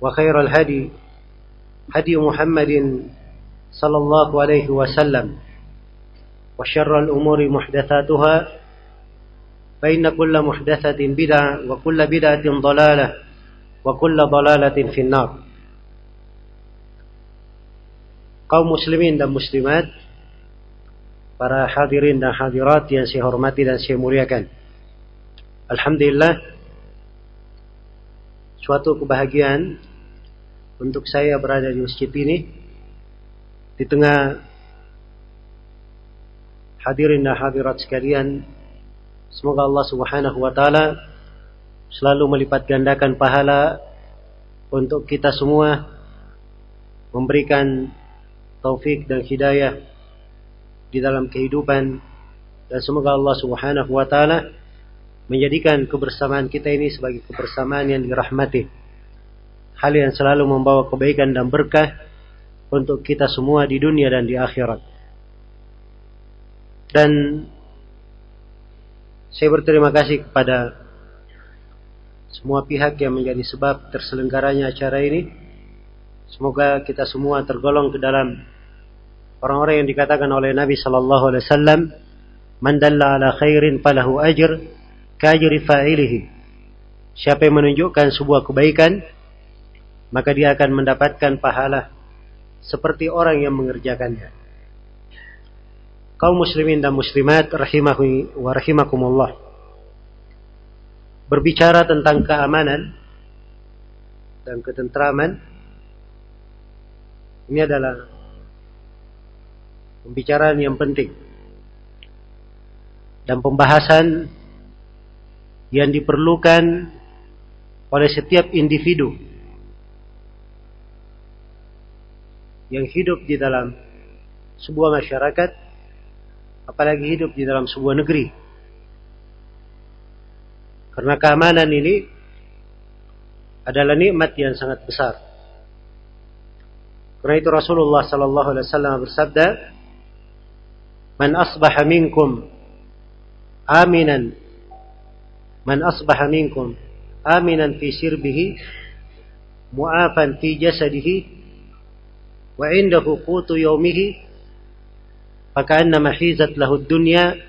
وخير الهدي هدي محمد صلى الله عليه وسلم وشر الأمور محدثاتها فإن كل محدثة بدعة وكل بدعة ضلالة وكل ضلالة في النار kaum muslimin dan muslimat, para hadirin dan hadirat yang saya hormati dan saya muliakan. Alhamdulillah, suatu kebahagiaan untuk saya berada di masjid ini, di tengah hadirin dan hadirat sekalian. Semoga Allah Subhanahu wa taala selalu melipat gandakan pahala untuk kita semua memberikan taufik dan hidayah di dalam kehidupan dan semoga Allah Subhanahu wa taala menjadikan kebersamaan kita ini sebagai kebersamaan yang dirahmati. Hal yang selalu membawa kebaikan dan berkah untuk kita semua di dunia dan di akhirat. Dan saya berterima kasih kepada semua pihak yang menjadi sebab terselenggaranya acara ini. Semoga kita semua tergolong ke dalam orang-orang yang dikatakan oleh Nabi sallallahu alaihi wasallam, "Man dalla ala khairin falahu ajr kajri fa'ilihi." Siapa yang menunjukkan sebuah kebaikan, maka dia akan mendapatkan pahala seperti orang yang mengerjakannya. Kaum muslimin dan muslimat rahimahu wa rahimakumullah. Berbicara tentang keamanan dan ketentraman ini adalah pembicaraan yang penting dan pembahasan yang diperlukan oleh setiap individu yang hidup di dalam sebuah masyarakat apalagi hidup di dalam sebuah negeri. Karena keamanan ini adalah nikmat yang sangat besar. Karena itu Rasulullah sallallahu alaihi wasallam bersabda Man asbaha minkum aminan Man asbaha minkum aminan fi sirbihi mu'afan fi jasadihi wa indahu qutu yawmihi faka'annama hizat lahu dunya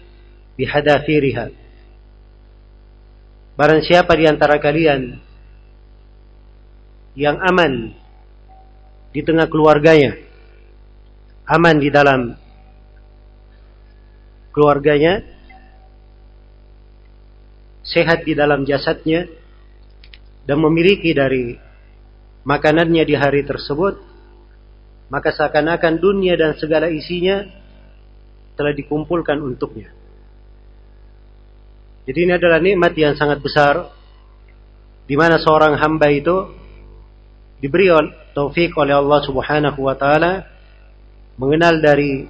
Barang siapa di antara kalian yang aman di tengah keluarganya, aman di dalam keluarganya, sehat di dalam jasadnya, dan memiliki dari makanannya di hari tersebut, maka seakan-akan dunia dan segala isinya telah dikumpulkan untuknya. Jadi ini adalah nikmat yang sangat besar di mana seorang hamba itu diberi taufik oleh Allah Subhanahu wa taala mengenal dari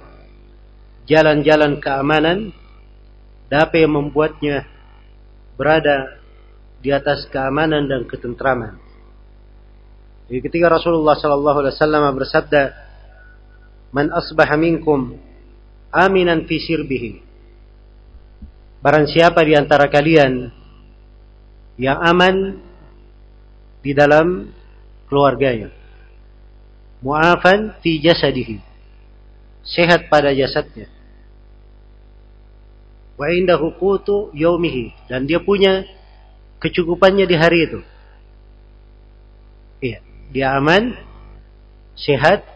jalan-jalan keamanan dan apa yang membuatnya berada di atas keamanan dan ketentraman. Jadi ketika Rasulullah sallallahu alaihi wasallam bersabda, man asbaha minkum aminan fi sirbihi. Barang siapa di antara kalian yang aman di dalam keluarganya. Mu'afan fi jasadihi. Sehat pada jasadnya. Wa indahu qutu yaumihi dan dia punya kecukupannya di hari itu. Iya, dia aman, sehat,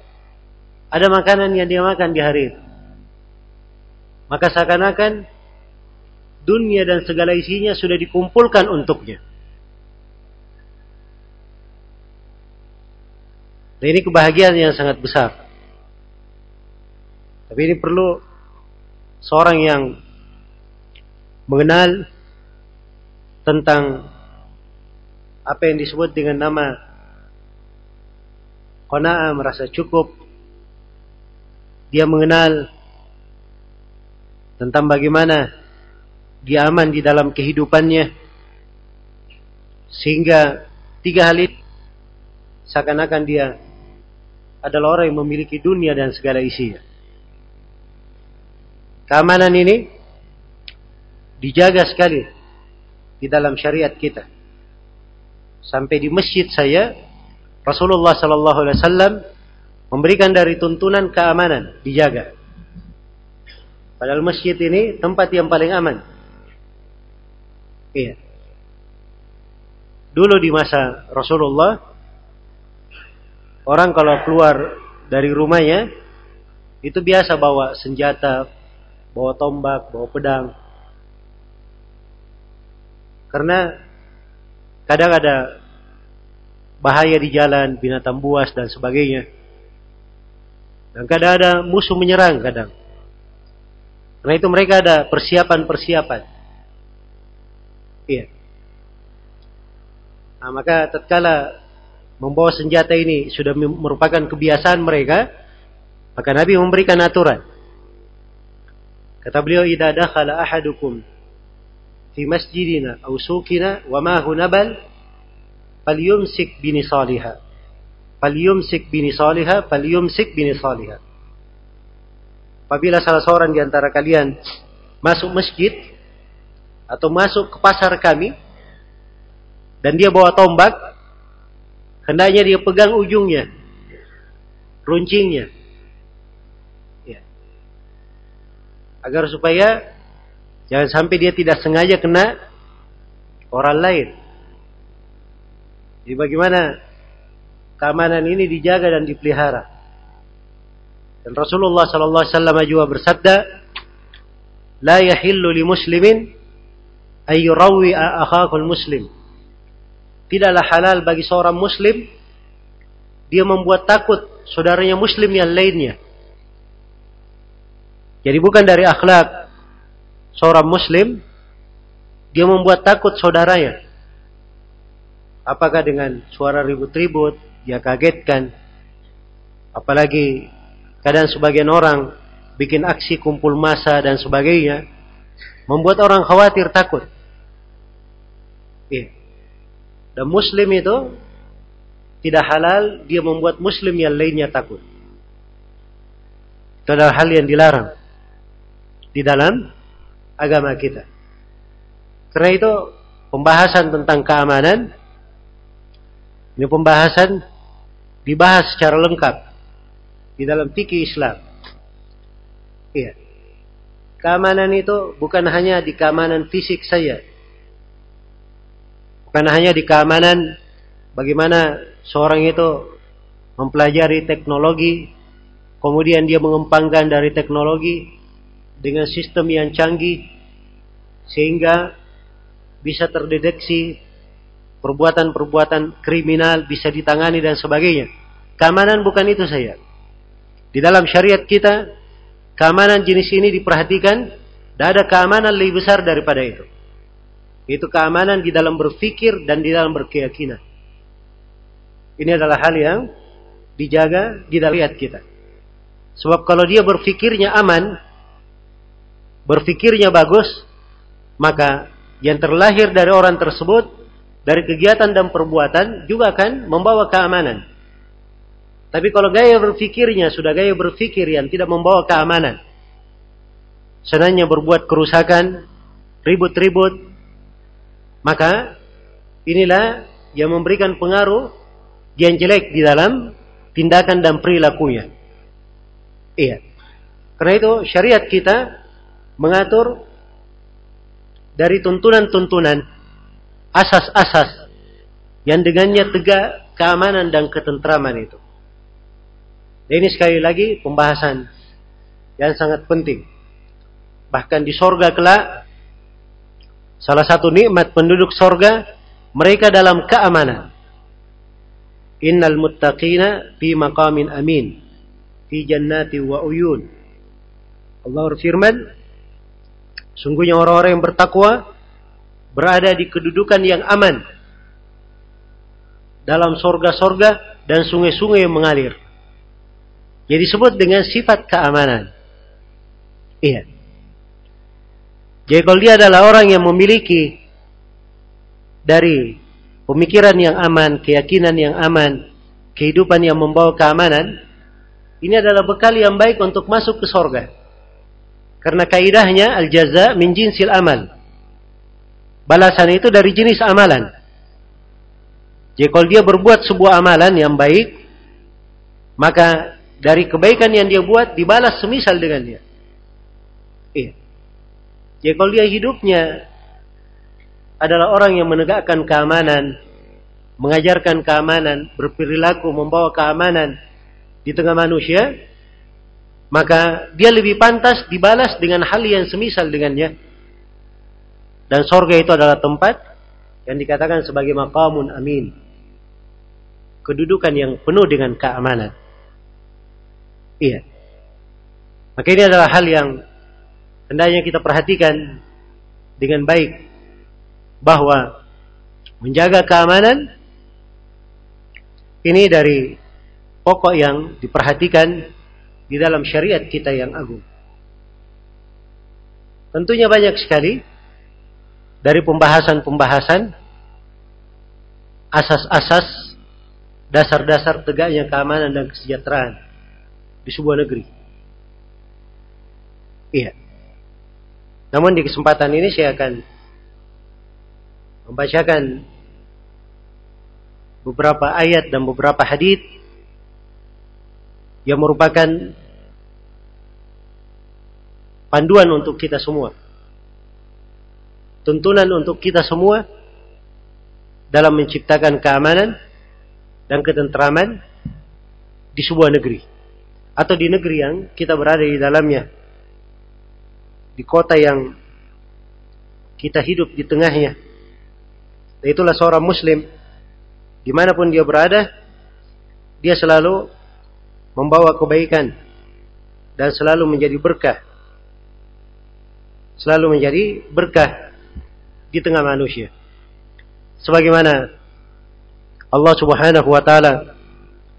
ada makanan yang dia makan di hari itu. Maka seakan-akan dunia dan segala isinya sudah dikumpulkan untuknya. Dan ini kebahagiaan yang sangat besar. Tapi ini perlu seorang yang mengenal tentang apa yang disebut dengan nama qanaah merasa cukup dia mengenal tentang bagaimana dia aman di dalam kehidupannya sehingga tiga hal itu seakan-akan dia adalah orang yang memiliki dunia dan segala isinya. Keamanan ini dijaga sekali di dalam syariat kita. Sampai di masjid saya Rasulullah sallallahu alaihi wasallam memberikan dari tuntunan keamanan dijaga. Padahal masjid ini tempat yang paling aman. Iya. Dulu di masa Rasulullah orang kalau keluar dari rumahnya itu biasa bawa senjata, bawa tombak, bawa pedang. Karena kadang ada bahaya di jalan, binatang buas dan sebagainya. Dan kadang ada musuh menyerang kadang. Karena itu mereka ada persiapan-persiapan. Iya. Nah, maka tatkala membawa senjata ini sudah merupakan kebiasaan mereka, maka Nabi memberikan aturan. Kata beliau, "Idza dakhala ahadukum fi masjidina aw suqina wa ma hunabal falyumsik binisaliha." Falyumsik bini salihah, falyumsik bini salihah. Apabila salah seorang di antara kalian masuk masjid atau masuk ke pasar kami dan dia bawa tombak, hendaknya dia pegang ujungnya, runcingnya. Ya. Agar supaya jangan sampai dia tidak sengaja kena orang lain. Jadi bagaimana keamanan ini dijaga dan dipelihara. Dan Rasulullah sallallahu alaihi wasallam juga bersabda, "La yahillu li muslimin ay yurawi akhakul muslim." Tidaklah halal bagi seorang muslim dia membuat takut saudaranya muslim yang lainnya. Jadi bukan dari akhlak seorang muslim dia membuat takut saudaranya. Apakah dengan suara ribut-ribut, dia kagetkan. Apalagi kadang sebagian orang bikin aksi kumpul massa dan sebagainya. Membuat orang khawatir takut. Iya. Dan muslim itu tidak halal dia membuat muslim yang lainnya takut. Itu adalah hal yang dilarang di dalam agama kita. Karena itu pembahasan tentang keamanan ini pembahasan dibahas secara lengkap di dalam fikih Islam. Iya. Keamanan itu bukan hanya di keamanan fisik saja. Bukan hanya di keamanan bagaimana seorang itu mempelajari teknologi, kemudian dia mengembangkan dari teknologi dengan sistem yang canggih sehingga bisa terdeteksi perbuatan-perbuatan kriminal bisa ditangani dan sebagainya. Keamanan bukan itu saya. Di dalam syariat kita, keamanan jenis ini diperhatikan, tidak ada keamanan lebih besar daripada itu. Itu keamanan di dalam berpikir dan di dalam berkeyakinan. Ini adalah hal yang dijaga di dalam syariat kita. Sebab kalau dia berpikirnya aman, berpikirnya bagus, maka yang terlahir dari orang tersebut dari kegiatan dan perbuatan juga akan membawa keamanan. Tapi kalau gaya berpikirnya sudah gaya berpikir yang tidak membawa keamanan. Senangnya berbuat kerusakan, ribut-ribut. Maka inilah yang memberikan pengaruh yang jelek di dalam tindakan dan perilakunya. Iya. Karena itu syariat kita mengatur dari tuntunan-tuntunan asas-asas yang dengannya tegak keamanan dan ketentraman itu. Dan ini sekali lagi pembahasan yang sangat penting. Bahkan di sorga kelak, salah satu nikmat penduduk sorga, mereka dalam keamanan. Innal muttaqina fi maqamin amin, fi jannati wa uyun. Allah berfirman, sungguhnya orang-orang yang bertakwa berada di kedudukan yang aman dalam sorga-sorga dan sungai-sungai yang mengalir. Jadi disebut dengan sifat keamanan. Iya. Jadi kalau dia adalah orang yang memiliki dari pemikiran yang aman, keyakinan yang aman, kehidupan yang membawa keamanan, ini adalah bekal yang baik untuk masuk ke sorga. Karena kaidahnya al-jaza min jinsil amal. Balasan itu dari jenis amalan. Jadi kalau dia berbuat sebuah amalan yang baik, maka dari kebaikan yang dia buat dibalas semisal dengannya. Iya. Jadi kalau dia hidupnya adalah orang yang menegakkan keamanan, mengajarkan keamanan, berperilaku membawa keamanan di tengah manusia, maka dia lebih pantas dibalas dengan hal yang semisal dengannya. Dan sorga itu adalah tempat yang dikatakan sebagai maqamun amin. Kedudukan yang penuh dengan keamanan. Iya. Maka ini adalah hal yang hendaknya kita perhatikan dengan baik bahwa menjaga keamanan ini dari pokok yang diperhatikan di dalam syariat kita yang agung. Tentunya banyak sekali dari pembahasan-pembahasan asas-asas dasar-dasar tegaknya keamanan dan kesejahteraan di sebuah negeri. Iya. Namun di kesempatan ini saya akan membacakan beberapa ayat dan beberapa hadis yang merupakan panduan untuk kita semua. Tuntunan untuk kita semua dalam menciptakan keamanan dan ketentraman di sebuah negeri atau di negeri yang kita berada di dalamnya, di kota yang kita hidup di tengahnya. Itulah seorang Muslim, di mana pun dia berada, dia selalu membawa kebaikan dan selalu menjadi berkah, selalu menjadi berkah di tengah manusia. Sebagaimana Allah Subhanahu wa taala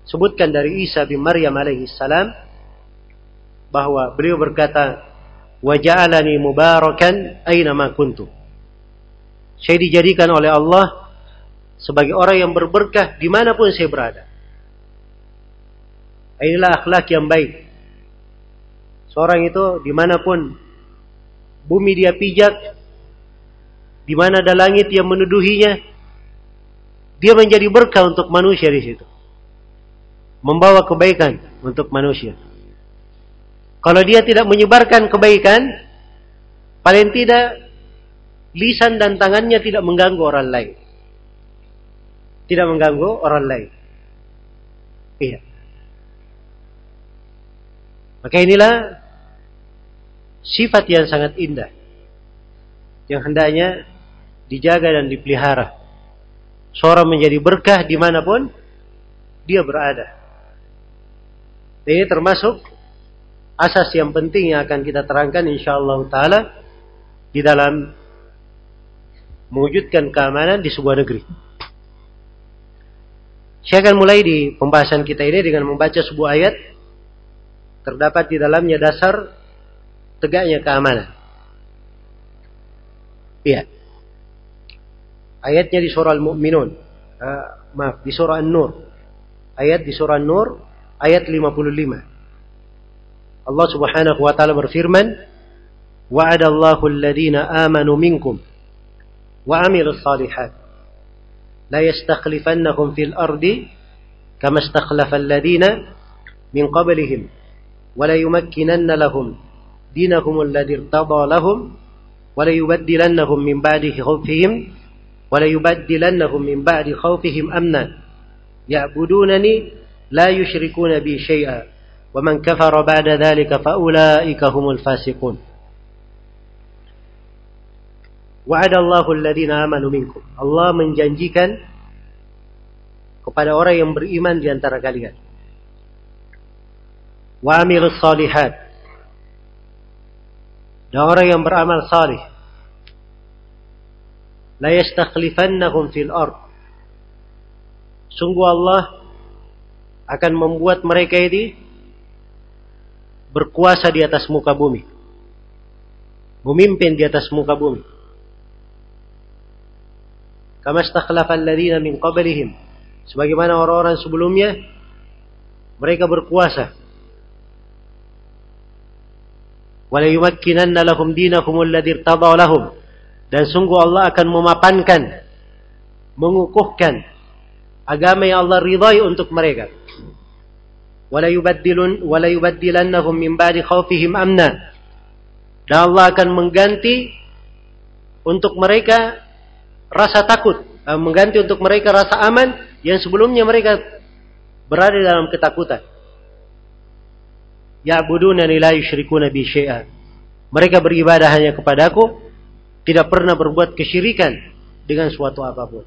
sebutkan dari Isa bin Maryam alaihi salam bahwa beliau berkata waja'alani mubarakan aina ma kuntu. Saya dijadikan oleh Allah sebagai orang yang berberkah di mana pun saya berada. Inilah akhlak yang baik. Seorang itu di mana pun bumi dia pijak di mana ada langit yang menuduhinya dia menjadi berkah untuk manusia di situ membawa kebaikan untuk manusia. Kalau dia tidak menyebarkan kebaikan, paling tidak lisan dan tangannya tidak mengganggu orang lain. Tidak mengganggu orang lain. Iya. Maka inilah sifat yang sangat indah. Yang hendaknya dijaga dan dipelihara. Seorang menjadi berkah di mana pun dia berada. Ini termasuk asas yang penting yang akan kita terangkan insyaallah taala di dalam mewujudkan keamanan di sebuah negeri. Saya akan mulai di pembahasan kita ini dengan membaca sebuah ayat terdapat di dalamnya dasar tegaknya keamanan. Iya. Ayatnya di surah Al-Mu'minun. Uh, maaf, di surah An-Nur. Ayat di surah An-Nur ayat 55. Allah Subhanahu wa taala berfirman, "Wa'adallahu alladhina amanu minkum wa 'amilus salihat la yastakhlifannahum fil ardi kama istakhlafa alladhina min qablihim wa la yumakkinanna lahum dinahum alladhi irtada lahum wa la yubaddilannahum min ba'di khawfihim wa la yubaddilannahum min ba'di khawfihim amna ya'budunani la yushrikuna bi syai'a ومن كفر بعد ذلك فأولئك هم الفاسقون وعد الله الذين آمنوا منكم Allah menjanjikan kepada orang yang beriman di antara kalian wa amilus salihat dan orang yang beramal salih la yastakhlifannahum fil ard sungguh Allah akan membuat mereka ini berkuasa di atas muka bumi. Memimpin di atas muka bumi. Kama istakhlafa alladziina min qablihim. Sebagaimana orang-orang sebelumnya mereka berkuasa. Yumakkinanna lahum dinahum alladzi irtada lahum. Dan sungguh Allah akan memapankan mengukuhkan agama yang Allah ridai untuk mereka wala yubaddilannahum min ba'di khaufihim amna. Dan Allah akan mengganti untuk mereka rasa takut, eh, mengganti untuk mereka rasa aman yang sebelumnya mereka berada dalam ketakutan. Ya'budunani la yusyrikuna bi syai'a. Mereka beribadah hanya kepadaku, tidak pernah berbuat kesyirikan dengan suatu apa pun.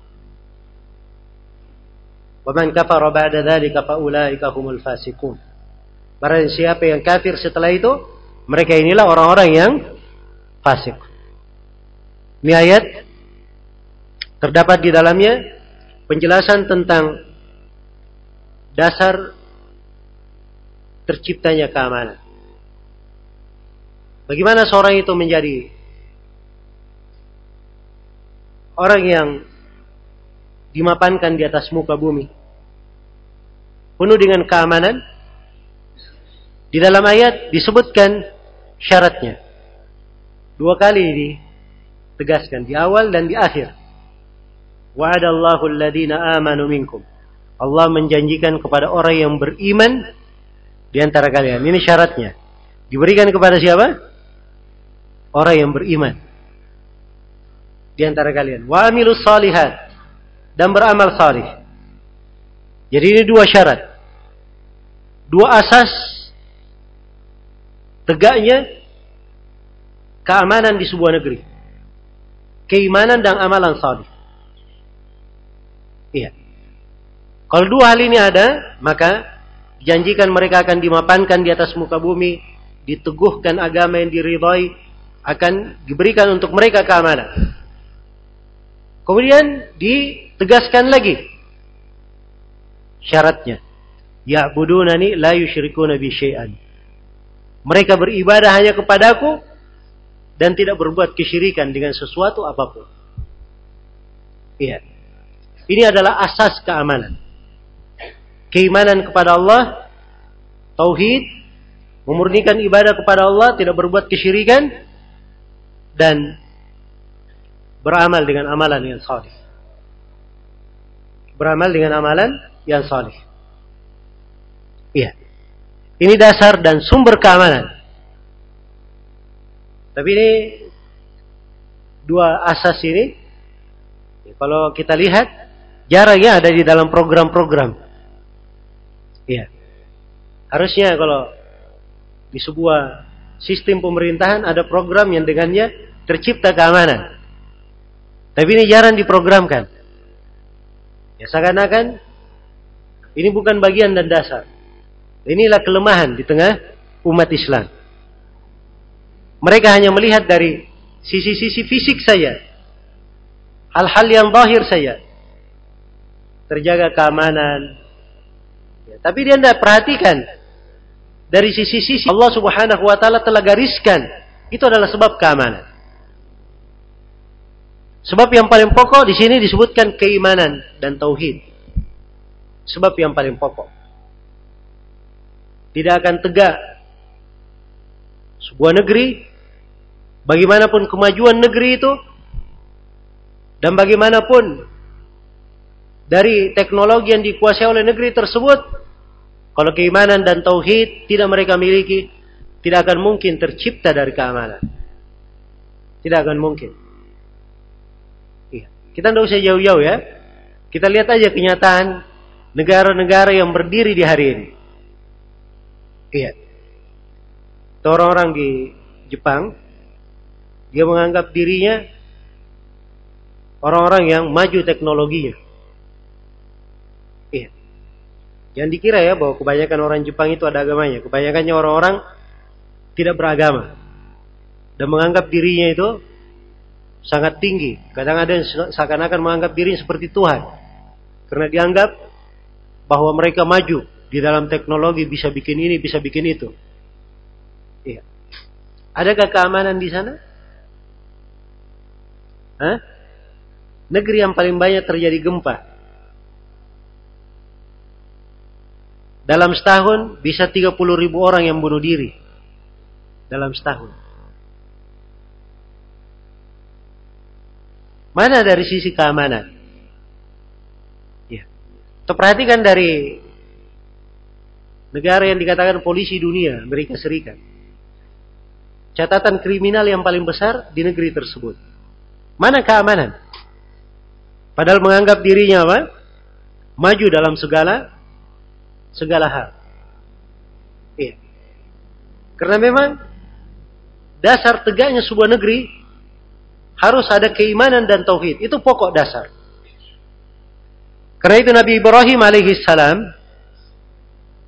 Waman kafara ba'da dzalika faulaika humul fasiqun. Barang siapa yang kafir setelah itu, mereka inilah orang-orang yang fasik. Ini ayat terdapat di dalamnya penjelasan tentang dasar terciptanya keamanan. Bagaimana seorang itu menjadi orang yang dimapankan di atas muka bumi. Penuh dengan keamanan. Di dalam ayat disebutkan syaratnya. Dua kali ditegaskan. Di awal dan di akhir. Wa'adallahu alladhina amanu minkum. Allah menjanjikan kepada orang yang beriman di antara kalian. Ini syaratnya. Diberikan kepada siapa? Orang yang beriman. Di antara kalian. Wa amilus salihat dan beramal salih. Jadi ini dua syarat. Dua asas tegaknya keamanan di sebuah negeri. Keimanan dan amalan salih. Iya. Kalau dua hal ini ada, maka janjikan mereka akan dimapankan di atas muka bumi, diteguhkan agama yang diridhai, akan diberikan untuk mereka keamanan. Kemudian ditegaskan lagi syaratnya. Ya'budunani la yusyrikuna bi syai'an. Mereka beribadah hanya kepadaku dan tidak berbuat kesyirikan dengan sesuatu apa pun. Iya. Ini adalah asas keamanan. Keimanan kepada Allah, tauhid, memurnikan ibadah kepada Allah, tidak berbuat kesyirikan dan beramal dengan amalan yang salih. Beramal dengan amalan yang salih. Iya. Ini dasar dan sumber keamanan. Tapi ini dua asas ini kalau kita lihat jarangnya ada di dalam program-program. Iya. Harusnya kalau di sebuah sistem pemerintahan ada program yang dengannya tercipta keamanan. Tapi ini jarang diprogramkan. Ya seakan-akan ini bukan bagian dan dasar. Inilah kelemahan di tengah umat Islam. Mereka hanya melihat dari sisi-sisi fisik saja. Hal-hal yang zahir saja. Terjaga keamanan. Ya, tapi dia tidak perhatikan. Dari sisi-sisi Allah subhanahu wa ta'ala telah gariskan. Itu adalah sebab keamanan. Sebab yang paling pokok di sini disebutkan keimanan dan tauhid. Sebab yang paling pokok. tidak akan tegak. Sebuah negeri, bagaimanapun kemajuan negeri itu, dan bagaimanapun dari teknologi yang dikuasai oleh negeri tersebut, kalau keimanan dan tauhid tidak mereka miliki, tidak akan mungkin tercipta dari keamanan. Tidak akan mungkin. Kita tidak usah jauh-jauh ya. Kita lihat aja kenyataan negara-negara yang berdiri di hari ini. Iya. Orang-orang di Jepang, dia menganggap dirinya orang-orang yang maju teknologinya. Iya. Jangan dikira ya bahwa kebanyakan orang Jepang itu ada agamanya. Kebanyakannya orang-orang tidak beragama. Dan menganggap dirinya itu sangat tinggi. Kadang ada yang seakan-akan menganggap dirinya seperti Tuhan. Karena dianggap bahwa mereka maju di dalam teknologi bisa bikin ini, bisa bikin itu. Iya. Adakah keamanan di sana? Hah? Negeri yang paling banyak terjadi gempa. Dalam setahun bisa 30 ribu orang yang bunuh diri. Dalam setahun. Mana dari sisi keamanan? Ya. Terperhatikan dari negara yang dikatakan polisi dunia, Amerika Serikat. Catatan kriminal yang paling besar di negeri tersebut. Mana keamanan? Padahal menganggap dirinya apa? Maju dalam segala segala hal. Iya. Karena memang dasar tegaknya sebuah negeri harus ada keimanan dan tauhid. Itu pokok dasar. Karena itu Nabi Ibrahim alaihi salam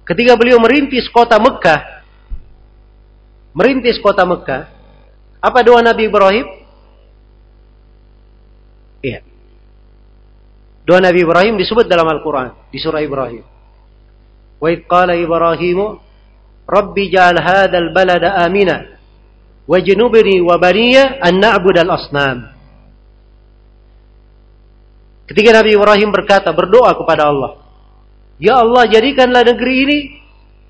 ketika beliau merintis kota Mekah merintis kota Mekah apa doa Nabi Ibrahim? Iya. Doa Nabi Ibrahim disebut dalam Al-Quran di surah Ibrahim. Wa qala Ibrahim Rabbi ja'al hadzal balada amina wa baniya an na'budal asnam. Ketika Nabi Ibrahim berkata, berdoa kepada Allah, Ya Allah, jadikanlah negeri ini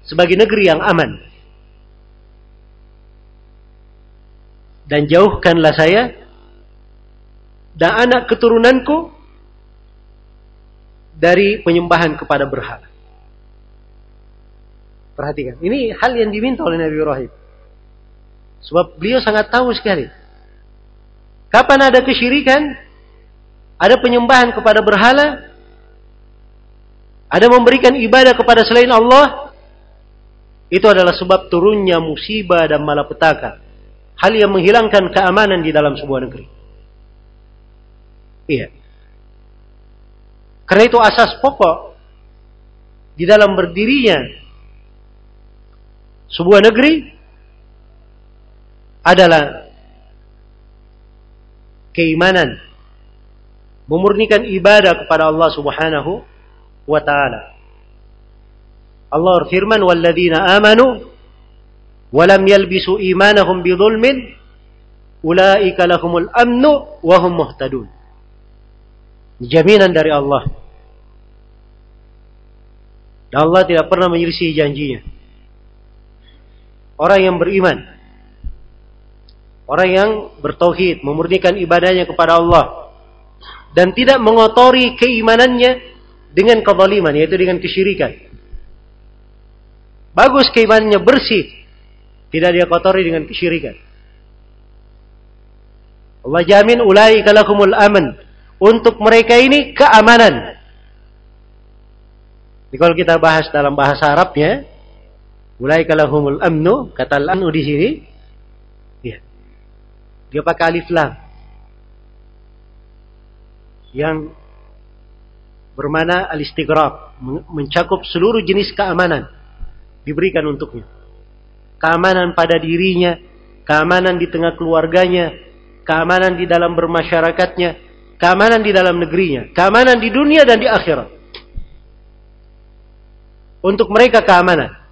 sebagai negeri yang aman. Dan jauhkanlah saya dan anak keturunanku dari penyembahan kepada berhala. Perhatikan, ini hal yang diminta oleh Nabi Ibrahim. Sebab beliau sangat tahu sekali. Kapan ada kesyirikan, ada penyembahan kepada berhala, ada memberikan ibadah kepada selain Allah, itu adalah sebab turunnya musibah dan malapetaka. Hal yang menghilangkan keamanan di dalam sebuah negeri. Iya. Karena itu asas pokok di dalam berdirinya sebuah negeri adalah keimanan memurnikan ibadah kepada Allah Subhanahu wa taala. Allah berfirman walladzina amanu wa lam yalbisu imanahum bidzulmin ulaika lahumul amnu wa hum muhtadun. Jaminan dari Allah. Dan Allah tidak pernah menyelisih janjinya. Orang yang beriman. Orang yang bertauhid, memurnikan ibadahnya kepada Allah. Dan tidak mengotori keimanannya dengan kezaliman, yaitu dengan kesyirikan. Bagus keimanannya bersih. Tidak dia kotori dengan kesyirikan. Allah jamin ulai kalakumul aman. Untuk mereka ini keamanan. Jadi kalau kita bahas dalam bahasa Arabnya, Ulaika lahumul amnu, kata al-amnu di sini. Dia pakai alif lam. Yang bermana al-istighraq, mencakup seluruh jenis keamanan diberikan untuknya. Keamanan pada dirinya, keamanan di tengah keluarganya, keamanan di dalam bermasyarakatnya, keamanan di dalam negerinya, keamanan di dunia dan di akhirat. Untuk mereka keamanan.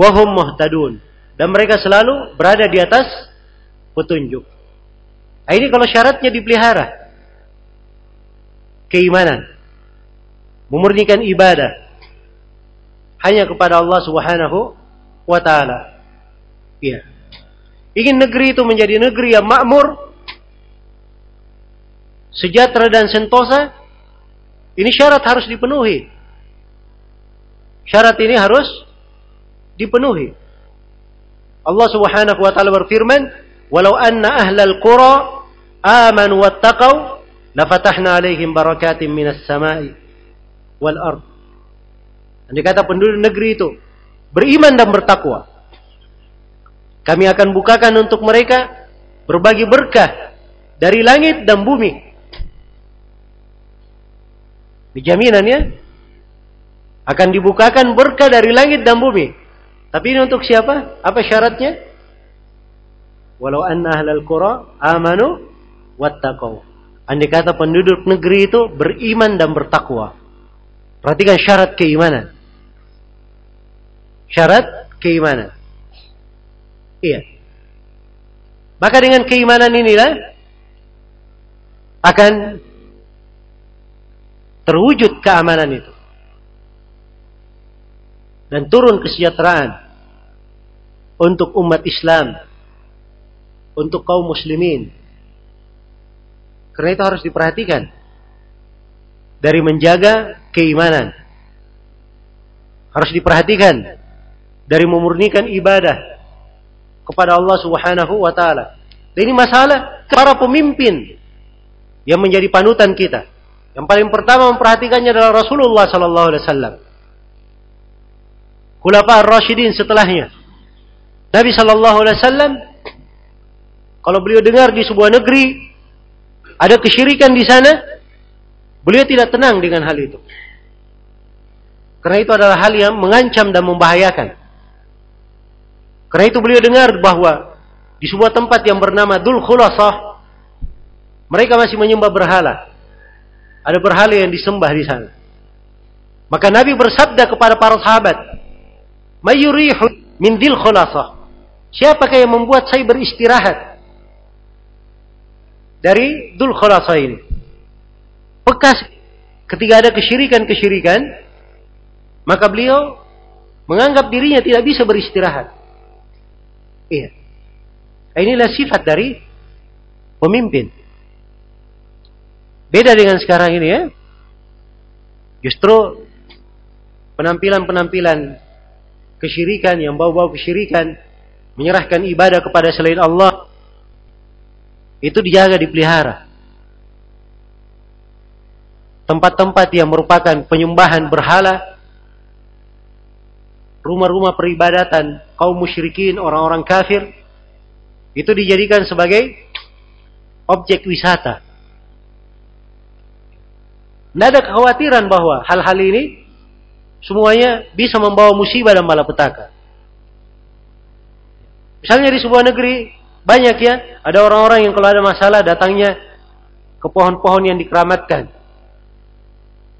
wahum muhtadun dan mereka selalu berada di atas petunjuk. Nah, ini kalau syaratnya dipelihara. Keimanan. Memurnikan ibadah. hanya kepada Allah Subhanahu wa taala. Iya. Ingin negeri itu menjadi negeri yang makmur, sejahtera dan sentosa, ini syarat harus dipenuhi. Syarat ini harus dipenuhi. Allah Subhanahu wa taala berfirman, "Walau anna ahlal qura amanu wattaqau lafatahna alaihim barakatim minas sama'i wal ard." Andai kata penduduk negeri itu beriman dan bertakwa, kami akan bukakan untuk mereka berbagi berkah dari langit dan bumi. Dijaminannya akan dibukakan berkah dari langit dan bumi. Tapi ini untuk siapa? Apa syaratnya? Walau anna ahlal qura amanu wattaqau. Andai kata penduduk negeri itu beriman dan bertakwa. Perhatikan syarat keimanan. Syarat keimanan. Iya. Maka dengan keimanan inilah akan terwujud keamanan itu. Dan turun kesejahteraan untuk umat Islam, untuk kaum muslimin. Karena itu harus diperhatikan dari menjaga keimanan. Harus diperhatikan dari memurnikan ibadah kepada Allah Subhanahu wa taala. Dan ini masalah para pemimpin yang menjadi panutan kita. Yang paling pertama memperhatikannya adalah Rasulullah sallallahu alaihi wasallam. Khulafa ar-Rasyidin setelahnya. Nabi sallallahu alaihi wasallam kalau beliau dengar di sebuah negeri ada kesyirikan di sana, beliau tidak tenang dengan hal itu. Karena itu adalah hal yang mengancam dan membahayakan. Karena itu beliau dengar bahwa di sebuah tempat yang bernama Dul Khulasah mereka masih menyembah berhala. Ada berhala yang disembah di sana. Maka Nabi bersabda kepada para sahabat, "Mayurihu min dil khulasah." Siapakah yang membuat saya beristirahat dari dul khulasah ini? Bekas ketika ada kesyirikan-kesyirikan, maka beliau menganggap dirinya tidak bisa beristirahat. Iya. Inilah sifat dari pemimpin. Beda dengan sekarang ini ya. Justru penampilan-penampilan kesyirikan yang bau-bau kesyirikan, menyerahkan ibadah kepada selain Allah, itu dijaga, dipelihara. Tempat-tempat yang merupakan penyembahan berhala, rumah-rumah peribadatan kaum musyrikin, orang-orang kafir, itu dijadikan sebagai objek wisata. Tidak ada kekhawatiran bahwa hal-hal ini semuanya bisa membawa musibah dan malapetaka. Misalnya di sebuah negeri banyak ya, ada orang-orang yang kalau ada masalah datangnya ke pohon-pohon yang dikeramatkan.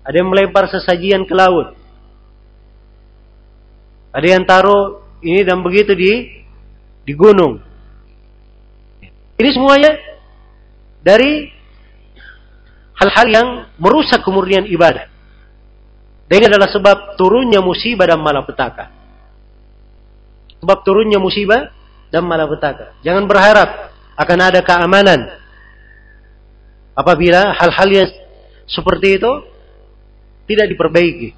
Ada yang melempar sesajian ke laut. Ada yang taruh ini dan begitu di di gunung. Ini semuanya dari hal-hal yang merusak kemurnian ibadah. Dan ini adalah sebab turunnya musibah dan malapetaka. Sebab turunnya musibah dan malapetaka. Jangan berharap akan ada keamanan apabila hal-hal yang seperti itu tidak diperbaiki.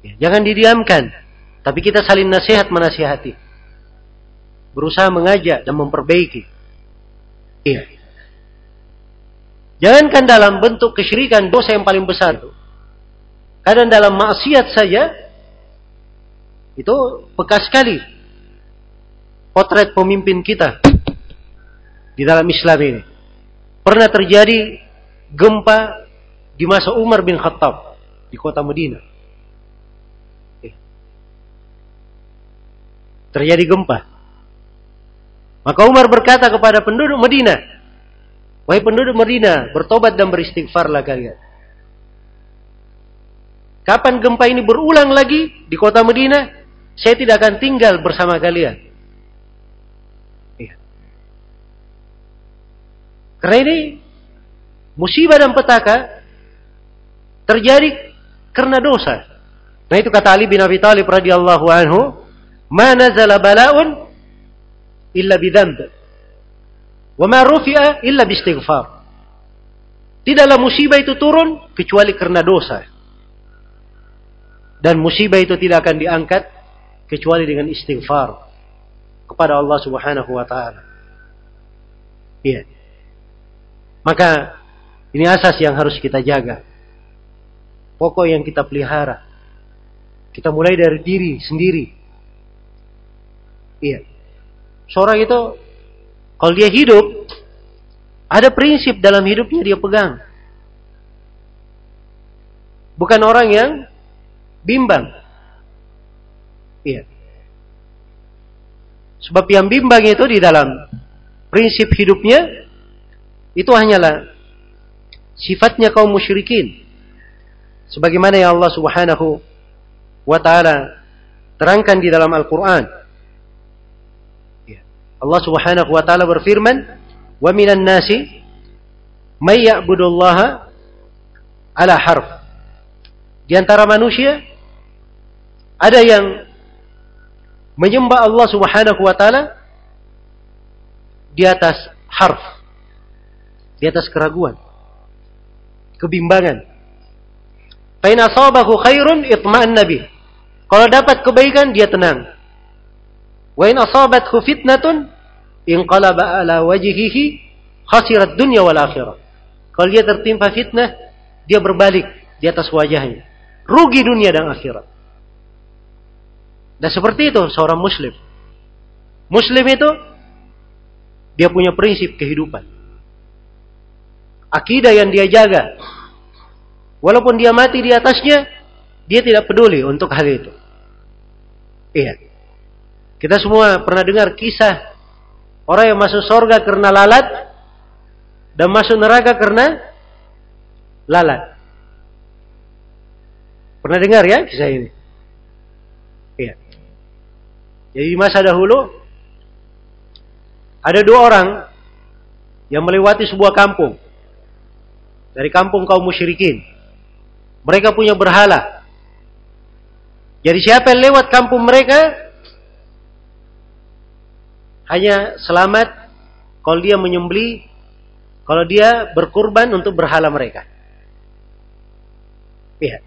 Ya, jangan didiamkan, tapi kita saling nasihat menasihati. Berusaha mengajak dan memperbaiki. Iya. Jangankan dalam bentuk kesyirikan dosa yang paling besar itu. Kadang dalam maksiat saja itu bekas sekali potret pemimpin kita di dalam Islam ini. Pernah terjadi gempa di masa Umar bin Khattab di kota Medina. Eh. Terjadi gempa. Maka Umar berkata kepada penduduk Medina, Wahai penduduk Medina, bertobat dan beristighfarlah kalian. Kapan gempa ini berulang lagi di kota Medina, saya tidak akan tinggal bersama kalian. Karena ini musibah dan petaka terjadi karena dosa. Nah itu kata Ali bin Abi Thalib radhiyallahu anhu, "Ma nazala bala'un illa bidhanb. Wa ma rufi'a illa biistighfar." Tidaklah musibah itu turun kecuali karena dosa. Dan musibah itu tidak akan diangkat kecuali dengan istighfar kepada Allah Subhanahu wa taala. Iya. Maka ini asas yang harus kita jaga. Pokok yang kita pelihara. Kita mulai dari diri sendiri. Iya. Seorang itu kalau dia hidup ada prinsip dalam hidupnya dia pegang. Bukan orang yang bimbang. Iya. Sebab yang bimbang itu di dalam prinsip hidupnya itu hanyalah sifatnya kaum musyrikin. Sebagaimana yang Allah Subhanahu wa taala terangkan di dalam Al-Qur'an. Ya. Allah Subhanahu wa taala berfirman, "Wa minan nasi may ya'budullaha ala harf." Di antara manusia ada yang menyembah Allah Subhanahu wa taala di atas harf, di atas keraguan, kebimbangan. Fain asabahu khairun itma'an nabi. Kalau dapat kebaikan dia tenang. Wa in asabathu fitnatun inqalaba ala wajhihi khasirat dunya wal akhirah. Kalau dia tertimpa fitnah, dia berbalik di atas wajahnya. Rugi dunia dan akhirat. Dan seperti itu seorang muslim. Muslim itu dia punya prinsip kehidupan. Akidah yang dia jaga. Walaupun dia mati di atasnya, dia tidak peduli untuk hal itu. Iya. Kita semua pernah dengar kisah orang yang masuk surga karena lalat dan masuk neraka karena lalat. Pernah dengar ya kisah ini? Iya. Jadi di masa dahulu ada dua orang yang melewati sebuah kampung dari kampung kaum musyrikin. Mereka punya berhala. Jadi siapa yang lewat kampung mereka hanya selamat kalau dia menyembeli, kalau dia berkurban untuk berhala mereka. Iya.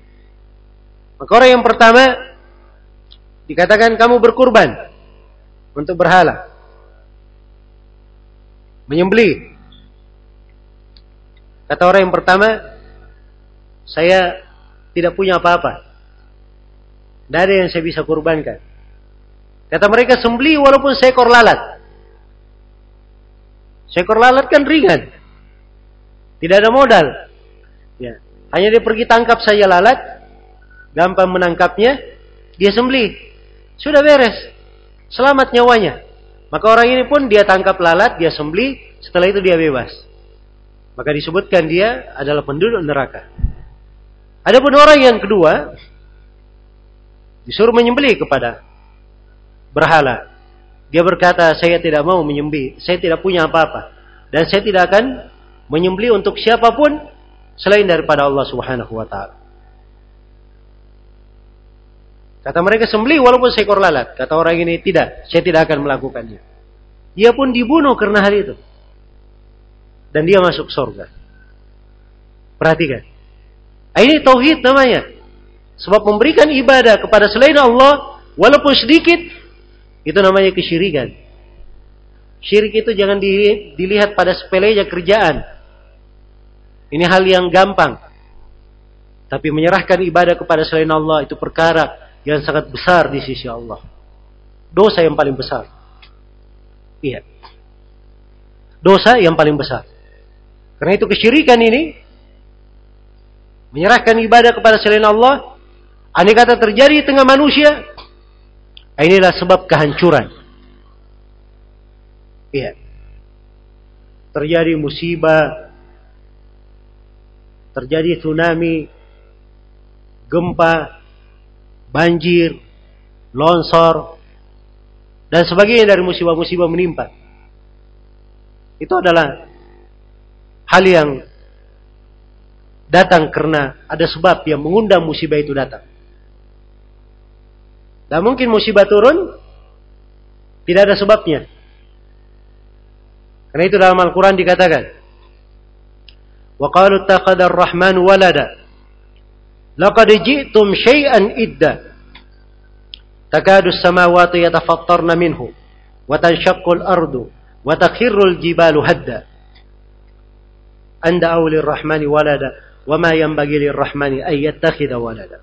Maka orang yang pertama Dikatakan kamu berkurban untuk berhala. Menyembeli. Kata orang yang pertama, saya tidak punya apa-apa. Tidak ada yang saya bisa kurbankan. Kata mereka sembeli walaupun seekor lalat. Seekor lalat kan ringan. Tidak ada modal. Ya. Hanya dia pergi tangkap saja lalat. Gampang menangkapnya. Dia sembeli. Sudah beres. Selamat nyawanya. Maka orang ini pun dia tangkap lalat, dia sembeli, setelah itu dia bebas. Maka disebutkan dia adalah penduduk neraka. Adapun orang yang kedua disuruh menyembeli kepada berhala. Dia berkata, saya tidak mau menyembeli, saya tidak punya apa-apa. Dan saya tidak akan menyembeli untuk siapa pun selain daripada Allah Subhanahu wa taala. Kata mereka sembeli walaupun seekor lalat. Kata orang ini tidak, saya tidak akan melakukannya. Dia pun dibunuh karena hal itu. Dan dia masuk surga. Perhatikan. Ah, ini tauhid namanya. Sebab memberikan ibadah kepada selain Allah walaupun sedikit itu namanya kesyirikan. Syirik itu jangan dilihat pada sepelenya kerjaan. Ini hal yang gampang. Tapi menyerahkan ibadah kepada selain Allah itu perkara yang sangat besar di sisi Allah. Dosa yang paling besar. Iya. Dosa yang paling besar. Karena itu kesyirikan ini menyerahkan ibadah kepada selain Allah, aneh kata terjadi di tengah manusia, inilah sebab kehancuran. Iya. Terjadi musibah, terjadi tsunami, gempa, banjir, longsor, dan sebagainya dari musibah-musibah menimpa. Itu adalah hal yang datang karena ada sebab yang mengundang musibah itu datang. Tidak mungkin musibah turun tidak ada sebabnya. Karena itu dalam Al-Quran dikatakan, وَقَالُوا اتَّخَذَ الرَّحْمَنُ وَلَدًا لَقَدْ جِئْتُمْ شَيْئًا إِدَّا تَكَادُ السَّمَاوَاتُ يَتَفَطَّرْنَ مِنْهُ وَتَنْشَقُّ الْأَرْضُ وَتَخِرُّ الْجِبَالُ هَدًّا أَنْ دَعَوْا لِلرَّحْمَنِ وَلَدًا وَمَا يَنْبَغِي لِلرَّحْمَنِ أَنْ يَتَّخِذَ وَلَدًا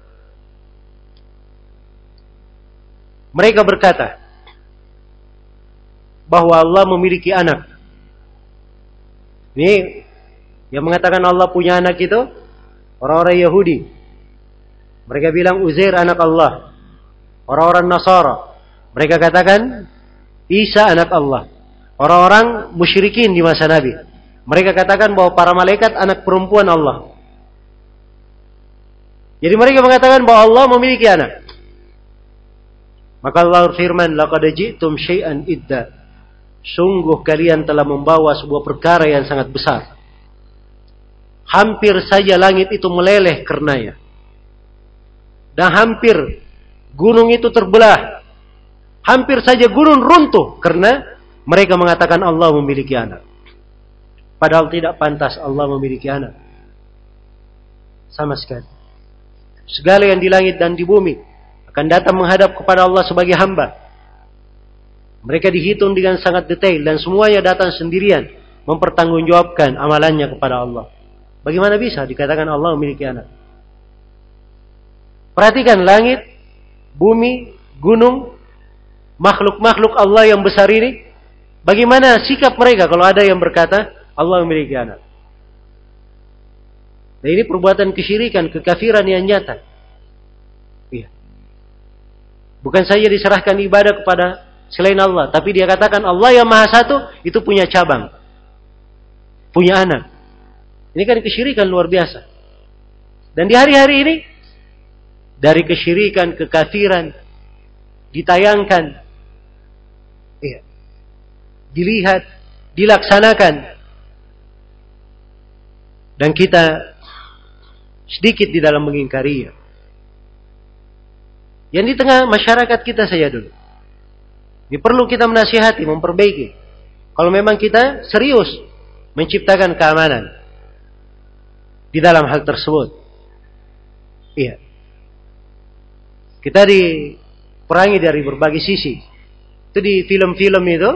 Mereka berkata, bahwa Allah memiliki anak. Ini yang mengatakan Allah punya anak itu orang-orang Yahudi. Mereka bilang Uzair anak Allah. Orang-orang Nasara. Mereka katakan Isa anak Allah. Orang-orang musyrikin di masa Nabi. Mereka katakan bahwa para malaikat anak perempuan Allah. Jadi mereka mengatakan bahwa Allah memiliki anak. Maka Allah firman, "Laqad ji'tum syai'an idda." Sungguh kalian telah membawa sebuah perkara yang sangat besar. Hampir saja langit itu meleleh karenanya. Dan hampir gunung itu terbelah. Hampir saja gunung runtuh karena mereka mengatakan Allah memiliki anak. Padahal tidak pantas Allah memiliki anak. Sama sekali. Segala yang di langit dan di bumi akan datang menghadap kepada Allah sebagai hamba. Mereka dihitung dengan sangat detail dan semuanya datang sendirian mempertanggungjawabkan amalannya kepada Allah. Bagaimana bisa dikatakan Allah memiliki anak? Perhatikan langit, bumi, gunung, makhluk-makhluk Allah yang besar ini. Bagaimana sikap mereka kalau ada yang berkata Allah memiliki anak? Dan ini perbuatan kesyirikan, kekafiran yang nyata. Iya. Bukan saja diserahkan ibadah kepada selain Allah. Tapi dia katakan Allah yang maha satu itu punya cabang. Punya anak. Ini kan kesyirikan luar biasa. Dan di hari-hari ini dari kesyirikan, kekafiran ditayangkan iya, dilihat, dilaksanakan dan kita sedikit di dalam mengingkarinya. Yang di tengah masyarakat kita saja dulu. Ini perlu kita menasihati, memperbaiki. Kalau memang kita serius menciptakan keamanan di dalam hal tersebut. Iya. Kita diperangi dari berbagai sisi. Itu di film-film itu.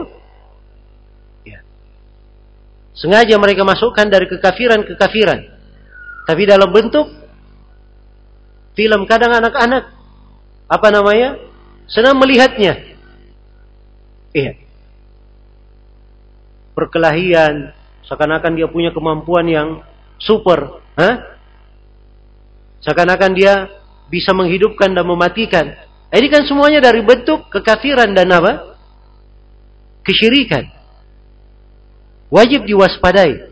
Sengaja mereka masukkan dari kekafiran-kekafiran. Tapi dalam bentuk film kadang anak-anak apa namanya? Senang melihatnya. Iya. Perkelahian, seakan-akan dia punya kemampuan yang super. Hah? Seakan-akan dia bisa menghidupkan dan mematikan. Ini kan semuanya dari bentuk kekafiran dan apa? Kesyirikan. Wajib diwaspadai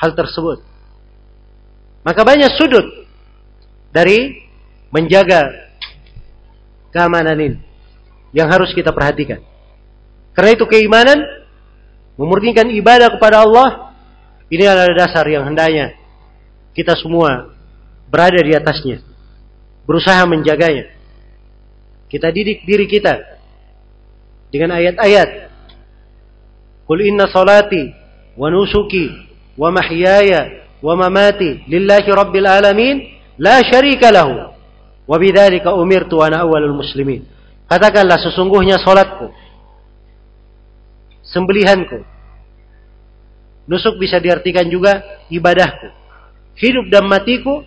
hal tersebut. Maka banyak sudut dari menjaga keamanan ini yang harus kita perhatikan. Karena itu keimanan memurnikan ibadah kepada Allah ini adalah dasar yang hendaknya kita semua berada di atasnya. Berusaha menjaganya. Kita didik diri kita dengan ayat-ayat. Qul inna salati wa nusuki wa mahyaya wa mamati lillahi rabbil alamin la syarika lahu wa bidzalika umirtu ana awwalul muslimin. Katakanlah sesungguhnya salatku sembelihanku. Nusuk bisa diartikan juga ibadahku. Hidup dan matiku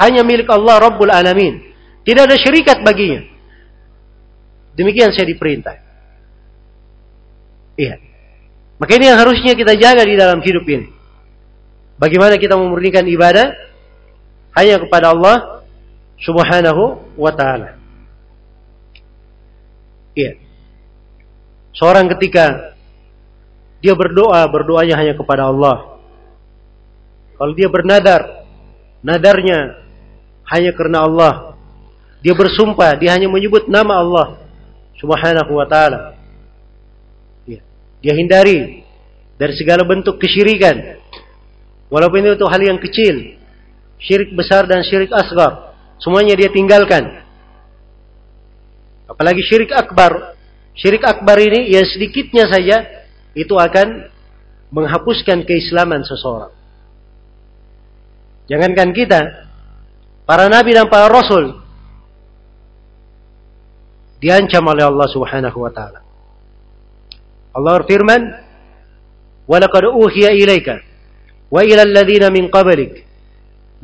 hanya milik Allah Rabbul Alamin. Tidak ada syarikat baginya. Demikian saya diperintah. Iya. Maka ini yang harusnya kita jaga di dalam hidup ini. Bagaimana kita memurnikan ibadah hanya kepada Allah Subhanahu wa taala. Iya. Seorang ketika dia berdoa, berdoanya hanya kepada Allah. Kalau dia bernadar, nadarnya hanya karena Allah. Dia bersumpah, dia hanya menyebut nama Allah Subhanahu wa taala. Dia hindari dari segala bentuk kesyirikan. Walaupun itu hal yang kecil. Syirik besar dan syirik asgar. Semuanya dia tinggalkan. Apalagi syirik akbar. Syirik akbar ini yang sedikitnya saja itu akan menghapuskan keislaman seseorang. Jangankan kita, para nabi dan para rasul diancam oleh Allah Subhanahu wa taala. Allah berfirman, "Wa laqad uhiya ilaika wa ila alladziina min qablik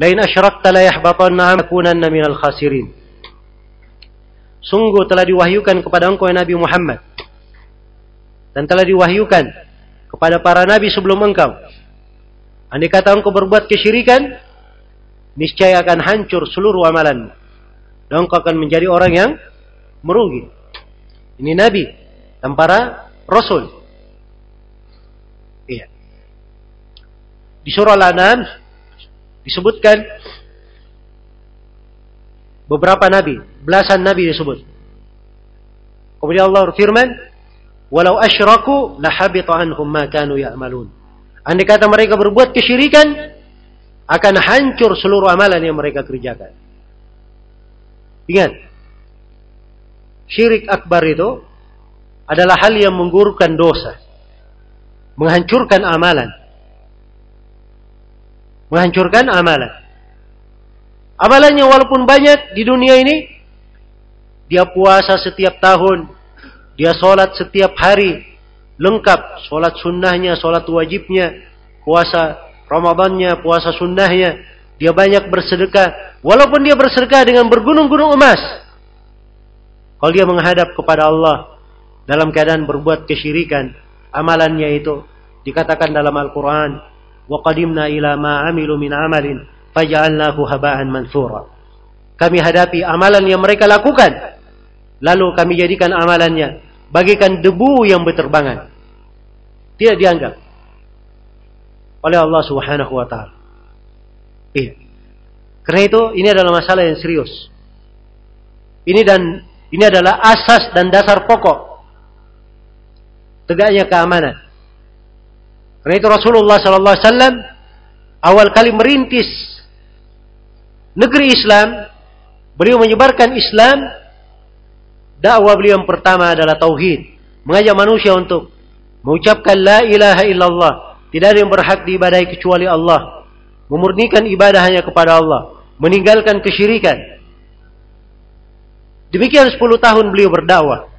lain asyrakta la yahbatanna 'amakunanna minal khasirin." Sungguh telah diwahyukan kepada engkau Nabi Muhammad dan telah diwahyukan kepada para nabi sebelum engkau. Andai kata engkau berbuat kesyirikan, niscaya akan hancur seluruh amalan. Dan engkau akan menjadi orang yang merugi. Ini nabi dan para rasul. Iya. Di surah Al-An'am disebutkan beberapa nabi, belasan nabi disebut. Kemudian Allah berfirman, "Walau asyraku lahabita anhum ma kanu ya'malun." Andai kata mereka berbuat kesyirikan, akan hancur seluruh amalan yang mereka kerjakan. Ingat, syirik akbar itu adalah hal yang menggurkan dosa, menghancurkan amalan, menghancurkan amalan. Amalannya walaupun banyak di dunia ini, dia puasa setiap tahun, dia sholat setiap hari, lengkap, sholat sunnahnya, sholat wajibnya, puasa Ramadannya, puasa sunnahnya, dia banyak bersedekah, walaupun dia bersedekah dengan bergunung-gunung emas. Kalau dia menghadap kepada Allah dalam keadaan berbuat kesyirikan. Amalannya itu dikatakan dalam Al-Qur'an wa qadimna ila ma amilu min amalin faj'alnahu haba'an mansura. Kami hadapi amalan yang mereka lakukan lalu kami jadikan amalannya bagikan debu yang berterbangan. Tidak dianggap oleh Allah Subhanahu wa taala. Iya. Karena itu ini adalah masalah yang serius. Ini dan ini adalah asas dan dasar pokok tegaknya keamanan. Karena itu Rasulullah sallallahu alaihi wasallam awal kali merintis negeri Islam, beliau menyebarkan Islam, dakwah beliau yang pertama adalah tauhid, mengajak manusia untuk mengucapkan la ilaha illallah, tidak ada yang berhak diibadahi kecuali Allah, memurnikan ibadah hanya kepada Allah, meninggalkan kesyirikan. Demikian 10 tahun beliau berdakwah.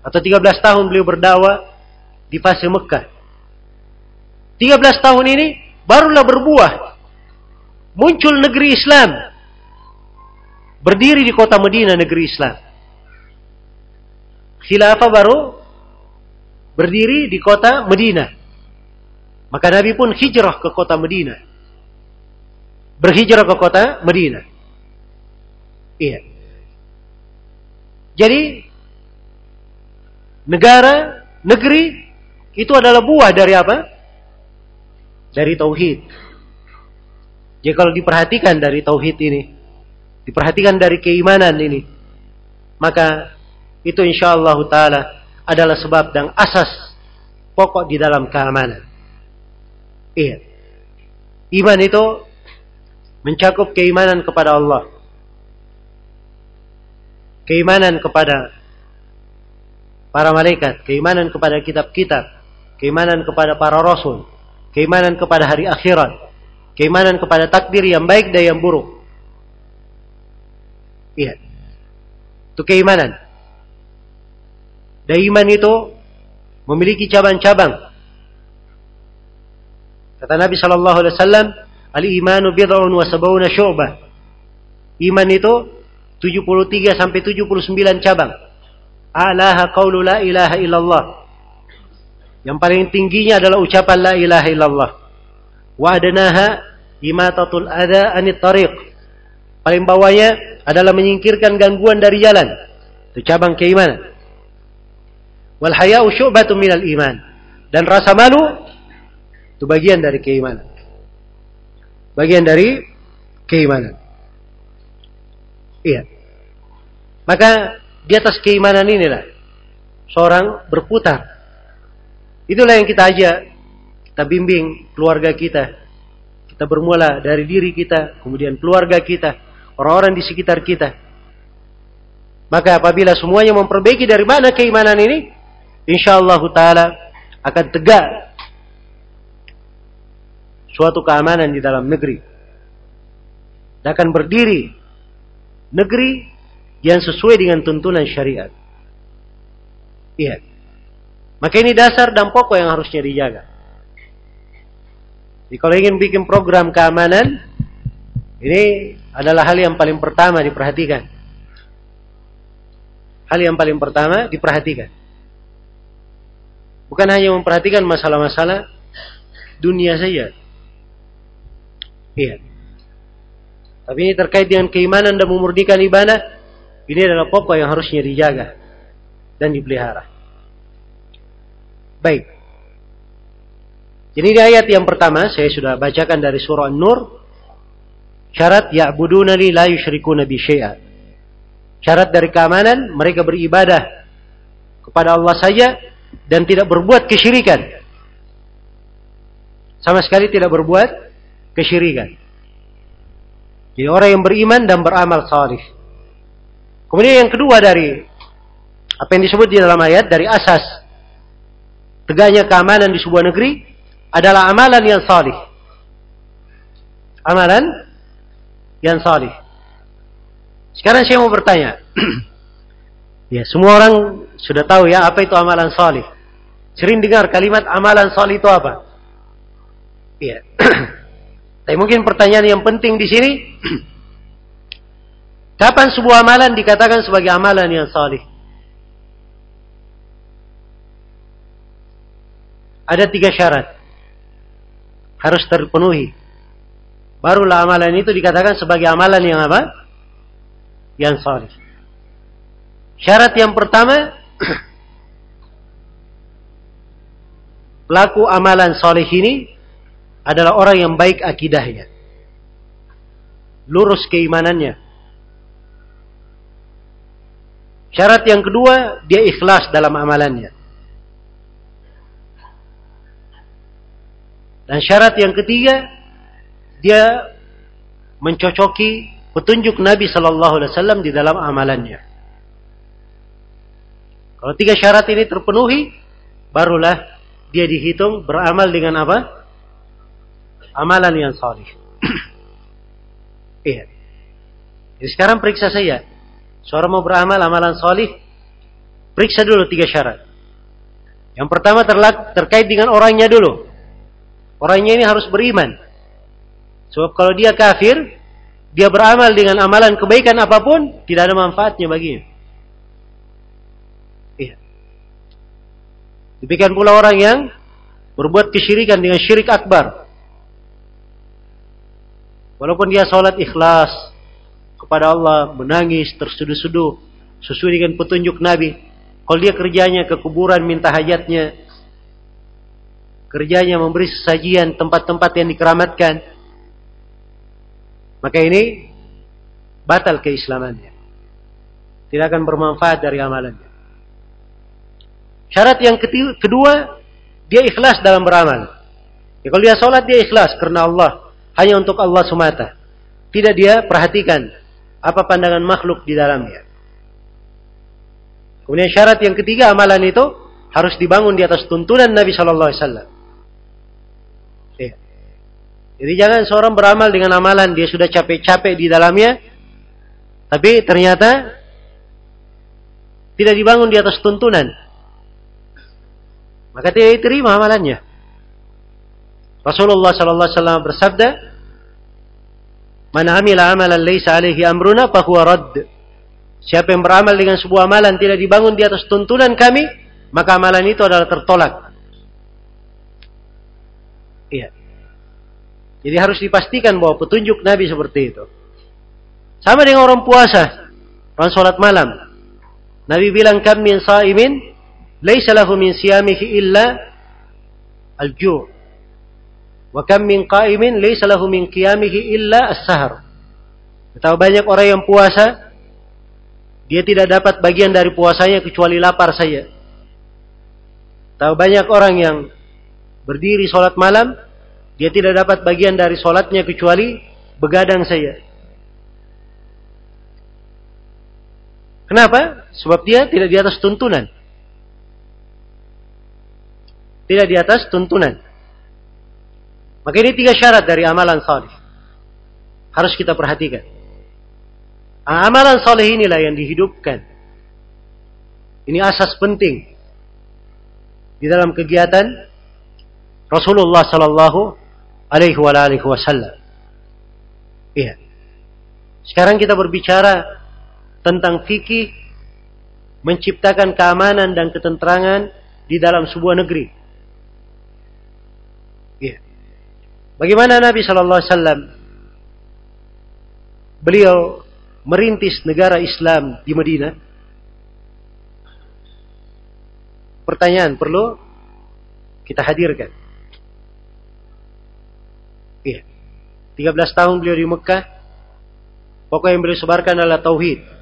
Atau 13 tahun beliau berdakwah di fase Mekah. 13 tahun ini barulah berbuah muncul negeri Islam. Berdiri di kota Medina negeri Islam. Khilafah baru berdiri di kota Medina. Maka Nabi pun hijrah ke kota Medina. Berhijrah ke kota Medina. Iya. Jadi negara, negeri itu adalah buah dari apa? Dari tauhid. Jadi kalau diperhatikan dari tauhid ini, diperhatikan dari keimanan ini, maka itu insya Allah taala adalah sebab dan asas pokok di dalam keamanan. Iya. Iman itu mencakup keimanan kepada Allah. Keimanan kepada para malaikat, keimanan kepada kitab-kitab, keimanan kepada para rasul, keimanan kepada hari akhirat, Keimanan kepada takdir yang baik dan yang buruk. Iya. Itu keimanan. Dan iman itu memiliki cabang-cabang. Kata Nabi Shallallahu Alaihi Wasallam, al-imanu bid'un wa sab'una syu'bah. Iman itu 73 sampai 79 cabang. A'laha qawlu la ilaha illallah. Yang paling tingginya adalah ucapan la ilaha illallah. Wa adnaha imatatul ada anit tariq. Paling bawahnya adalah menyingkirkan gangguan dari jalan. Itu cabang keimanan. Wal haya'u syu'batun minal iman. Dan rasa malu itu bagian dari keimanan. Bagian dari keimanan. Iya. Maka di atas keimanan inilah seorang berputar. Itulah yang kita ajak, kita bimbing keluarga kita, kita bermula dari diri kita, kemudian keluarga kita, orang-orang di sekitar kita. Maka apabila semuanya memperbaiki dari mana keimanan ini, insyaallah taala akan tegak suatu keamanan di dalam negeri. Dan akan berdiri negeri yang sesuai dengan tuntunan syariat. Iya. Maka ini dasar dan pokok yang harusnya dijaga. Jadi kalau ingin bikin program keamanan, ini adalah hal yang paling pertama diperhatikan. Hal yang paling pertama diperhatikan. Bukan hanya memperhatikan masalah-masalah dunia saja. Iya. Tapi ini terkait dengan keimanan dan memurnikan ibadah. Ini adalah pokok yang harusnya dijaga dan dipelihara. Baik. Jadi di ayat yang pertama saya sudah bacakan dari surah An-Nur. Syarat ya'budunani la yusyrikuna bi syai'a. Syarat dari keamanan mereka beribadah kepada Allah saja dan tidak berbuat kesyirikan. Sama sekali tidak berbuat kesyirikan. Jadi orang yang beriman dan beramal salih. Kemudian yang kedua dari apa yang disebut di dalam ayat dari asas tegaknya keamanan di sebuah negeri adalah amalan yang salih. Amalan yang salih. Sekarang saya mau bertanya. ya, semua orang sudah tahu ya apa itu amalan salih. Sering dengar kalimat amalan salih itu apa? Iya. Tapi mungkin pertanyaan yang penting di sini kapan sebuah amalan dikatakan sebagai amalan yang salih? Ada tiga syarat. Harus terpenuhi. Barulah amalan itu dikatakan sebagai amalan yang apa? Yang salih. Syarat yang pertama, pelaku amalan salih ini adalah orang yang baik akidahnya. Lurus keimanannya. Syarat yang kedua, dia ikhlas dalam amalannya. Dan syarat yang ketiga, dia mencocoki petunjuk Nabi Sallallahu Alaihi Wasallam di dalam amalannya. Kalau tiga syarat ini terpenuhi, barulah dia dihitung beramal dengan apa? Amalan yang salih. iya. Sekarang periksa saya. Seorang mau beramal amalan salih, periksa dulu tiga syarat. Yang pertama terkait dengan orangnya dulu. Orangnya ini harus beriman. Sebab kalau dia kafir, dia beramal dengan amalan kebaikan apa pun, tidak ada manfaatnya baginya. Iya. Demikian pula orang yang berbuat kesyirikan dengan syirik akbar. Walaupun dia sholat ikhlas kepada Allah, menangis, tersuduh-suduh, sesuai dengan petunjuk Nabi. Kalau dia kerjanya ke kuburan minta hajatnya, kerjanya memberi sesajian tempat-tempat yang dikeramatkan, maka ini batal keislamannya. Tidak akan bermanfaat dari amalannya. Syarat yang kedua, dia ikhlas dalam beramal. Ya, kalau dia sholat, dia ikhlas karena Allah. Hanya untuk Allah semata. Tidak dia perhatikan apa pandangan makhluk di dalamnya. Kemudian syarat yang ketiga amalan itu harus dibangun di atas tuntunan Nabi Shallallahu Alaihi Wasallam. Jadi jangan seorang beramal dengan amalan dia sudah capek-capek di dalamnya, tapi ternyata tidak dibangun di atas tuntunan. Maka tidak diterima amalannya. Rasulullah sallallahu alaihi wasallam bersabda, "Man amila amalan laisa alaihi amruna fahuwa radd." Siapa yang beramal dengan sebuah amalan tidak dibangun di atas tuntunan kami, maka amalan itu adalah tertolak. Iya. Jadi harus dipastikan bahwa petunjuk Nabi seperti itu. Sama dengan orang puasa, orang sholat malam. Nabi bilang kam min sa'imin laisa lahu min siyamihi illa al-ju' wa kam min qa'imin laisa lahu min qiyamihi illa as-sahar. Betapa banyak orang yang puasa dia tidak dapat bagian dari puasanya kecuali lapar saja. Tahu banyak orang yang berdiri sholat malam dia tidak dapat bagian dari sholatnya kecuali begadang saja. Kenapa? Sebab dia tidak di atas tuntunan. Tidak di atas tuntunan. Maka ini tiga syarat dari amalan salih. Harus kita perhatikan. Amalan salih inilah yang dihidupkan. Ini asas penting di dalam kegiatan Rasulullah Sallallahu Alaihi Wasallam. Iya. Sekarang kita berbicara tentang fikih menciptakan keamanan dan ketenterangan di dalam sebuah negeri. Ya. Bagaimana Nabi Shallallahu Alaihi Wasallam beliau merintis negara Islam di Madinah? Pertanyaan perlu kita hadirkan. Iya. 13 tahun beliau di Mekah. Pokoknya yang beliau sebarkan adalah tauhid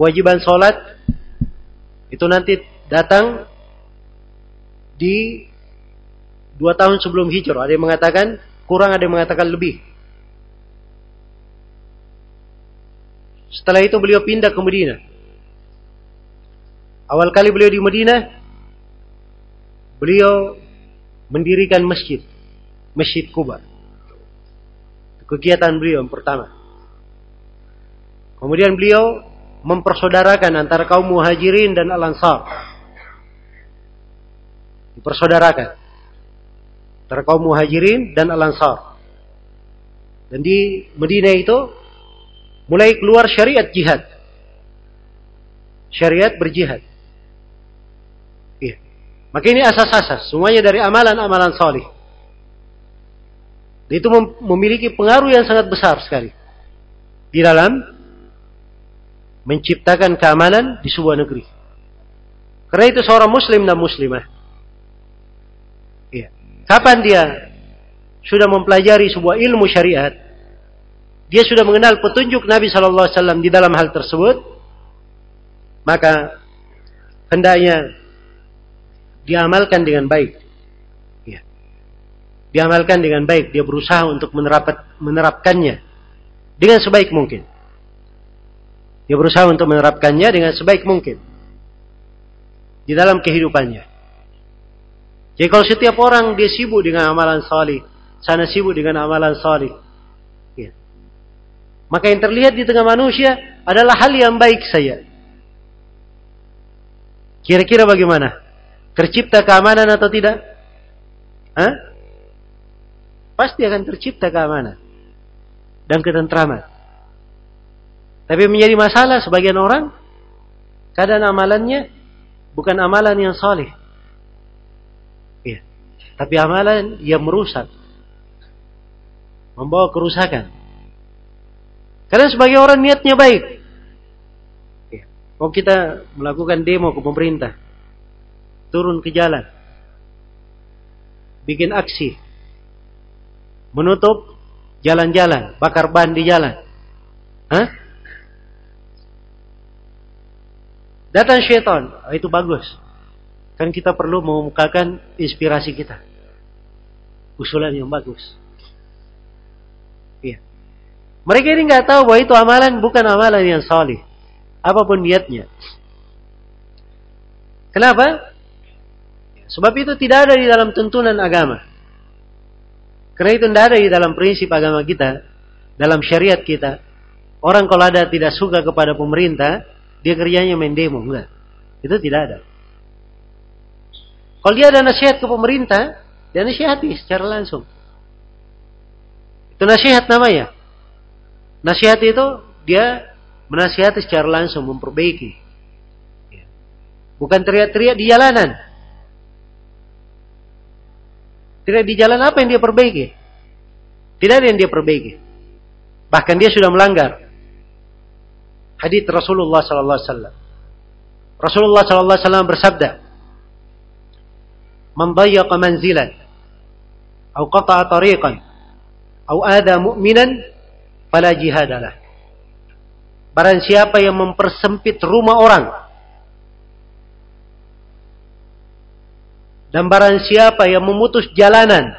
kewajiban sholat itu nanti datang di dua tahun sebelum hijrah. Ada yang mengatakan kurang, ada yang mengatakan lebih. Setelah itu beliau pindah ke Medina. Awal kali beliau di Medina, beliau mendirikan masjid, Masjid Kuba. Kegiatan beliau yang pertama. Kemudian beliau mempersaudarakan antara kaum muhajirin dan al-ansar. Dipersaudarakan. Antara kaum muhajirin dan al-ansar. Dan di Medina itu mulai keluar syariat jihad. Syariat berjihad. Iya. Maka ini asas-asas. Semuanya dari amalan-amalan salih. Itu memiliki pengaruh yang sangat besar sekali. Di dalam menciptakan keamanan di sebuah negeri. Karena itu seorang muslim dan muslimah. Kapan dia sudah mempelajari sebuah ilmu syariat, dia sudah mengenal petunjuk Nabi Shallallahu Alaihi Wasallam di dalam hal tersebut, maka hendaknya diamalkan dengan baik. Ya. Diamalkan dengan baik, dia berusaha untuk menerap, menerapkannya dengan sebaik mungkin. Dia berusaha untuk menerapkannya dengan sebaik mungkin. Di dalam kehidupannya. Jadi kalau setiap orang dia sibuk dengan amalan salih, sana sibuk dengan amalan salih, ya. maka yang terlihat di tengah manusia adalah hal yang baik saja. Kira-kira bagaimana? Tercipta keamanan atau tidak? Hah? Pasti akan tercipta keamanan dan ketentraman. Tapi menjadi masalah sebagian orang keadaan amalannya bukan amalan yang saleh. Tapi amalan yang merusak. Membawa kerusakan. Karena sebagai orang niatnya baik. Kalau kita melakukan demo ke pemerintah. Turun ke jalan. Bikin aksi. Menutup jalan-jalan. Bakar ban di jalan. Hah? Datang syaitan, oh, itu bagus. Kan kita perlu mengemukakan inspirasi kita. Usulan yang bagus. Iya. Mereka ini nggak tahu bahwa itu amalan bukan amalan yang salih. Apa pun niatnya. Kenapa? Sebab itu tidak ada di dalam tuntunan agama. Karena itu tidak ada di dalam prinsip agama kita, dalam syariat kita. Orang kalau ada tidak suka kepada pemerintah, dia kerjanya main demo, enggak. Itu tidak ada. Kalau dia ada nasihat ke pemerintah, dia nasihati secara langsung. Itu nasihat namanya. Nasihat itu dia menasihati secara langsung, memperbaiki. Bukan teriak-teriak di jalanan. Tidak di jalan apa yang dia perbaiki? Tidak ada yang dia perbaiki. Bahkan dia sudah melanggar hadits Rasulullah sallallahu alaihi wasallam. Rasulullah sallallahu wasallam bersabda, "Man dayyaqa manzilan aw qata'a tariqan aw ada mu'minan fala jihadalah." Barang siapa yang mempersempit rumah orang dan barang siapa yang memutus jalanan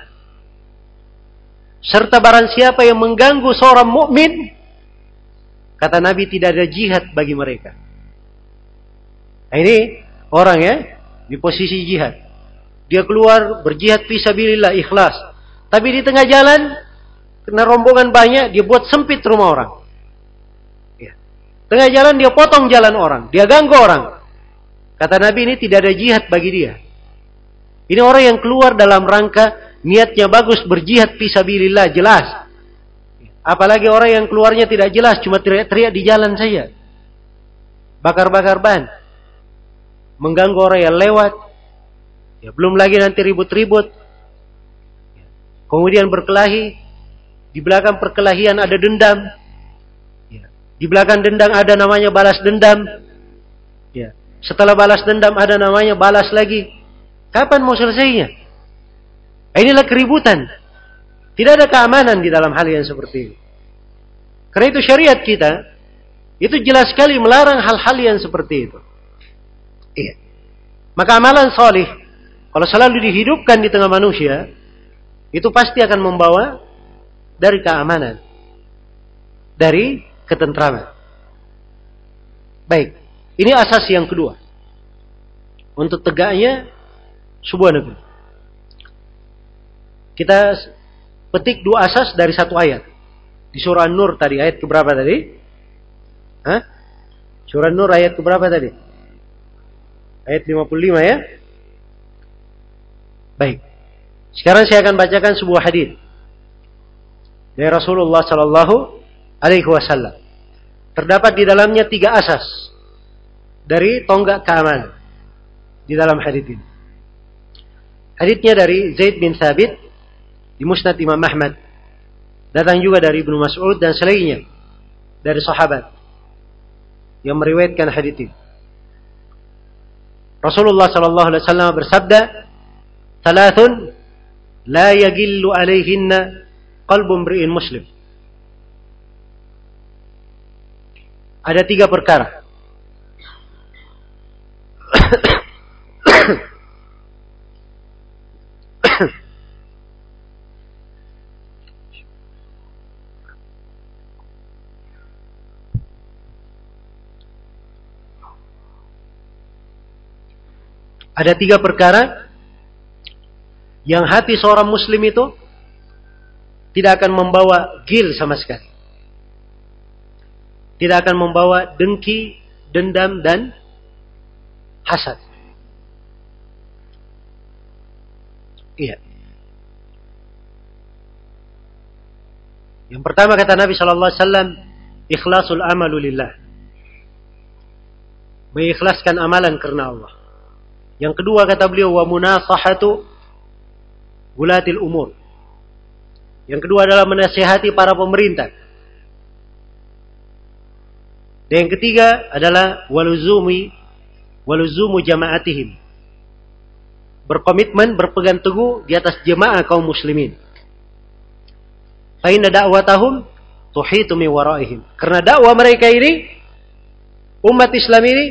serta barang siapa yang mengganggu seorang mukmin Kata Nabi tidak ada jihad bagi mereka. Nah, ini orang ya di posisi jihad. Dia keluar berjihad fisabilillah ikhlas. Tapi di tengah jalan kena rombongan banyak dia buat sempit rumah orang. Ya. Tengah jalan dia potong jalan orang, dia ganggu orang. Kata Nabi ini tidak ada jihad bagi dia. Ini orang yang keluar dalam rangka niatnya bagus berjihad fisabilillah jelas. Apalagi orang yang keluarnya tidak jelas, cuma teriak-teriak di jalan saja. Bakar-bakar ban. Mengganggu orang yang lewat. Ya, belum lagi nanti ribut-ribut. Kemudian berkelahi. Di belakang perkelahian ada dendam. Ya. Di belakang dendam ada namanya balas dendam. Ya. Setelah balas dendam ada namanya balas lagi. Kapan mau selesainya? Inilah keributan. Tidak ada keamanan di dalam hal yang seperti ini. Karena itu syariat kita itu jelas sekali melarang hal-hal yang seperti itu. Iya. Maka amalan solih kalau selalu dihidupkan di tengah manusia itu pasti akan membawa dari keamanan, dari ketentraman. Baik, ini asas yang kedua untuk tegaknya sebuah negeri. Kita petik dua asas dari satu ayat. Di surah Nur tadi, ayat keberapa tadi? Hah? Surah Nur ayat keberapa tadi? Ayat 55 ya? Baik. Sekarang saya akan bacakan sebuah hadis dari Rasulullah Sallallahu Alaihi Wasallam. Terdapat di dalamnya tiga asas dari tonggak keamanan di dalam hadis ini. Hadisnya dari Zaid bin Thabit di Musnad Imam Ahmad. Datang juga dari Ibnu Mas'ud dan selainnya dari sahabat yang meriwayatkan hadis ini. Rasulullah sallallahu alaihi wasallam bersabda, "Thalathun la yagillu alaihinna qalbu imri'in muslim." Ada tiga perkara Ada tiga perkara yang hati seorang muslim itu tidak akan membawa gil sama sekali. Tidak akan membawa dengki, dendam, dan hasad. Iya. Yang pertama kata Nabi Shallallahu Alaihi Wasallam, ikhlasul amalulillah. Mengikhlaskan amalan karena Allah. Yang kedua kata beliau wa munasahatu gulatil umur. Yang kedua adalah menasihati para pemerintah. Dan yang ketiga adalah waluzumi waluzumu jama'atihim. Berkomitmen berpegang teguh di atas jemaah kaum muslimin. Fainna da'watahum tuhitu min waraihim. Karena dakwah mereka ini umat Islam ini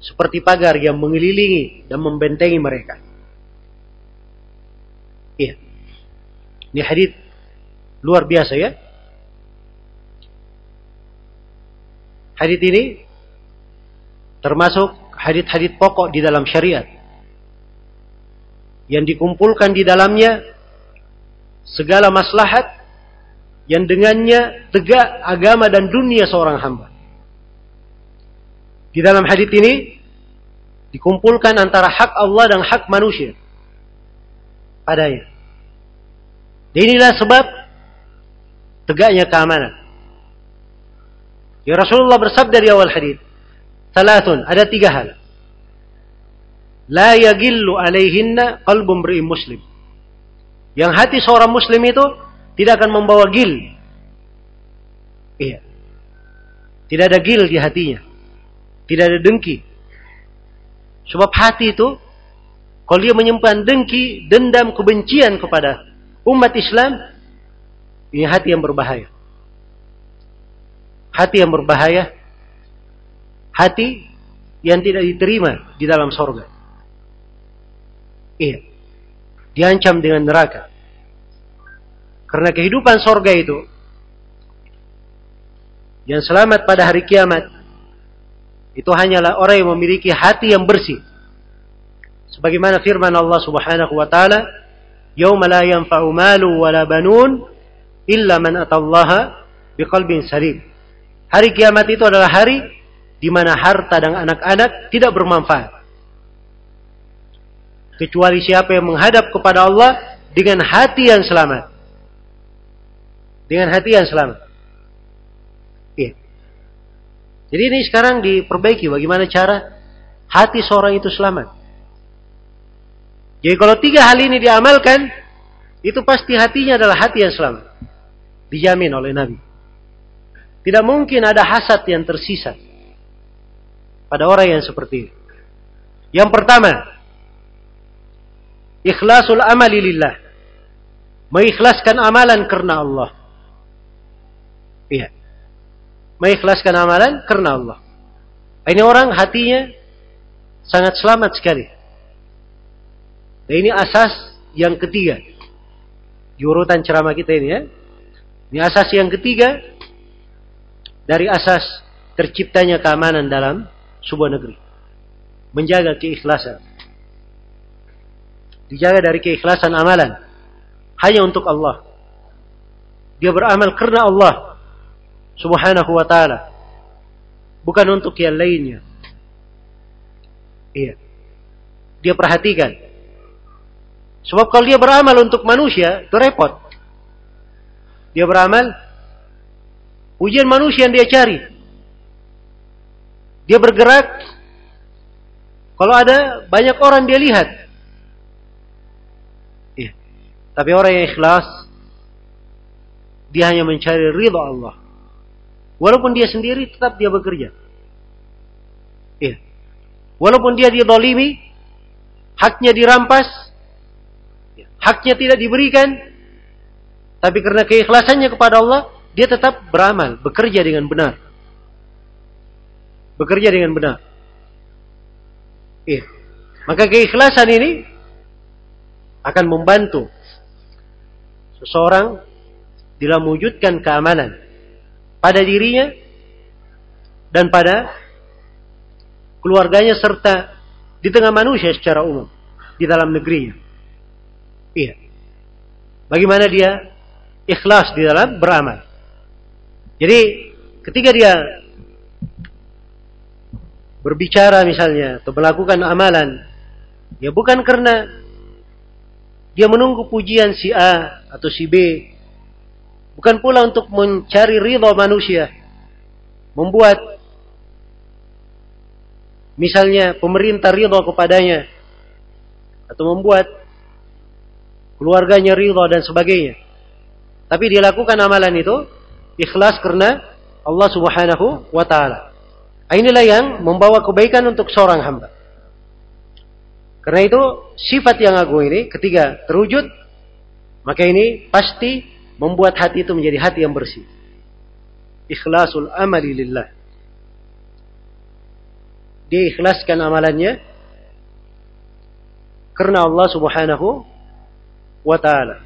seperti pagar yang mengelilingi dan membentengi mereka. Iya. Ini hadis luar biasa ya. Hadis ini termasuk hadis-hadis pokok di dalam syariat yang dikumpulkan di dalamnya segala maslahat yang dengannya tegak agama dan dunia seorang hamba. Di dalam hadis ini dikumpulkan antara hak Allah dan hak manusia padanya. Inilah sebab tegaknya keamanan. Ya Rasulullah bersabda di awal hadis, "Salatun, ada tiga hal. La yagillu alaihinna qalbun mri'in muslim." Yang hati seorang muslim itu tidak akan membawa gil. Iya. Tidak ada gil di hatinya. Tidak ada dengki. Sebab hati itu, kalau dia menyimpan dengki, dendam, kebencian kepada umat Islam, ini hati yang berbahaya. Hati yang berbahaya, hati yang tidak diterima di dalam sorga. Iya. Diancam dengan neraka. Karena kehidupan sorga itu yang selamat pada hari kiamat itu hanyalah orang yang memiliki hati yang bersih. Sebagaimana firman Allah Subhanahu wa taala, "Yauma la yanfa'u malu wala banun illa man atallaha biqalbin salim." Hari kiamat itu adalah hari di mana harta dan anak-anak tidak bermanfaat. Kecuali siapa yang menghadap kepada Allah dengan hati yang selamat. Dengan hati yang selamat. Iya. Jadi ini sekarang diperbaiki bagaimana cara hati seorang itu selamat. Jadi kalau tiga hal ini diamalkan, itu pasti hatinya adalah hati yang selamat. Dijamin oleh Nabi. Tidak mungkin ada hasad yang tersisa pada orang yang seperti ini. Yang pertama, ikhlasul amali lillah. Mengikhlaskan amalan karena Allah. Iya mengikhlaskan amalan karena Allah. Ini orang hatinya sangat selamat sekali. Dan ini asas yang ketiga. Di urutan ceramah kita ini ya. Ini asas yang ketiga dari asas terciptanya keamanan dalam sebuah negeri. Menjaga keikhlasan. Dijaga dari keikhlasan amalan. Hanya untuk Allah. Dia beramal karena Allah subhanahu wa ta'ala. Bukan untuk yang lainnya. Iya. Dia perhatikan. Sebab kalau dia beramal untuk manusia, itu repot. Dia beramal, ujian manusia yang dia cari. Dia bergerak, kalau ada banyak orang dia lihat. Iya. Tapi orang yang ikhlas, dia hanya mencari ridha Allah. Walaupun dia sendiri tetap dia bekerja. Iya. Walaupun dia didolimi, haknya dirampas, ya, haknya tidak diberikan, tapi karena keikhlasannya kepada Allah, dia tetap beramal, bekerja dengan benar. Bekerja dengan benar. Iya. Maka keikhlasan ini akan membantu seseorang dalam mewujudkan keamanan pada dirinya dan pada keluarganya serta di tengah manusia secara umum di dalam negerinya. Iya. Bagaimana dia ikhlas di dalam beramal. Jadi ketika dia berbicara misalnya atau melakukan amalan ya bukan karena dia menunggu pujian si A atau si B Bukan pula untuk mencari ridho manusia. Membuat misalnya pemerintah ridho kepadanya. Atau membuat keluarganya ridho dan sebagainya. Tapi dia lakukan amalan itu ikhlas karena Allah Subhanahu wa taala. Inilah yang membawa kebaikan untuk seorang hamba. Karena itu sifat yang agung ini ketika terwujud maka ini pasti membuat hati itu menjadi hati yang bersih. Ikhlasul amali lillah. Dia ikhlaskan amalannya karena Allah Subhanahu wa taala.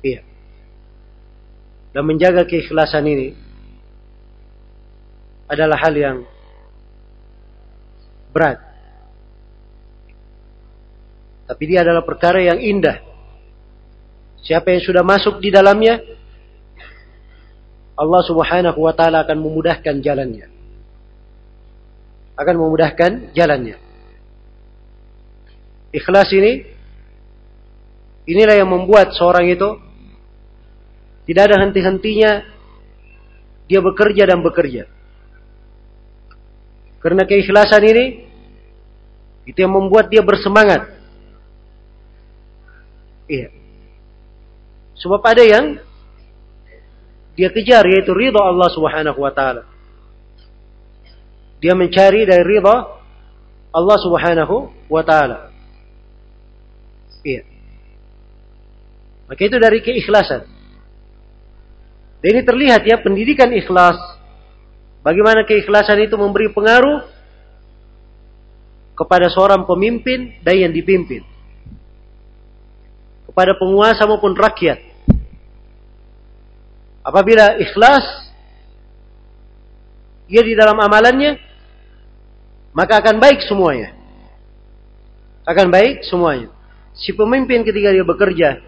Iya. Dan menjaga keikhlasan ini adalah hal yang berat. Tapi dia adalah perkara yang indah Siapa yang sudah masuk di dalamnya, Allah Subhanahu wa taala akan memudahkan jalannya. Akan memudahkan jalannya. Ikhlas ini inilah yang membuat seorang itu tidak ada henti-hentinya dia bekerja dan bekerja. Karena keikhlasan ini itu yang membuat dia bersemangat. Iya. Sebab ada yang dia kejar yaitu ridha Allah Subhanahu wa taala. Dia mencari dari ridha Allah Subhanahu wa taala. Iya. Maka itu dari keikhlasan. Dan ini terlihat ya pendidikan ikhlas. Bagaimana keikhlasan itu memberi pengaruh kepada seorang pemimpin dan yang dipimpin. Kepada penguasa maupun rakyat. Apabila ikhlas dia di dalam amalannya, maka akan baik semuanya. Akan baik semuanya. Si pemimpin ketika dia bekerja,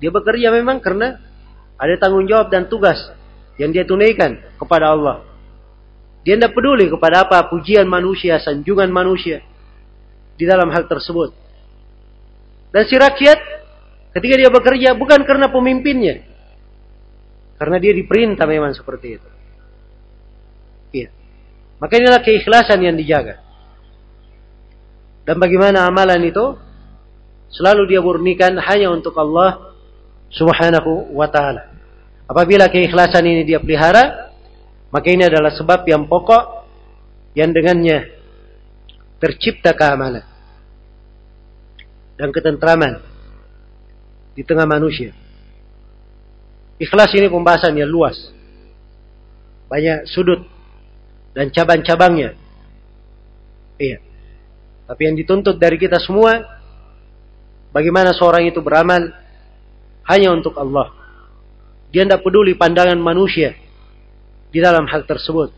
dia bekerja memang karena ada tanggung jawab dan tugas yang dia tunaikan kepada Allah. Dia tidak peduli kepada apa pujian manusia, sanjungan manusia di dalam hal tersebut. Dan si rakyat ketika dia bekerja bukan karena pemimpinnya. Karena dia diperintah memang seperti itu. Iya. Maka inilah keikhlasan yang dijaga. Dan bagaimana amalan itu selalu dia murnikan hanya untuk Allah Subhanahu wa taala. Apabila keikhlasan ini dia pelihara, maka ini adalah sebab yang pokok yang dengannya tercipta keamanan dan ketentraman di tengah manusia. Ikhlas ini pembahasan yang luas. Banyak sudut dan cabang-cabangnya. Iya. Tapi yang dituntut dari kita semua bagaimana seorang itu beramal hanya untuk Allah. Dia tidak peduli pandangan manusia di dalam hal tersebut.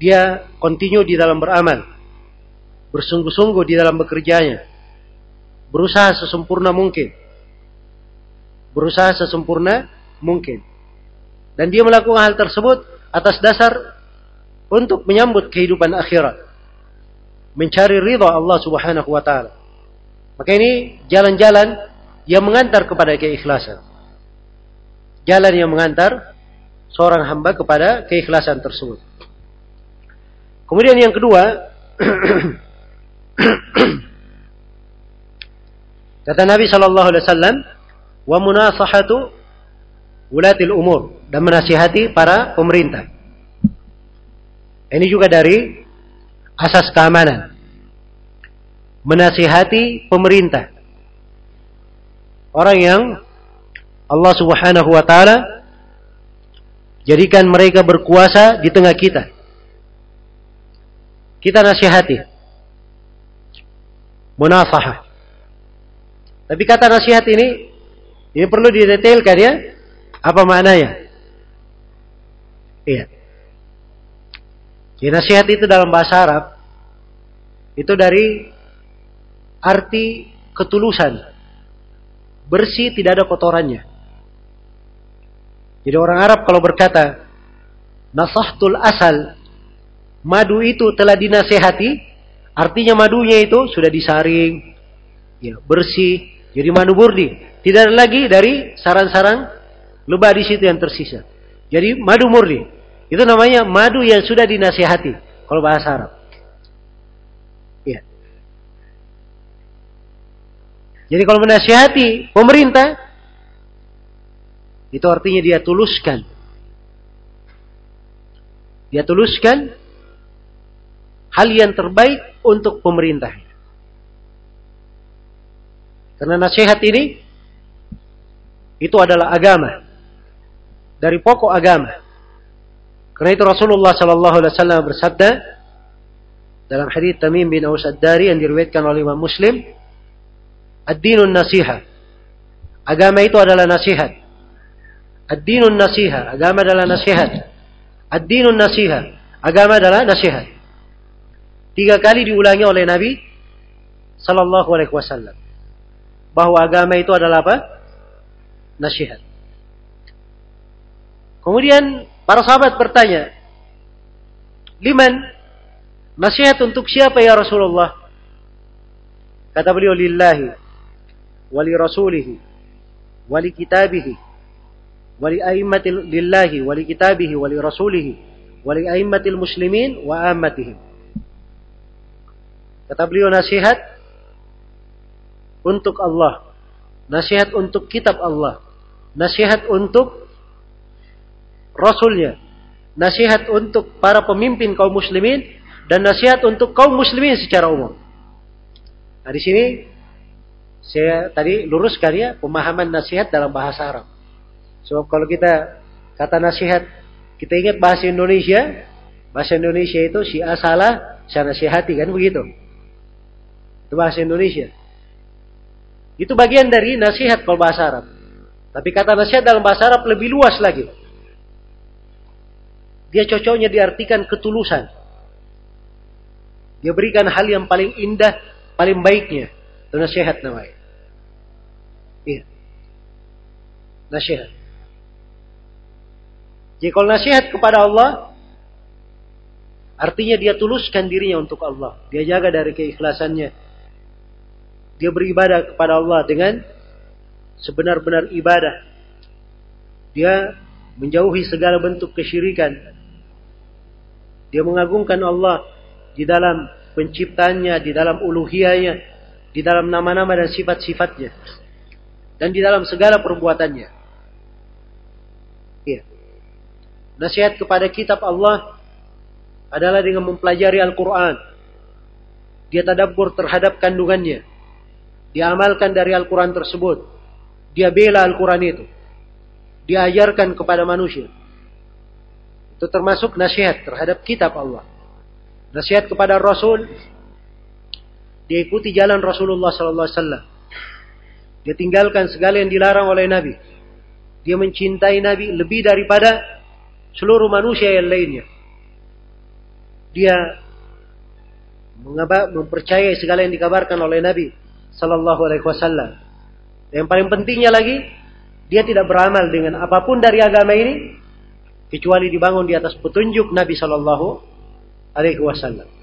Dia kontinu di dalam beramal bersungguh-sungguh di dalam bekerjanya, berusaha sesempurna mungkin, berusaha sesempurna mungkin, dan dia melakukan hal tersebut atas dasar untuk menyambut kehidupan akhirat, mencari ridha Allah Subhanahu wa taala. Maka ini jalan-jalan yang mengantar kepada keikhlasan. Jalan yang mengantar seorang hamba kepada keikhlasan tersebut. Kemudian yang kedua, Kata Nabi Shallallahu Alaihi Wasallam, wa munasahatu ulatil umur dan menasihati para pemerintah. Ini juga dari asas keamanan. Menasihati pemerintah. Orang yang Allah Subhanahu wa taala jadikan mereka berkuasa di tengah kita. Kita nasihati munafahah. Tapi kata nasihat ini ini perlu didetailkan ya. Apa maknanya? Iya. Jadi nasihat itu dalam bahasa Arab itu dari arti ketulusan. Bersih tidak ada kotorannya. Jadi orang Arab kalau berkata nasahtul asal madu itu telah dinasehati Artinya madunya itu sudah disaring, ya, bersih, jadi madu murni. Tidak ada lagi dari sarang-sarang lebah di situ yang tersisa. Jadi madu murni. Itu namanya madu yang sudah dinasihati kalau bahasa Arab. Ya. Jadi kalau menasihati pemerintah itu artinya dia tuluskan. Dia tuluskan hal yang terbaik untuk pemerintah. Karena nasihat ini itu adalah agama dari pokok agama. Karena itu Rasulullah Sallallahu Alaihi Wasallam bersabda dalam hadis Tamim bin Aus Ad-Dari yang diriwayatkan oleh Imam Muslim, "Ad-dinun nasiha." Agama itu adalah nasihat. Ad-dinun nasiha, agama adalah nasihat. Ad-dinun nasiha, agama adalah nasihat. Tiga kali diulangi oleh Nabi Sallallahu Alaihi Wasallam bahwa agama itu adalah apa? Nasihat. Kemudian para sahabat bertanya, liman nasihat untuk siapa ya Rasulullah? Kata beliau lillahi wali kitabihi wali rasulihi wali aimmatil muslimin wa ammatihim. Kata beliau nasihat untuk Allah. Nasihat untuk kitab Allah. Nasihat untuk Rasulnya. Nasihat untuk para pemimpin kaum muslimin. Dan nasihat untuk kaum muslimin secara umum. Nah di sini saya tadi luruskan ya pemahaman nasihat dalam bahasa Arab. Sebab kalau kita kata nasihat, kita ingat bahasa Indonesia, bahasa Indonesia itu si asalah, saya nasihati kan begitu. Itu bahasa Indonesia. Itu bagian dari nasihat kalau bahasa Arab. Tapi kata nasihat dalam bahasa Arab lebih luas lagi. Dia cocoknya diartikan ketulusan. Dia berikan hal yang paling indah, paling baiknya. Nasihat namanya. Iya. Nasihat. Jadi kalau nasihat kepada Allah, artinya dia tuluskan dirinya untuk Allah. Dia jaga dari keikhlasannya. Dia beribadah kepada Allah dengan sebenar-benar ibadah. Dia menjauhi segala bentuk kesyirikan. Dia mengagungkan Allah di dalam penciptanya, di dalam uluhiyahnya, di dalam nama-nama dan sifat-sifatnya. Dan di dalam segala perbuatannya. Iya. Nasihat kepada kitab Allah adalah dengan mempelajari Al-Quran. Dia tadabbur terhadap kandungannya. Dia amalkan dari Al-Quran tersebut dia bela Al-Quran itu. Diajarkan kepada manusia. Itu termasuk nasihat terhadap kitab Allah. Nasihat kepada Rasul. Dia ikuti jalan Rasulullah SAW. Dia tinggalkan segala yang dilarang oleh Nabi. Dia mencintai Nabi lebih daripada seluruh manusia yang lainnya. Dia mempercayai segala yang dikabarkan oleh Nabi Sallallahu Alaihi Wasallam yang paling pentingnya lagi, dia tidak beramal dengan apa pun dari agama ini kecuali dibangun di atas petunjuk Nabi Shallallahu Alaihi Wasallam.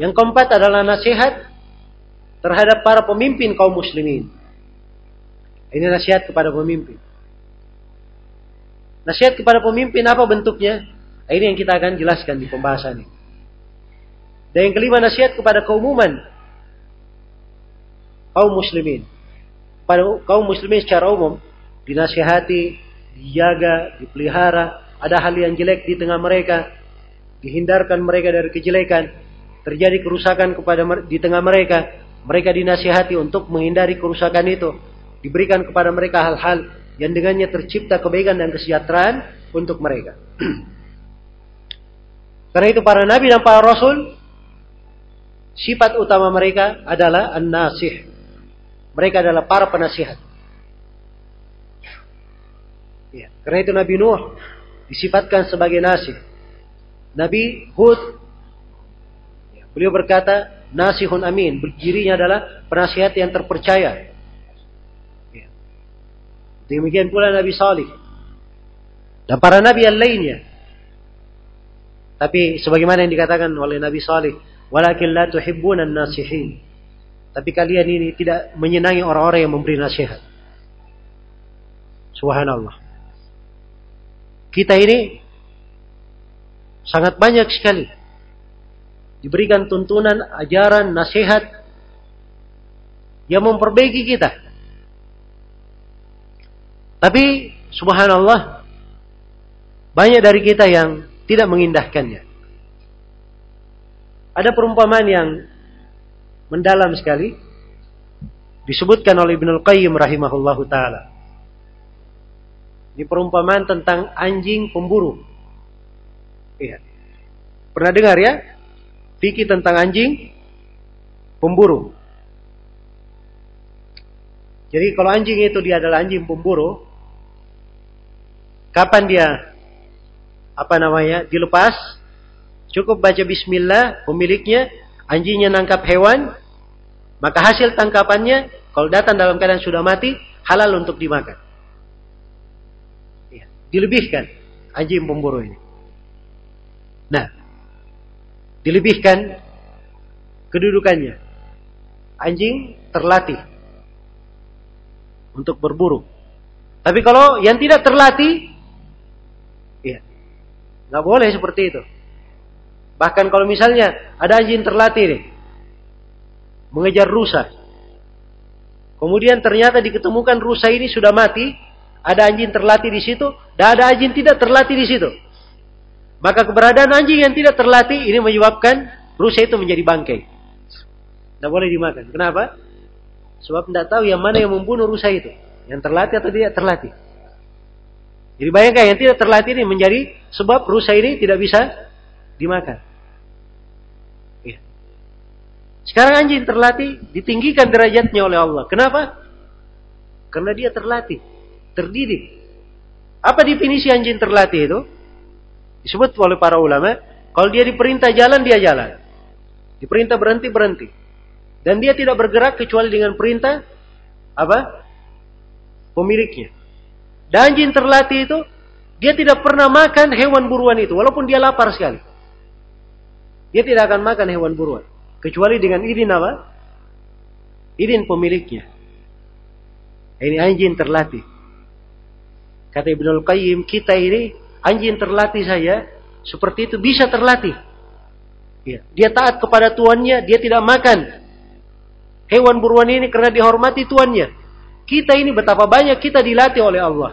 Yang keempat adalah nasihat terhadap para pemimpin kaum muslimin. Ini nasihat kepada pemimpin. Nasihat kepada pemimpin apa bentuknya? Ini yang kita akan jelaskan di pembahasan ini. Dan yang kelima nasihat kepada keumuman kaum muslimin pada kaum muslimin secara umum dinasihati, dijaga, dipelihara, ada hal yang jelek di tengah mereka, dihindarkan mereka dari kejelekan, terjadi kerusakan kepada di tengah mereka, mereka dinasihati untuk menghindari kerusakan itu, diberikan kepada mereka hal-hal yang dengannya tercipta kebaikan dan kesejahteraan untuk mereka. Karena itu para nabi dan para rasul sifat utama mereka adalah an-nasih, mereka adalah para penasihat. Ya, karena itu Nabi Nuh disifatkan sebagai nasih. Nabi Hud beliau berkata nasihun amin. Dirinya adalah penasihat yang terpercaya. Ya. Demikian pula Nabi Salih dan para nabi yang lainnya. Tapi sebagaimana yang dikatakan oleh Nabi Salih, walakin la tuhibbuna nasihin tapi kalian ini tidak menyenangi orang-orang yang memberi nasihat. Subhanallah. Kita ini sangat banyak sekali diberikan tuntunan, ajaran, nasihat yang memperbaiki kita. Tapi subhanallah banyak dari kita yang tidak mengindahkannya. Ada perumpamaan yang mendalam sekali disebutkan oleh Ibnul Qayyim rahimahullahu taala. Ini perumpamaan tentang anjing pemburu. Iya. Pernah dengar ya? Fikih tentang anjing pemburu. Jadi kalau anjing itu dia adalah anjing pemburu, kapan dia apa namanya dilepas? Cukup baca Bismillah pemiliknya, anjingnya nangkap hewan, maka hasil tangkapannya, kalau datang dalam keadaan sudah mati, halal untuk dimakan. Ya, dilebihkan anjing pemburu ini. Nah, dilebihkan kedudukannya. Anjing terlatih untuk berburu. Tapi kalau yang tidak terlatih, ya, nggak boleh seperti itu. Bahkan kalau misalnya ada anjing terlatih nih, mengejar rusa. Kemudian ternyata diketemukan rusa ini sudah mati, ada anjing terlatih di situ, dan ada anjing tidak terlatih di situ. Maka keberadaan anjing yang tidak terlatih ini menyebabkan rusa itu menjadi bangkai. Tidak boleh dimakan. Kenapa? Sebab tidak tahu yang mana yang membunuh rusa itu. Yang terlatih atau tidak terlatih. Jadi bayangkan yang tidak terlatih ini menjadi sebab rusa ini tidak bisa dimakan. Sekarang anjing terlatih ditinggikan derajatnya oleh Allah. Kenapa? Karena dia terlatih, terdidik. Apa definisi anjing terlatih itu? Disebut oleh para ulama, kalau dia diperintah jalan, dia jalan. Diperintah berhenti, berhenti. Dan dia tidak bergerak kecuali dengan perintah apa? Pemiliknya. Dan anjing terlatih itu, dia tidak pernah makan hewan buruan itu, walaupun dia lapar sekali. Dia tidak akan makan hewan buruan. Kecuali dengan izin apa? Izin pemiliknya. Ini anjing terlatih. Kata Ibnu Qayyim, kita ini anjing terlatih saya seperti itu bisa terlatih. Ya. Dia taat kepada tuannya, dia tidak makan hewan buruan ini karena dihormati tuannya. Kita ini betapa banyak kita dilatih oleh Allah.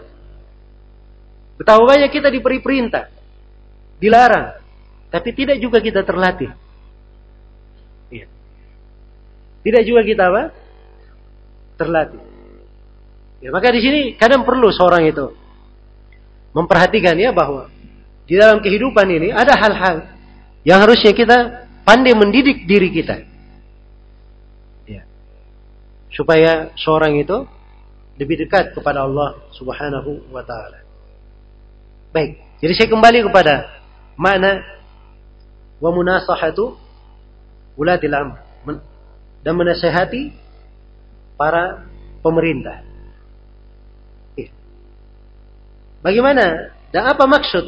Betapa banyak kita diberi perintah, dilarang, tapi tidak juga kita terlatih. Ya. Tidak juga kita apa? Terlatih. Ya, maka di sini kadang perlu seorang itu memperhatikan ya bahwa di dalam kehidupan ini ada hal-hal yang harusnya kita pandai mendidik diri kita. Ya. Supaya seorang itu lebih dekat kepada Allah Subhanahu wa taala. Baik, jadi saya kembali kepada makna wa munasahatu ulatil amr dan menasehati para pemerintah. Bagaimana dan apa maksud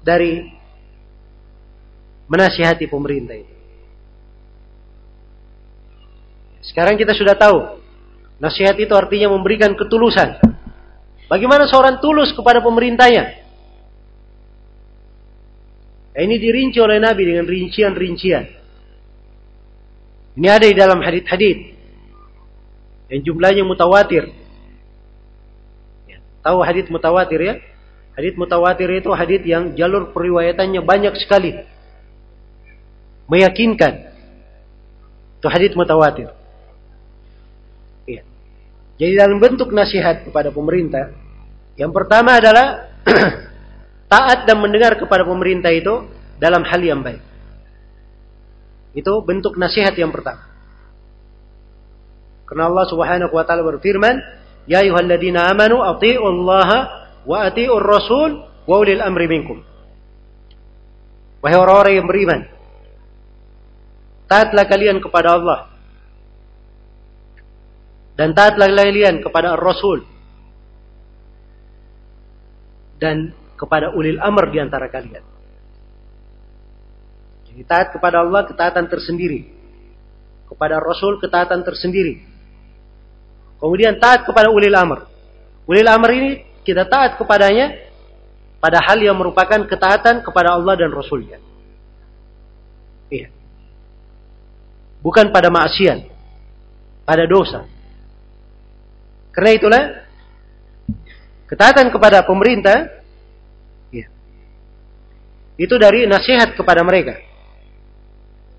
dari menasihati pemerintah itu? Sekarang kita sudah tahu, nasihat itu artinya memberikan ketulusan. Bagaimana seorang tulus kepada pemerintahnya? Ini dirinci oleh Nabi dengan rincian-rincian. Ini ada di dalam hadith-hadith yang jumlahnya mutawatir. Tahu hadith mutawatir ya? Hadith mutawatir itu hadith yang jalur periwayatannya banyak sekali. Meyakinkan. Itu hadith mutawatir. Ya. Jadi dalam bentuk nasihat kepada pemerintah, yang pertama adalah taat dan mendengar kepada pemerintah itu dalam hal yang baik. Itu bentuk nasihat yang pertama. Karena Allah Subhanahu wa taala berfirman, Ya ayuhalladzina amanu ati'u Allah wa ati'u Rasul wa ulil amri minkum. Wahai orang-orang yang beriman, taatlah kalian kepada Allah dan taatlah kalian kepada Rasul dan kepada ulil amr di antara kalian. Jadi taat kepada Allah ketaatan tersendiri. Kepada Rasul ketaatan tersendiri. Kemudian taat kepada ulil amr. Ulil amr ini kita taat kepadanya pada hal yang merupakan ketaatan kepada Allah dan Rasulnya. Iya. Bukan pada maksiat. Pada dosa. Karena itulah ketaatan kepada pemerintah iya, itu dari nasihat kepada mereka.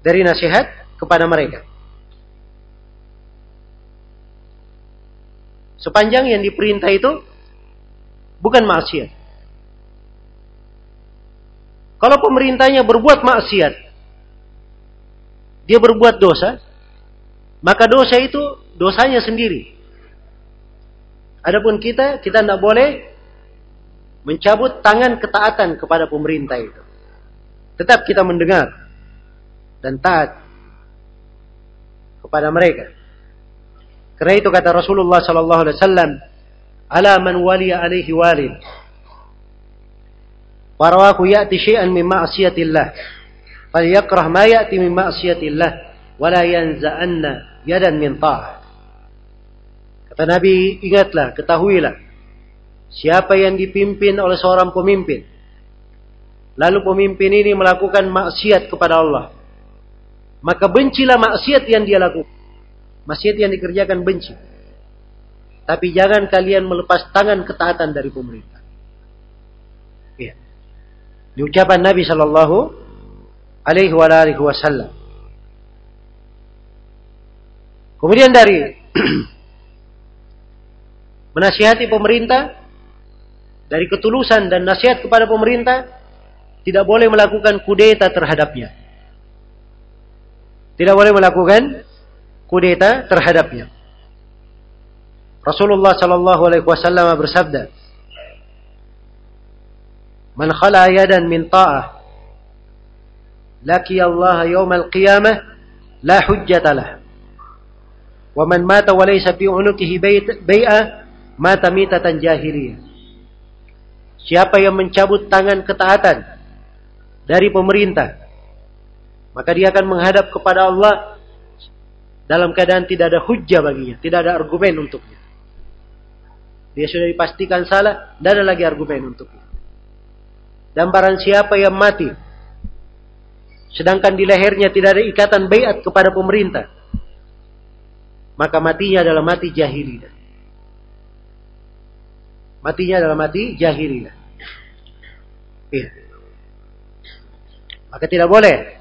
Dari nasihat kepada mereka. Sepanjang yang diperintah itu bukan maksiat. Kalau pemerintahnya berbuat maksiat, dia berbuat dosa, maka dosa itu dosanya sendiri. Adapun kita, kita tidak boleh mencabut tangan ketaatan kepada pemerintah itu. Tetap kita mendengar dan taat kepada mereka. Karena itu kata Rasulullah sallallahu alaihi wasallam, "Ala man wali alaihi walid." Warawahu ya'ti syai'an min ma'siyatillah. Falyakrah ma ya'ti min ma'siyatillah wa la yanza'anna yadan min ta'ah. Kata Nabi, ingatlah, ketahuilah. Siapa yang dipimpin oleh seorang pemimpin. Lalu pemimpin ini melakukan maksiat kepada Allah. Maka bencilah maksiat yang dia lakukan. Maksiat yang dikerjakan benci. Tapi jangan kalian melepas tangan ketaatan dari pemerintah. Ya. Di ucapan Nabi Shallallahu Alaihi Wasallam. Kemudian dari menasihati pemerintah, dari ketulusan dan nasihat kepada pemerintah, tidak boleh melakukan kudeta terhadapnya. Tidak boleh melakukan kudeta terhadapnya. Rasulullah Shallallahu Alaihi Wasallam bersabda, "Man khala yadan min ta'ah, laki Allah yawm al-qiyamah, la hujjata lah. Wa man mata wa laysa fi unukihi bai'a, mata mitatan jahiliyah." Siapa yang mencabut tangan ketaatan dari pemerintah, maka dia akan menghadap kepada Allah dalam keadaan tidak ada hujah baginya, tidak ada argumen untuknya. Dia sudah dipastikan salah, tidak ada lagi argumen untuknya. Dan barang siapa yang mati, sedangkan di lehernya tidak ada ikatan bayat kepada pemerintah, maka matinya adalah mati jahiliyah. Matinya adalah mati jahiliyah. Iya. Maka tidak boleh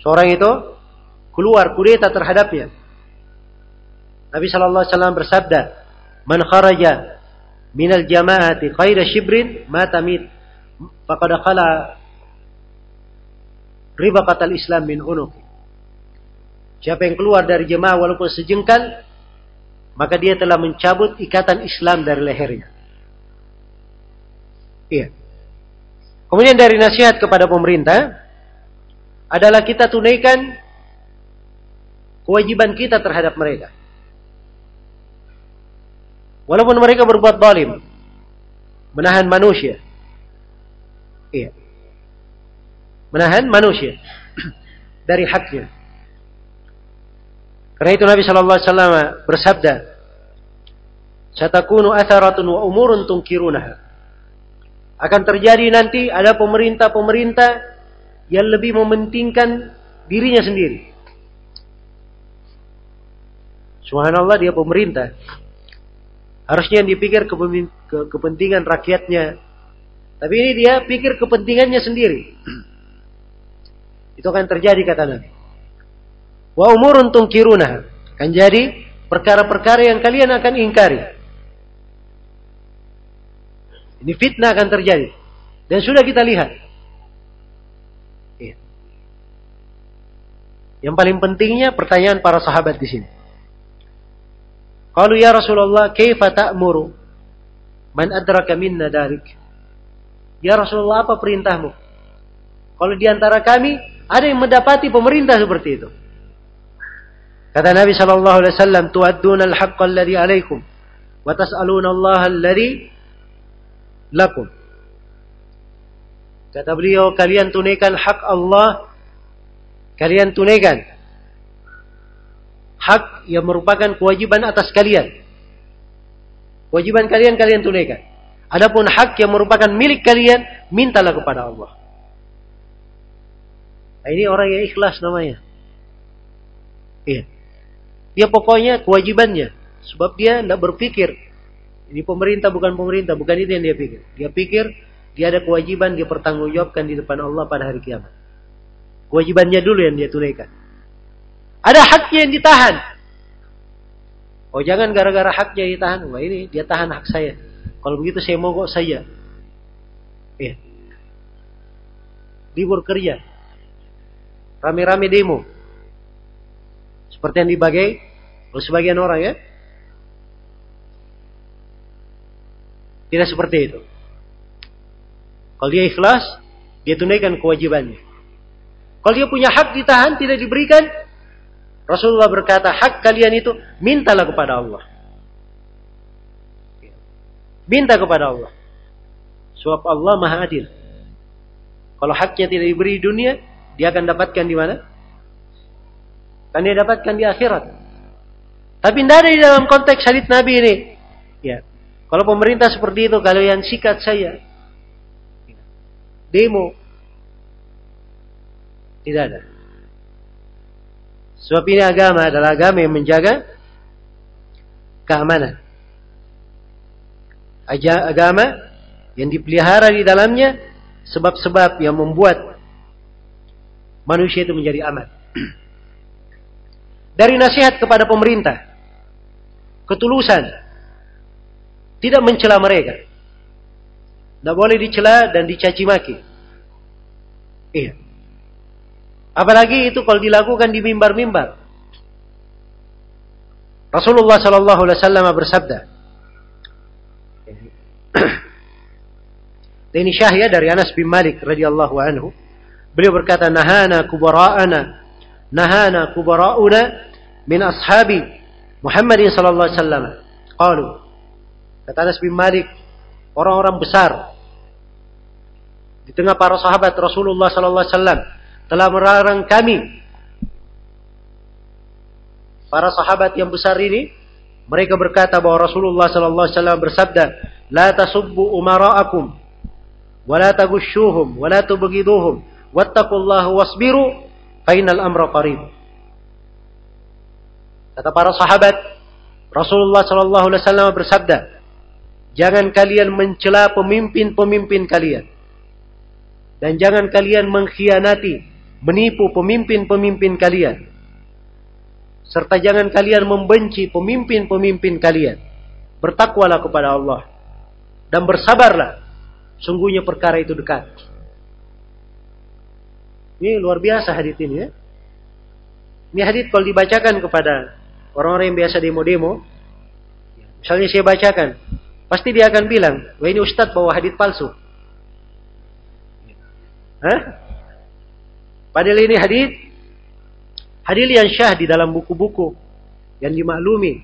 seorang itu keluar kudeta terhadapnya. Nabi Shallallahu Alaihi Wasallam bersabda, Man kharaja minal jama'ati khaira shibrin mata mit faqad khala riba katal Islam min unuk. Siapa yang keluar dari jemaah walaupun sejengkal, maka dia telah mencabut ikatan Islam dari lehernya. Iya. Kemudian dari nasihat kepada pemerintah adalah kita tunaikan kewajiban kita terhadap mereka. Walaupun mereka berbuat zalim. Menahan manusia. Iya. Menahan manusia. dari haknya. Karena itu Nabi Shallallahu Alaihi Wasallam bersabda, "Satakunu atharatun wa umurun tungkirunaha." Akan terjadi nanti ada pemerintah-pemerintah yang lebih mementingkan dirinya sendiri. Subhanallah dia pemerintah. Harusnya yang dipikir kepentingan rakyatnya. Tapi ini dia pikir kepentingannya sendiri. Itu akan terjadi kata Nabi. Wa umurun tungkiruna. Akan jadi perkara-perkara yang kalian akan ingkari. Ini fitnah akan terjadi. Dan sudah kita lihat. Iya. Yang paling pentingnya pertanyaan para sahabat di sini. Qalu ya Rasulullah, kaifa ta'muru man adraka minna dalik? Ya Rasulullah, apa perintahmu? Kalau di antara kami ada yang mendapati pemerintah seperti itu. Kata Nabi sallallahu alaihi wasallam, "Tu'adduna al-haqqa alladhi 'alaikum wa tas'aluna Allah alladhi lakum." Kata beliau, kalian tunaikan hak Allah, kalian tunaikan hak yang merupakan kewajiban atas kalian. Kewajiban kalian kalian tunaikan. Adapun hak yang merupakan milik kalian, mintalah kepada Allah. Nah, ini orang yang ikhlas namanya. Iya. Dia pokoknya kewajibannya. Sebab dia tidak berpikir. Ini pemerintah bukan pemerintah. Bukan itu yang dia pikir. Dia pikir dia ada kewajiban dia pertanggungjawabkan di depan Allah pada hari kiamat. Kewajibannya dulu yang dia tunaikan. Ada haknya yang ditahan. Oh jangan gara-gara haknya ditahan. Wah ini dia tahan hak saya. Kalau begitu saya mogok saya. Ya. Libur kerja. Rame-rame demo. Seperti yang dibagai oleh sebagian orang ya. Tidak seperti itu. Kalau dia ikhlas, dia tunaikan kewajibannya. Kalau dia punya hak ditahan, tidak diberikan, Rasulullah berkata, hak kalian itu mintalah kepada Allah. Minta kepada Allah. Sebab Allah maha adil. Kalau haknya tidak diberi di dunia, dia akan dapatkan di mana? Kan dia dapatkan di akhirat. Tapi tidak ada di dalam konteks hadis Nabi ini. Ya. Kalau pemerintah seperti itu, kalau yang sikat saya, demo, tidak ada. Sebab ini agama adalah agama yang menjaga keamanan. Agama yang dipelihara di dalamnya sebab-sebab yang membuat manusia itu menjadi aman. Dari nasihat kepada pemerintah, ketulusan, tidak mencela mereka. Tidak boleh dicela dan dicaci maki. Iya. Apalagi itu kalau dilakukan di mimbar-mimbar. Rasulullah sallallahu alaihi wasallam bersabda. Ini syahya dari Anas bin Malik radhiyallahu anhu. Beliau berkata, "Nahana kubara'ana, nahana kubara'una min ashabi Muhammadin sallallahu alaihi wasallam." Qalu. Kata Anas bin Malik, orang-orang besar di tengah para sahabat Rasulullah sallallahu alaihi wasallam telah melarang kami para sahabat yang besar ini mereka berkata bahwa Rasulullah sallallahu alaihi wasallam bersabda, "La tasubbu umara'akum wa la taghushuhum wa la tubghiduhum wattaqullaha wasbiru fa innal amra qarib." Kata para sahabat, Rasulullah sallallahu alaihi wasallam bersabda, "Jangan kalian mencela pemimpin-pemimpin kalian dan jangan kalian mengkhianati, menipu pemimpin-pemimpin kalian." serta jangan kalian membenci pemimpin-pemimpin kalian. Bertakwalah kepada Allah dan bersabarlah. Sungguhnya perkara itu dekat. Ini luar biasa hadis ini ya. Ini hadis kalau dibacakan kepada orang-orang yang biasa demo-demo, misalnya saya bacakan, pasti dia akan bilang, wah ini ustadz bawa hadis palsu. Hah? Padahal ini hadis Hadil yang syah di dalam buku-buku yang dimaklumi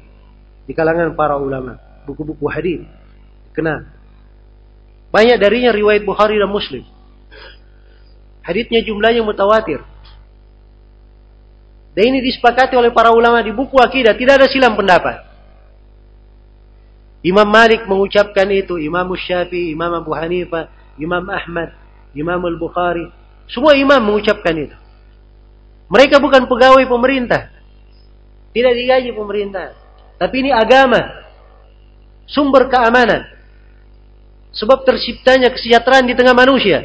di kalangan para ulama. Buku-buku hadis kenal. Banyak darinya riwayat Bukhari dan Muslim. Hadisnya jumlahnya mutawatir. Dan ini disepakati oleh para ulama di buku akidah. Tidak ada silam pendapat. Imam Malik mengucapkan itu. Imam Syafi'i, Imam Abu Hanifah, Imam Ahmad, Imam Al-Bukhari. Semua imam mengucapkan itu. Mereka bukan pegawai pemerintah. Tidak digaji pemerintah. Tapi ini agama. Sumber keamanan. Sebab terciptanya kesejahteraan di tengah manusia.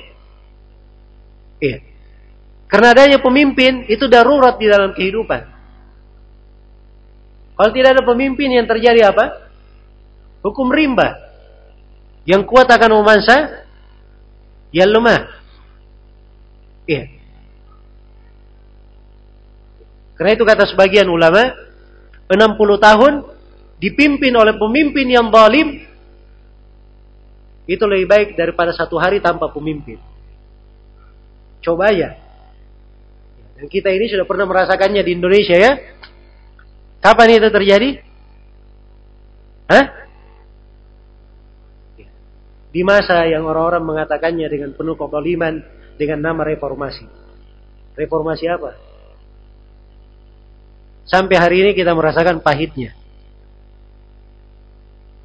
Iya. Karena adanya pemimpin itu darurat di dalam kehidupan. Kalau tidak ada pemimpin yang terjadi apa? Hukum rimba. Yang kuat akan memansa yang lemah. Iya. Karena itu kata sebagian ulama, 60 tahun dipimpin oleh pemimpin yang zalim itu lebih baik daripada satu hari tanpa pemimpin. Coba ya. Dan kita ini sudah pernah merasakannya di Indonesia ya. Kapan itu terjadi? Hah? Di masa yang orang-orang mengatakannya dengan penuh kekoliman dengan nama reformasi. Reformasi apa? Sampai hari ini kita merasakan pahitnya.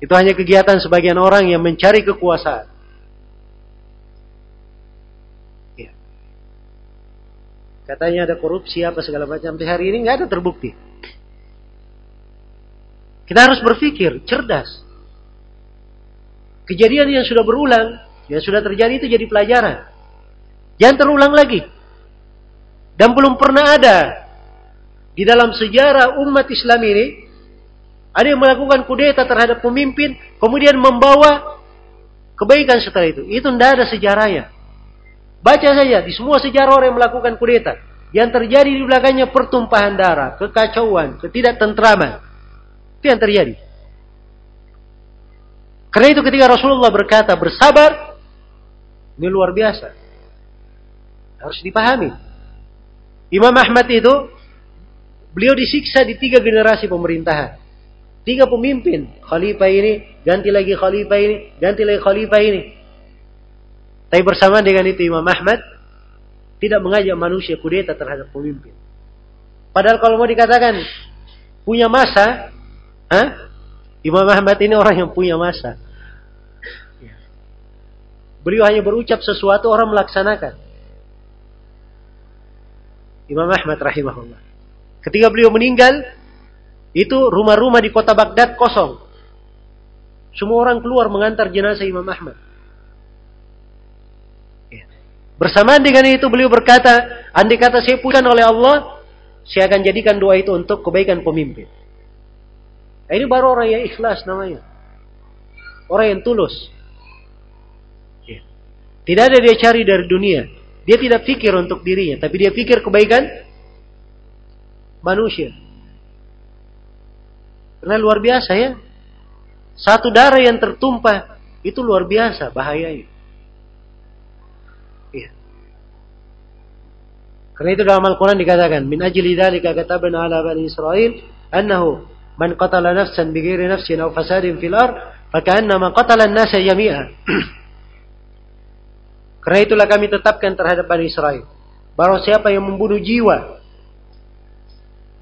Itu hanya kegiatan sebagian orang yang mencari kekuasaan. Ya. Katanya ada korupsi apa segala macam. Sampai hari ini nggak ada terbukti. Kita harus berpikir cerdas. Kejadian yang sudah berulang, yang sudah terjadi itu jadi pelajaran. Jangan terulang lagi. Dan belum pernah ada di dalam sejarah umat Islam ini ada yang melakukan kudeta terhadap pemimpin kemudian membawa kebaikan setelah itu. Itu tidak ada sejarahnya. Baca saja di semua sejarah orang yang melakukan kudeta. Yang terjadi di belakangnya pertumpahan darah, kekacauan, ketidaktentraman. Itu yang terjadi. Karena itu ketika Rasulullah berkata bersabar, ini luar biasa. Harus dipahami. Imam Ahmad itu Beliau disiksa di tiga generasi pemerintahan. Tiga pemimpin. Khalifah ini, ganti lagi khalifah ini, ganti lagi khalifah ini. Tapi bersama dengan itu Imam Ahmad tidak mengajak manusia kudeta terhadap pemimpin. Padahal kalau mau dikatakan punya masa, ha? Imam Ahmad ini orang yang punya masa. Beliau hanya berucap sesuatu orang melaksanakan. Imam Ahmad rahimahullah. Ketika beliau meninggal, itu rumah-rumah di kota Baghdad kosong. Semua orang keluar mengantar jenazah Imam Ahmad. Ya. Bersamaan dengan itu beliau berkata, andai kata saya putuskan oleh Allah, saya akan jadikan doa itu untuk kebaikan pemimpin. Nah, ini baru orang yang ikhlas namanya. Orang yang tulus. Ya. Tidak ada dia cari dari dunia. Dia tidak pikir untuk dirinya, tapi dia pikir kebaikan manusia. Karena luar biasa ya. Satu darah yang tertumpah itu luar biasa bahayanya. Iya. Karena itu dalam Al-Quran dikatakan, Min ajli dhalika katabna ala bani Israel, annahu man qatala nafsan bighairi nafsin aw fasadin fil ard, faka'annama qatala an-nasa jami'a. Karena itulah kami tetapkan terhadap Bani Israel. Bahwa siapa yang membunuh jiwa.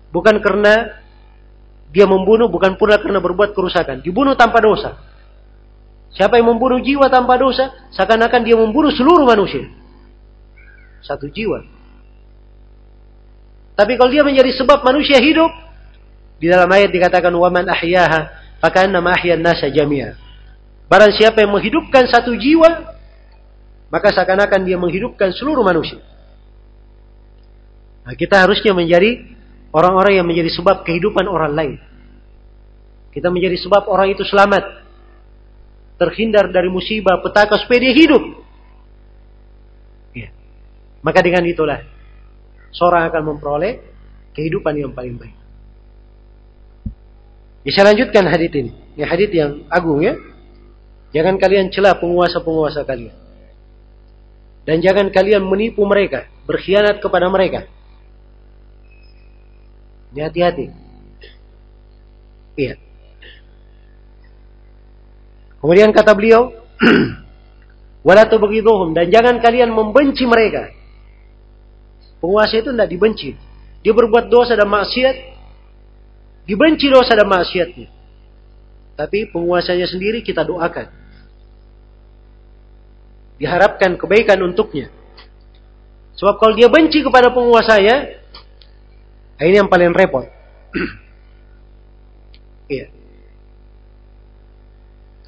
Bukan karena dia membunuh, bukan pula karena berbuat kerusakan. Dibunuh tanpa dosa. Siapa yang membunuh jiwa tanpa dosa, seakan-akan dia membunuh seluruh manusia. Satu jiwa. Tapi kalau dia menjadi sebab manusia hidup, di dalam ayat dikatakan waman ahyaha fakanna ahyan nasa jami'a. Barang siapa yang menghidupkan satu jiwa, maka seakan-akan dia menghidupkan seluruh manusia. Nah, kita harusnya menjadi orang-orang yang menjadi sebab kehidupan orang lain. Kita menjadi sebab orang itu selamat. Terhindar dari musibah, petaka supaya dia hidup. Ya. Maka dengan itulah seorang akan memperoleh kehidupan yang paling baik. Ya, saya lanjutkan hadit ini. Ini hadit yang agung ya. Jangan kalian celah penguasa-penguasa kalian. Dan jangan kalian menipu mereka, berkhianat kepada mereka. Hati-hati. Iya. Kemudian kata beliau, wala tubghiduhum dan jangan kalian membenci mereka. Penguasa itu tidak dibenci. Dia berbuat dosa dan maksiat, dibenci dosa dan maksiatnya. Tapi penguasanya sendiri kita doakan diharapkan kebaikan untuknya. Sebab kalau dia benci kepada penguasanya, ini yang paling repot. Iya.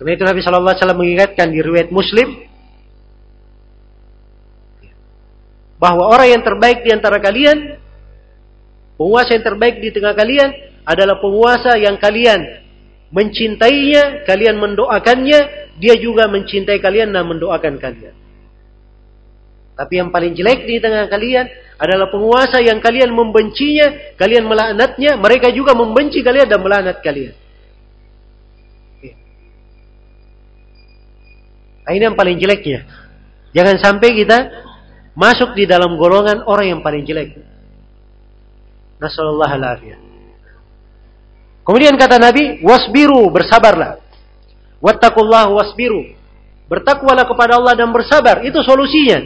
Karena itu Nabi Shallallahu Alaihi Wasallam mengingatkan di riwayat Muslim bahwa orang yang terbaik di antara kalian, penguasa yang terbaik di tengah kalian adalah penguasa yang kalian mencintainya, kalian mendoakannya, dia juga mencintai kalian dan mendoakan kalian. Tapi yang paling jelek di tengah kalian adalah penguasa yang kalian membencinya, kalian melaknatnya, mereka juga membenci kalian dan melaknat kalian. Nah, ini yang paling jeleknya. Jangan sampai kita masuk di dalam golongan orang yang paling jelek. Nasallallahu alaihi Kemudian kata Nabi, wasbiru, bersabarlah. Wattakullah wasbiru. Bertakwalah kepada Allah dan bersabar. Itu solusinya.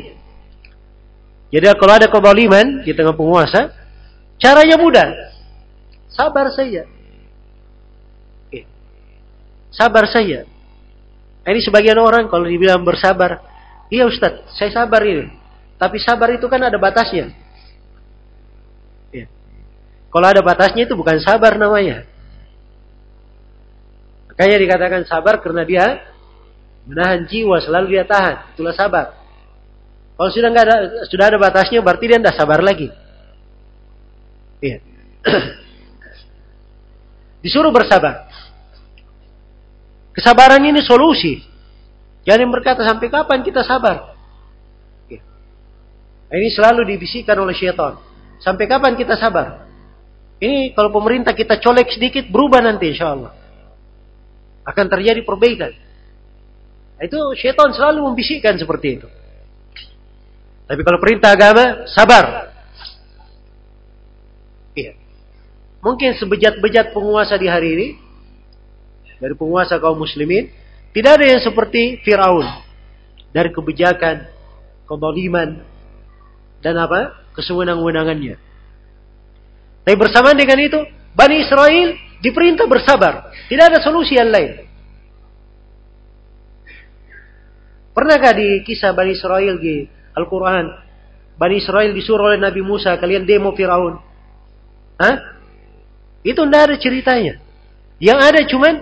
Jadi kalau ada kebaliman di tengah penguasa, caranya mudah. Sabar saja. Sabar saja. Ini sebagian orang kalau dibilang bersabar, iya Ustaz, saya sabar ini. Tapi sabar itu kan ada batasnya. Ya. Kalau ada batasnya itu bukan sabar namanya. Makanya dikatakan sabar karena dia menahan jiwa selalu dia tahan. Itulah sabar. Kalau sudah nggak ada sudah ada batasnya berarti dia tidak sabar lagi. Iya. Disuruh bersabar. Kesabaran ini solusi. Jangan berkata sampai kapan kita sabar. Iya. Ini selalu dibisikkan oleh syaitan. Sampai kapan kita sabar? Ini kalau pemerintah kita colek sedikit berubah nanti insya Allah akan terjadi perbaikan. Itu syaitan selalu membisikkan seperti itu. Tapi kalau perintah agama, sabar. Iya. Mungkin sebejat-bejat penguasa di hari ini, dari penguasa kaum muslimin, tidak ada yang seperti Fir'aun. Dari kebijakan, kebaliman, dan apa? Kesewenang-wenangannya. Tapi bersamaan dengan itu, Bani Israel Diperintah bersabar. Tidak ada solusi yang lain. Pernahkah di kisah Bani Israel di Al-Quran? Bani Israel disuruh oleh Nabi Musa, kalian demo Fir'aun. Hah? Itu tidak ada ceritanya. Yang ada cuman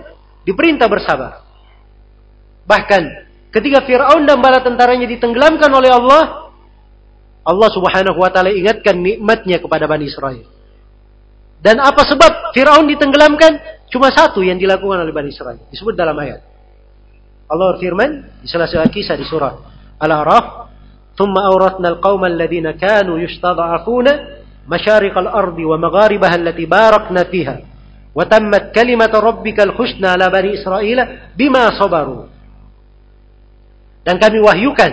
diperintah bersabar. Bahkan ketika Fir'aun dan bala tentaranya ditenggelamkan oleh Allah, Allah subhanahu wa ta'ala ingatkan nikmatnya kepada Bani Israel. Dan apa sebab Firaun ditenggelamkan? Cuma satu yang dilakukan oleh Bani Israel. Disebut dalam ayat. Allah firman di salah-salah kisah di surah Al-A'raf, "Tsumma awratna al-qauma alladziina kanu yustad'afuna wa magharibaha allati barakna fiha, Wa tammat kalimat rabbikal husna ala bani Israel bima sabaru. Dan kami wahyukan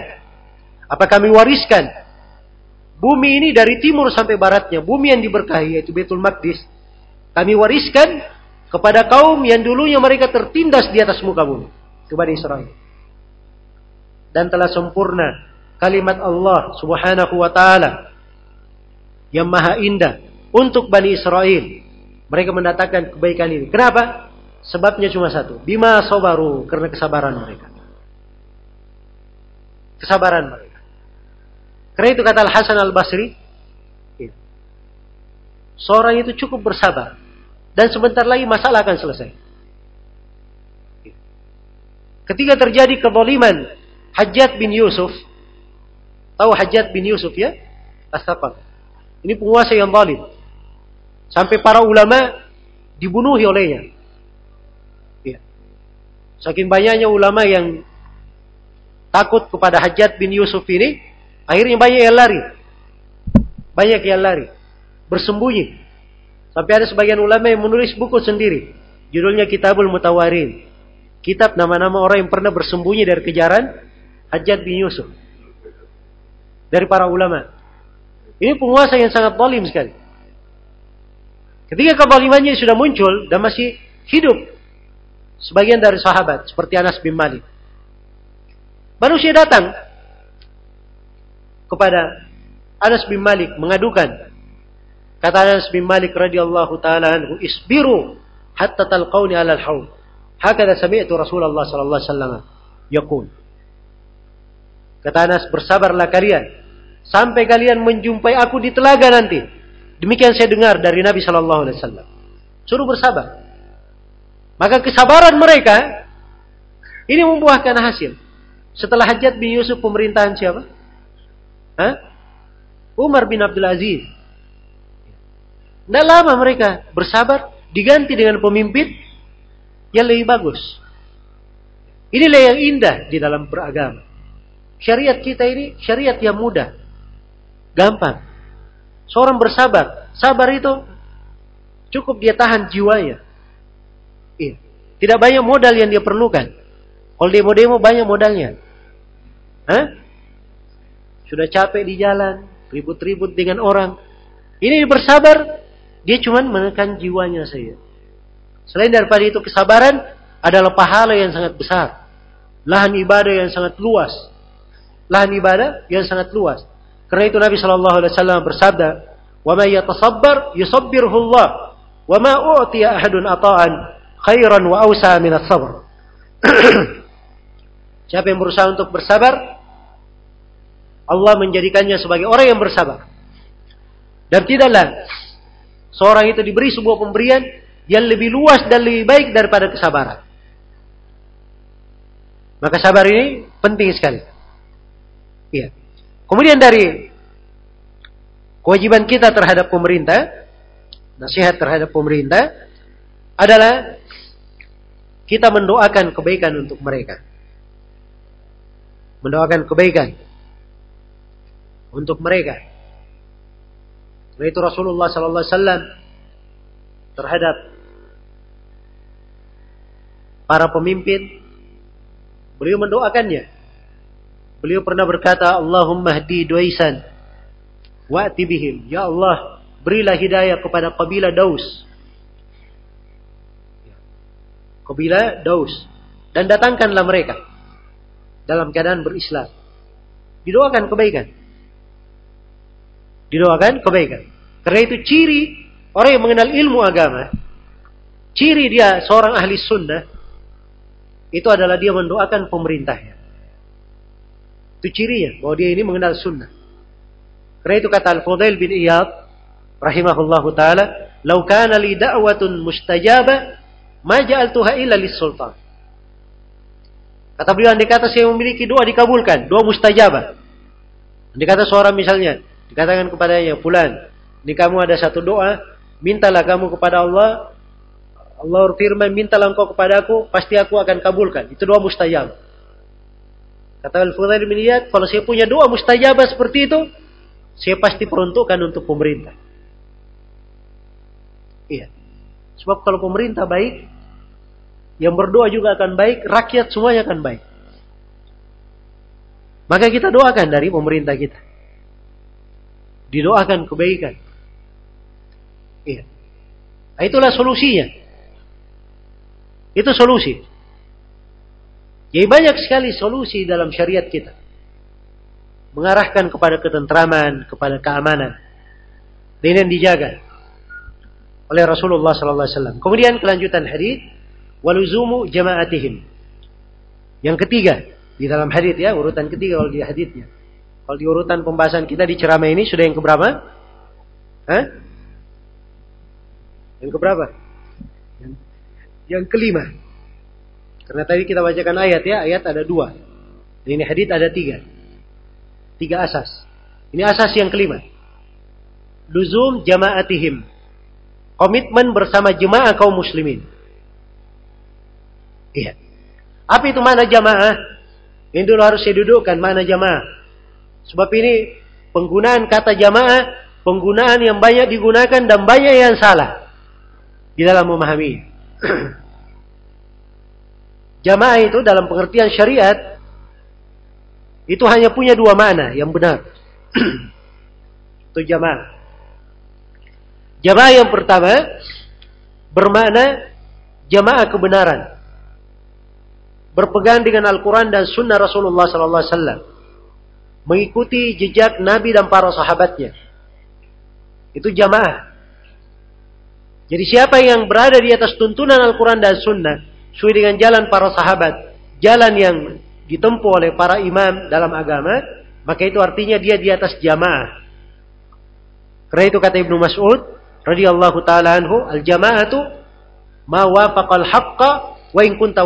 apa kami wariskan bumi ini dari timur sampai baratnya, bumi yang diberkahi yaitu Baitul Maqdis. Kami wariskan kepada kaum yang dulunya mereka tertindas di atas muka bumi, kepada Israel. Dan telah sempurna kalimat Allah Subhanahu wa taala yang maha indah untuk Bani Israel. Mereka mendatangkan kebaikan ini. Kenapa? Sebabnya cuma satu. Bima sobaru. Karena kesabaran mereka. Kesabaran mereka. Karena itu kata Al-Hasan Al-Basri. Ya, seorang itu cukup bersabar. Dan sebentar lagi masalah akan selesai. Ya. Ketika terjadi kezaliman Hajjat bin Yusuf. Tahu Hajjat bin Yusuf ya? Astagfirullah. Ini penguasa yang zalim. Sampai para ulama dibunuhi olehnya. Ya. Saking banyaknya ulama yang takut kepada Hajat bin Yusuf ini, akhirnya banyak yang lari. Banyak yang lari. Bersembunyi. Sampai ada sebagian ulama yang menulis buku sendiri. Judulnya Kitabul Mutawarin. Kitab nama-nama orang yang pernah bersembunyi dari kejaran Hajat bin Yusuf. Dari para ulama. Ini penguasa yang sangat zalim sekali. Ketika kezalimannya sudah muncul dan masih hidup sebagian dari sahabat seperti Anas bin Malik. Manusia datang kepada Anas bin Malik mengadukan kata Anas bin Malik radhiyallahu taala anhu isbiru hatta talqauni ala al-haud hakada sami'tu Rasulullah sallallahu alaihi wasallam yaqul kata Anas bersabarlah kalian sampai kalian menjumpai aku di telaga nanti. Demikian saya dengar dari Nabi Shallallahu Alaihi Wasallam. Suruh bersabar. Maka kesabaran mereka ini membuahkan hasil. Setelah Hajat bin Yusuf pemerintahan siapa? Hah? Umar bin Abdul Aziz. Tidak lama mereka bersabar diganti dengan pemimpin yang lebih bagus. Inilah yang indah di dalam beragama. Syariat kita ini syariat yang mudah. Gampang. Seorang bersabar. Sabar itu cukup dia tahan jiwanya. Iya. Tidak banyak modal yang dia perlukan. Kalau demo-demo banyak modalnya. Hah? Sudah capek di jalan, ribut-ribut dengan orang. Ini bersabar, dia cuma menekan jiwanya saja. Selain daripada itu kesabaran adalah pahala yang sangat besar. Lahan ibadah yang sangat luas. Lahan ibadah yang sangat luas. Karena itu Nabi Shallallahu Alaihi Wasallam bersabda, "Wa may yatasabbar yusabbirhu Allah, wa ma u'tiya ahadun ata'an khairan wa awsa min as-sabr." Siapa yang berusaha untuk bersabar, Allah menjadikannya sebagai orang yang bersabar. Dan tidaklah seorang itu diberi sebuah pemberian yang lebih luas dan lebih baik daripada kesabaran. Maka sabar ini penting sekali. Iya. Kemudian dari kewajiban kita terhadap pemerintah, nasihat terhadap pemerintah adalah kita mendoakan kebaikan untuk mereka. Mendoakan kebaikan untuk mereka. Itu Rasulullah sallallahu alaihi wasallam terhadap para pemimpin beliau mendoakannya Beliau pernah berkata, Allahumma hdi Duaisan wa'ti bihim. Ya Allah, berilah hidayah kepada kabilah Daus. Kabilah Daus. Dan datangkanlah mereka dalam keadaan berislam. Didoakan kebaikan. Didoakan kebaikan. Karena itu ciri orang yang mengenal ilmu agama. Ciri dia seorang ahli sunnah. Itu adalah dia mendoakan pemerintahnya. Itu cirinya bahwa dia ini mengenal sunnah. Karena itu kata Al-Fudail bin Iyad rahimahullahu taala, "Lau kana li da'watun mustajaba, ma ja'altuha illa lis-sultan." Kata beliau andai kata saya memiliki doa dikabulkan, doa mustajabah. Andai kata seorang misalnya dikatakan kepadanya, "Fulan, ini kamu ada satu doa, mintalah kamu kepada Allah, Allah berfirman, mintalah engkau kepadaku, pasti aku akan kabulkan." Itu doa mustajab. Kata Al-Fudail bin Iyad, kalau saya punya doa mustajabah seperti itu, saya pasti peruntukkan untuk pemerintah. Iya. Sebab kalau pemerintah baik, yang berdoa juga akan baik, rakyat semuanya akan baik. Maka kita doakan dari pemerintah kita. Didoakan kebaikan. Iya. Nah, itulah solusinya. Itu solusi. Jadi banyak sekali solusi dalam syariat kita. Mengarahkan kepada ketentraman, kepada keamanan. Dan yang dijaga oleh Rasulullah sallallahu alaihi wasallam. Kemudian kelanjutan hadis waluzumu jama'atihim. Yang ketiga di dalam hadis ya, urutan ketiga kalau di hadisnya. Kalau di urutan pembahasan kita di ceramah ini sudah yang keberapa? Hah? Yang keberapa? Yang, kelima. Karena tadi kita bacakan ayat ya, ayat ada dua. Dan ini hadith ada tiga. Tiga asas. Ini asas yang kelima. Luzum jama'atihim. Komitmen bersama jemaah kaum muslimin. Iya. Apa itu mana jamaah? Ini dulu harus saya dudukkan mana jamaah. Sebab ini penggunaan kata jamaah, penggunaan yang banyak digunakan dan banyak yang salah di dalam memahami. Jamaah itu dalam pengertian syariat itu hanya punya dua makna yang benar. itu jamaah. Jamaah yang pertama bermakna jamaah kebenaran. Berpegang dengan Al-Quran dan Sunnah Rasulullah Sallallahu Alaihi Wasallam. Mengikuti jejak Nabi dan para sahabatnya. Itu jamaah. Jadi siapa yang berada di atas tuntunan Al-Quran dan Sunnah, sesuai dengan jalan para sahabat, jalan yang ditempuh oleh para imam dalam agama, maka itu artinya dia di atas jamaah. Karena itu kata Ibnu Mas'ud radhiyallahu taala anhu, al jamaatu ma wafaqal haqqa wa in kunta.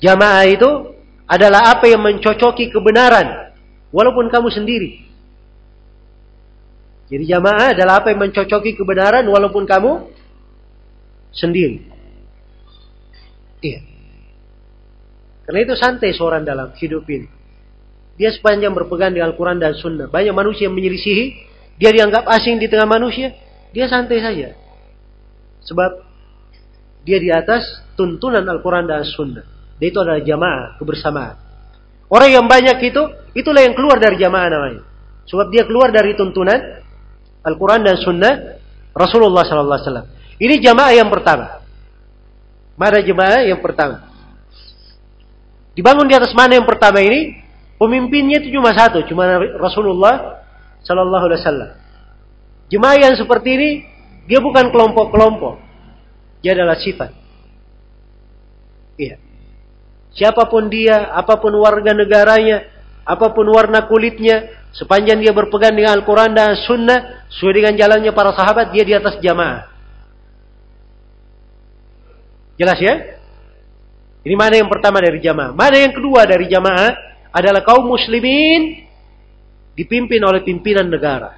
Jamaah itu adalah apa yang mencocoki kebenaran walaupun kamu sendiri. Jadi jamaah adalah apa yang mencocoki kebenaran walaupun kamu sendiri. Iya. Karena itu santai seorang dalam hidup ini. Dia sepanjang berpegang dengan Al-Quran dan Sunnah. Banyak manusia yang menyelisihi. Dia dianggap asing di tengah manusia. Dia santai saja. Sebab dia di atas tuntunan Al-Quran dan Sunnah. Dia itu adalah jamaah, kebersamaan. Orang yang banyak itu, itulah yang keluar dari jamaah namanya. Sebab dia keluar dari tuntunan Al-Quran dan Sunnah Rasulullah SAW. Ini jamaah yang pertama. Mana jemaah yang pertama? Dibangun di atas mana yang pertama ini? Pemimpinnya itu cuma satu, cuma Rasulullah Sallallahu Alaihi Wasallam. Jemaah yang seperti ini, dia bukan kelompok-kelompok. Dia adalah sifat. Iya. Siapa pun dia, apa pun warga negaranya, apa pun warna kulitnya, sepanjang dia berpegang dengan Al-Quran dan Sunnah, sesuai dengan jalannya para sahabat, dia di atas jamaah. Jelas ya? Ini mana yang pertama dari jamaah. Mana yang kedua dari jamaah adalah kaum muslimin dipimpin oleh pimpinan negara.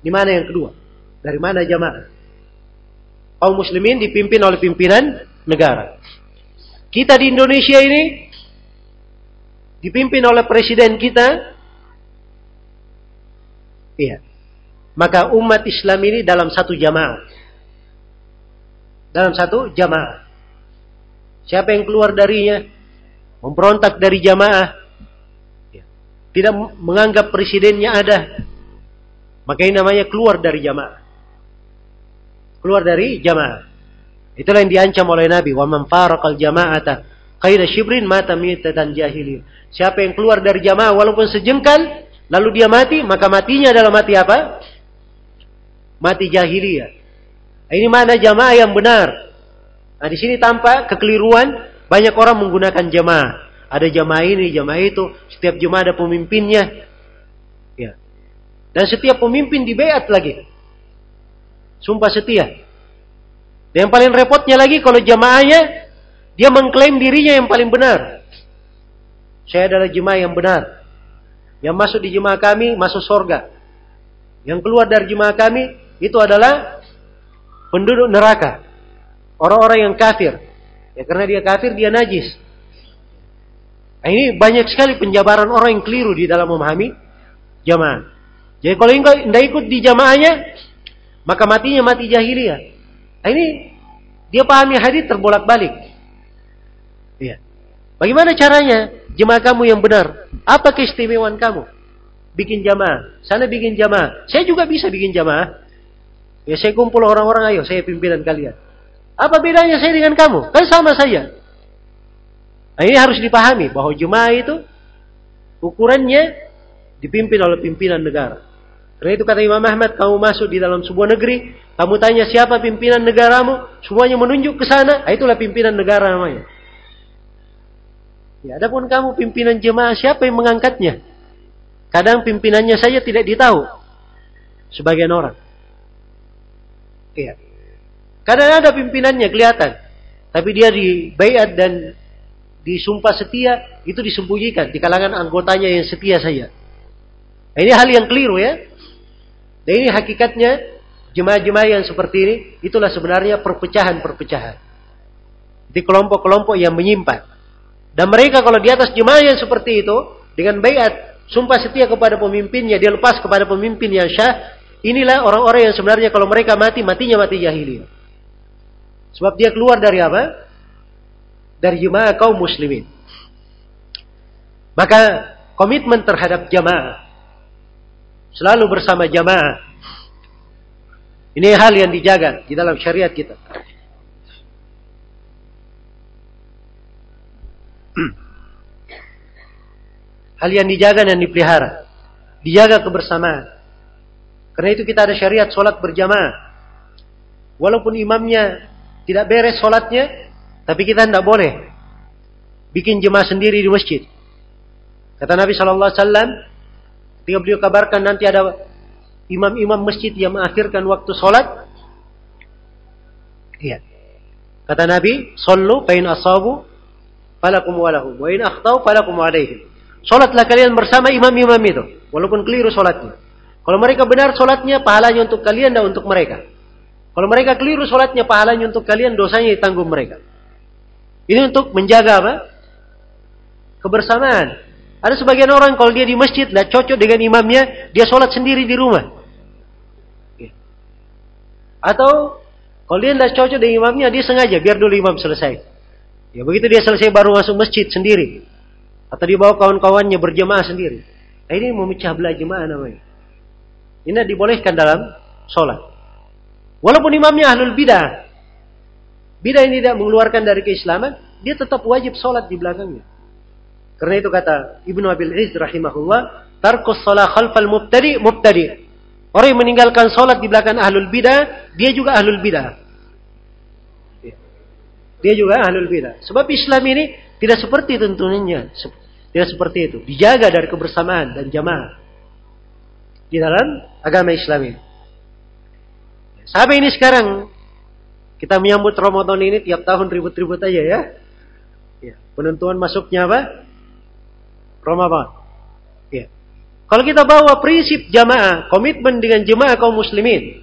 Ini mana yang kedua? Dari mana jamaah? Kaum muslimin dipimpin oleh pimpinan negara. Kita di Indonesia ini dipimpin oleh presiden kita. Iya. Maka umat Islam ini dalam satu jamaah dalam satu jamaah. Siapa yang keluar darinya, memberontak dari jamaah, ya, tidak menganggap presidennya ada, maka namanya keluar dari jamaah. Keluar dari jamaah. Itulah yang diancam oleh Nabi. Wa man faraqal jama'ata khaira shibrin mata mitatan jahili. Siapa yang keluar dari jamaah walaupun sejengkal lalu dia mati, maka matinya adalah mati apa? Mati jahiliyah. Ini mana jamaah yang benar? Nah, di sini tampak kekeliruan banyak orang menggunakan jamaah. Ada jamaah ini, jamaah itu, setiap jamaah ada pemimpinnya. Ya. Dan setiap pemimpin dibeat lagi. Sumpah setia. Dan yang paling repotnya lagi kalau jamaahnya dia mengklaim dirinya yang paling benar. Saya adalah jemaah yang benar. Yang masuk di jemaah kami masuk surga. Yang keluar dari jemaah kami itu adalah penduduk neraka. Orang-orang yang kafir. Ya karena dia kafir, dia najis. Nah, ini banyak sekali penjabaran orang yang keliru di dalam memahami jamaah. Jadi kalau tidak ikut di jamaahnya, maka matinya mati jahiliyah. Nah, ini dia pahami hadis terbolak-balik. Iya. Bagaimana caranya jemaah kamu yang benar? Apa keistimewaan kamu? Bikin jamaah. Sana bikin jamaah. Saya juga bisa bikin jamaah. Ya saya kumpul orang-orang, ayo saya pimpinan kalian. Apa bedanya saya dengan kamu? Kan sama saja. Nah, ini harus dipahami bahwa jemaah itu ukurannya dipimpin oleh pimpinan negara. Karena itu kata Imam Ahmad, kamu masuk di dalam sebuah negeri, kamu tanya siapa pimpinan negaramu, semuanya menunjuk ke sana, nah, itulah pimpinan negara namanya. Ya, adapun kamu pimpinan jemaah, siapa yang mengangkatnya? Kadang pimpinannya saja tidak ditahu. Sebagian orang. Iya. Kadang ada pimpinannya kelihatan. Tapi dia di bayat dan disumpah setia, itu disembunyikan di kalangan anggotanya yang setia saja. Nah, ini hal yang keliru ya. Dan ini hakikatnya jemaah-jemaah yang seperti ini, itulah sebenarnya perpecahan-perpecahan. Di kelompok-kelompok yang menyimpan. Dan mereka kalau di atas jemaah yang seperti itu, dengan bayat, sumpah setia kepada pemimpinnya, dia lepas kepada pemimpin yang syah, inilah orang-orang yang sebenarnya kalau mereka mati, matinya mati jahiliyah. Sebab dia keluar dari apa? Dari jemaah kaum muslimin. Maka komitmen terhadap jamaah selalu bersama jamaah ini hal yang dijaga di dalam syariat kita. hal yang dijaga dan dipelihara. Dijaga kebersamaan. Karena itu kita ada syariat sholat berjamaah. Walaupun imamnya tidak beres sholatnya, tapi kita tidak boleh bikin jemaah sendiri di masjid. Kata Nabi Shallallahu Alaihi Wasallam, ketika beliau kabarkan nanti ada imam-imam masjid yang mengakhirkan waktu sholat. Iya. Kata Nabi, Sallu pain asabu falakum walahum. Wa in akhtau falakum alaihim. Sholatlah kalian bersama imam-imam itu. Walaupun keliru sholatnya. Kalau mereka benar sholatnya, pahalanya untuk kalian dan untuk mereka. Kalau mereka keliru sholatnya, pahalanya untuk kalian, dosanya ditanggung mereka. Ini untuk menjaga apa? Kebersamaan. Ada sebagian orang kalau dia di masjid, tidak cocok dengan imamnya, dia sholat sendiri di rumah. Atau kalau dia tidak cocok dengan imamnya, dia sengaja biar dulu imam selesai. Ya begitu dia selesai baru masuk masjid sendiri. Atau dibawa kawan-kawannya berjemaah sendiri. Nah, ini memecah belah jemaah namanya. Ini dibolehkan dalam sholat. Walaupun imamnya ahlul bidah. Bidah ini tidak mengeluarkan dari keislaman. Dia tetap wajib sholat di belakangnya. Karena itu kata Ibnu Abil Izz rahimahullah. Tarkus sholat khalfal mubtadi mubtadi. Orang yang meninggalkan sholat di belakang ahlul bidah. Dia juga ahlul bidah. Dia juga ahlul bidah. Sebab Islam ini tidak seperti tuntunannya. Tidak seperti itu. Dijaga dari kebersamaan dan jamaah. Di dalam agama Islam ini. Sampai ini sekarang kita menyambut Ramadan ini tiap tahun ribut-ribut aja ya. ya. Penentuan masuknya apa? Ramadan. Ya. Kalau kita bawa prinsip jamaah, komitmen dengan jemaah kaum muslimin.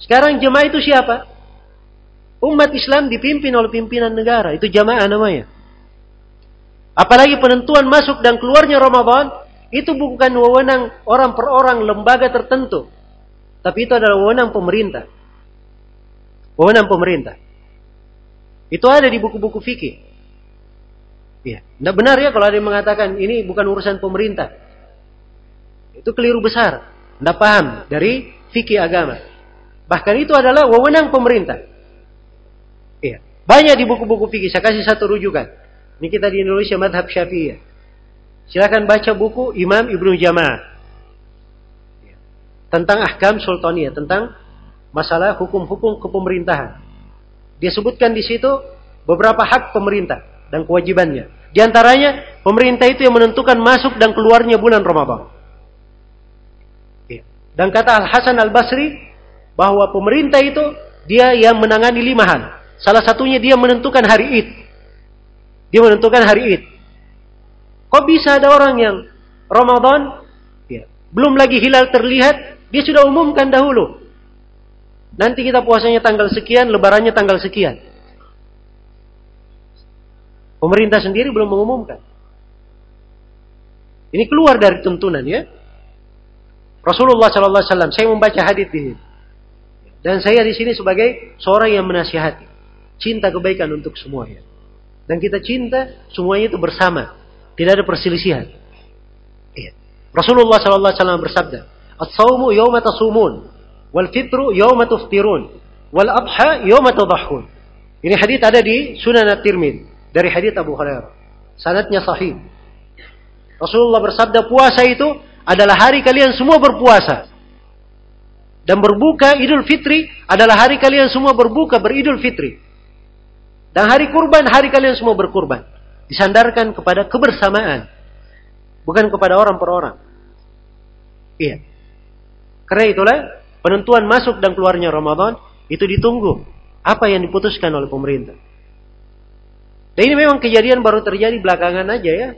Sekarang jemaah itu siapa? Umat Islam dipimpin oleh pimpinan negara. Itu jamaah namanya. Apalagi penentuan masuk dan keluarnya Ramadan itu bukan wewenang orang per orang lembaga tertentu. Tapi itu adalah wewenang pemerintah. Wewenang pemerintah. Itu ada di buku-buku fikih. Ya, tidak benar ya kalau ada yang mengatakan ini bukan urusan pemerintah. Itu keliru besar. Tidak paham dari fikih agama. Bahkan itu adalah wewenang pemerintah. Iya. Banyak di buku-buku fikih. Saya kasih satu rujukan. Ini kita di Indonesia madhab syafi'iyah. Silakan baca buku Imam Ibnu Jamaah. Tentang ahkam sultaniyah. Tentang masalah hukum-hukum kepemerintahan. Dia sebutkan di situ beberapa hak pemerintah dan kewajibannya. Di antaranya, pemerintah itu yang menentukan masuk dan keluarnya bulan Ramadan. Dan kata Al-Hasan Al-Basri, bahwa pemerintah itu dia yang menangani lima hal. Salah satunya dia menentukan hari Id. Dia menentukan hari Id. Kok bisa ada orang yang Ramadan ya, belum lagi hilal terlihat, dia sudah umumkan dahulu. Nanti kita puasanya tanggal sekian, lebarannya tanggal sekian. Pemerintah sendiri belum mengumumkan. Ini keluar dari tuntunan ya. Rasulullah Sallallahu Alaihi Wasallam, saya membaca hadis ini. Dan saya di sini sebagai seorang yang menasihati. Cinta kebaikan untuk semuanya. Dan kita cinta semuanya itu bersama. Tidak ada perselisihan. Iya. Rasulullah SAW bersabda, As-sawmu yawma tasumun, wal fitru yawma tuftirun, wal abha yawma tadahun. Ini hadis ada di Sunan At-Tirmidzi dari hadis Abu Hurairah. Sanatnya sahih. Rasulullah bersabda puasa itu adalah hari kalian semua berpuasa. Dan berbuka Idul Fitri adalah hari kalian semua berbuka beridul fitri. Dan hari kurban hari kalian semua berkurban. Disandarkan kepada kebersamaan. Bukan kepada orang per orang. Iya. Karena itulah penentuan masuk dan keluarnya Ramadan itu ditunggu apa yang diputuskan oleh pemerintah. Dan ini memang kejadian baru terjadi belakangan aja ya.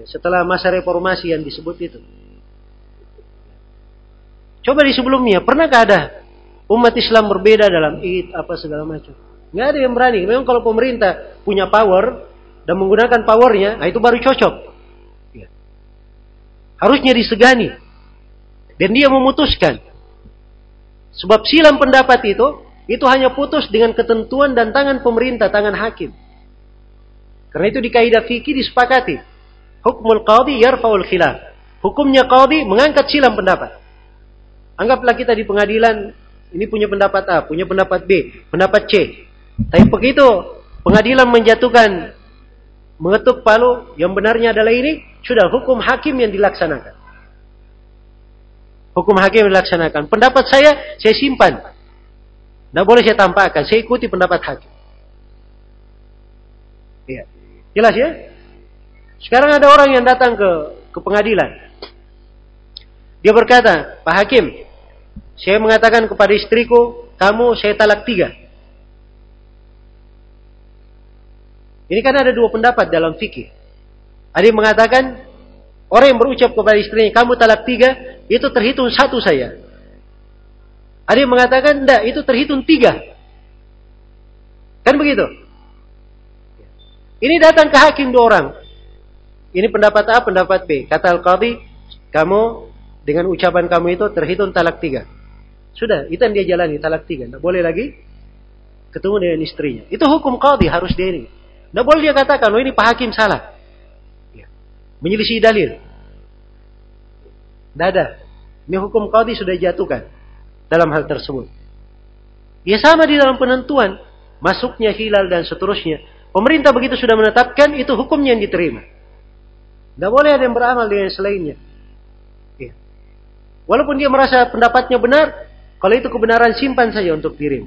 ya setelah masa reformasi yang disebut itu. Coba di sebelumnya, pernahkah ada umat Islam berbeda dalam id apa segala macam? Nggak ada yang berani. Memang kalau pemerintah punya power dan menggunakan powernya, nah itu baru cocok. Ya. Harusnya disegani. Dan dia memutuskan. Sebab silam pendapat itu, itu hanya putus dengan ketentuan dan tangan pemerintah, tangan hakim. Karena itu di kaidah fikih disepakati. Hukmul qadhi yarfa'ul khilaf. Hukumnya qadhi mengangkat silam pendapat. Anggaplah kita di pengadilan ini punya pendapat A, punya pendapat B, pendapat C. Tapi begitu pengadilan menjatuhkan mengetuk palu yang benarnya adalah ini, sudah hukum hakim yang dilaksanakan. Hukum hakim yang dilaksanakan. Pendapat saya, saya simpan. Tidak boleh saya tampakkan. Saya ikuti pendapat hakim. Iya. Jelas ya? Sekarang ada orang yang datang ke ke pengadilan. Dia berkata, Pak Hakim, saya mengatakan kepada istriku, kamu saya talak tiga. Ini kan ada dua pendapat dalam fikih. Ada yang mengatakan, orang yang berucap kepada istrinya, kamu talak tiga, itu terhitung satu saya. Ada yang mengatakan, enggak, itu terhitung tiga. Kan begitu? Ini datang ke hakim dua orang. Ini pendapat A, pendapat B. Kata Al-Qadhi, kamu dengan ucapan kamu itu terhitung talak tiga. Sudah, itu yang dia jalani, talak tiga. Tidak boleh lagi ketemu dengan istrinya. Itu hukum qadhi harus dia ini. Tidak boleh dia katakan, oh ini Pak Hakim salah. Ya. Menyelisih dalil. Tidak ada. Ini hukum qadhi sudah jatuhkan dalam hal tersebut. Ya sama di dalam penentuan. Masuknya hilal dan seterusnya. Pemerintah begitu sudah menetapkan, itu hukumnya yang diterima. Tidak boleh ada yang beramal dengan selainnya. Ya. Walaupun dia merasa pendapatnya benar, kalau itu kebenaran simpan saja untuk dirimu.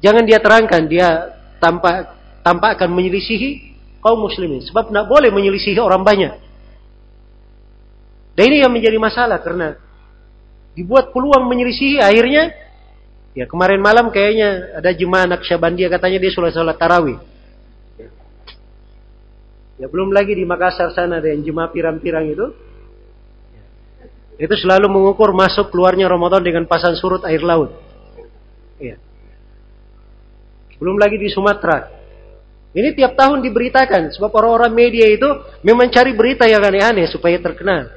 Jangan dia terangkan dia tampak tampak akan menyelisihi kaum muslimin. Sebab tidak boleh menyelisihi orang banyak. Dan ini yang menjadi masalah karena dibuat peluang menyelisihi akhirnya ya kemarin malam kayaknya ada jemaah anak Syabandia katanya dia sudah sholat tarawih. Ya belum lagi di Makassar sana ada yang jemaah pirang-pirang itu itu selalu mengukur masuk keluarnya Ramadan dengan pasang surut air laut. Ya. Belum lagi di Sumatera. Ini tiap tahun diberitakan. Sebab orang-orang media itu memang cari berita yang aneh-aneh supaya terkenal.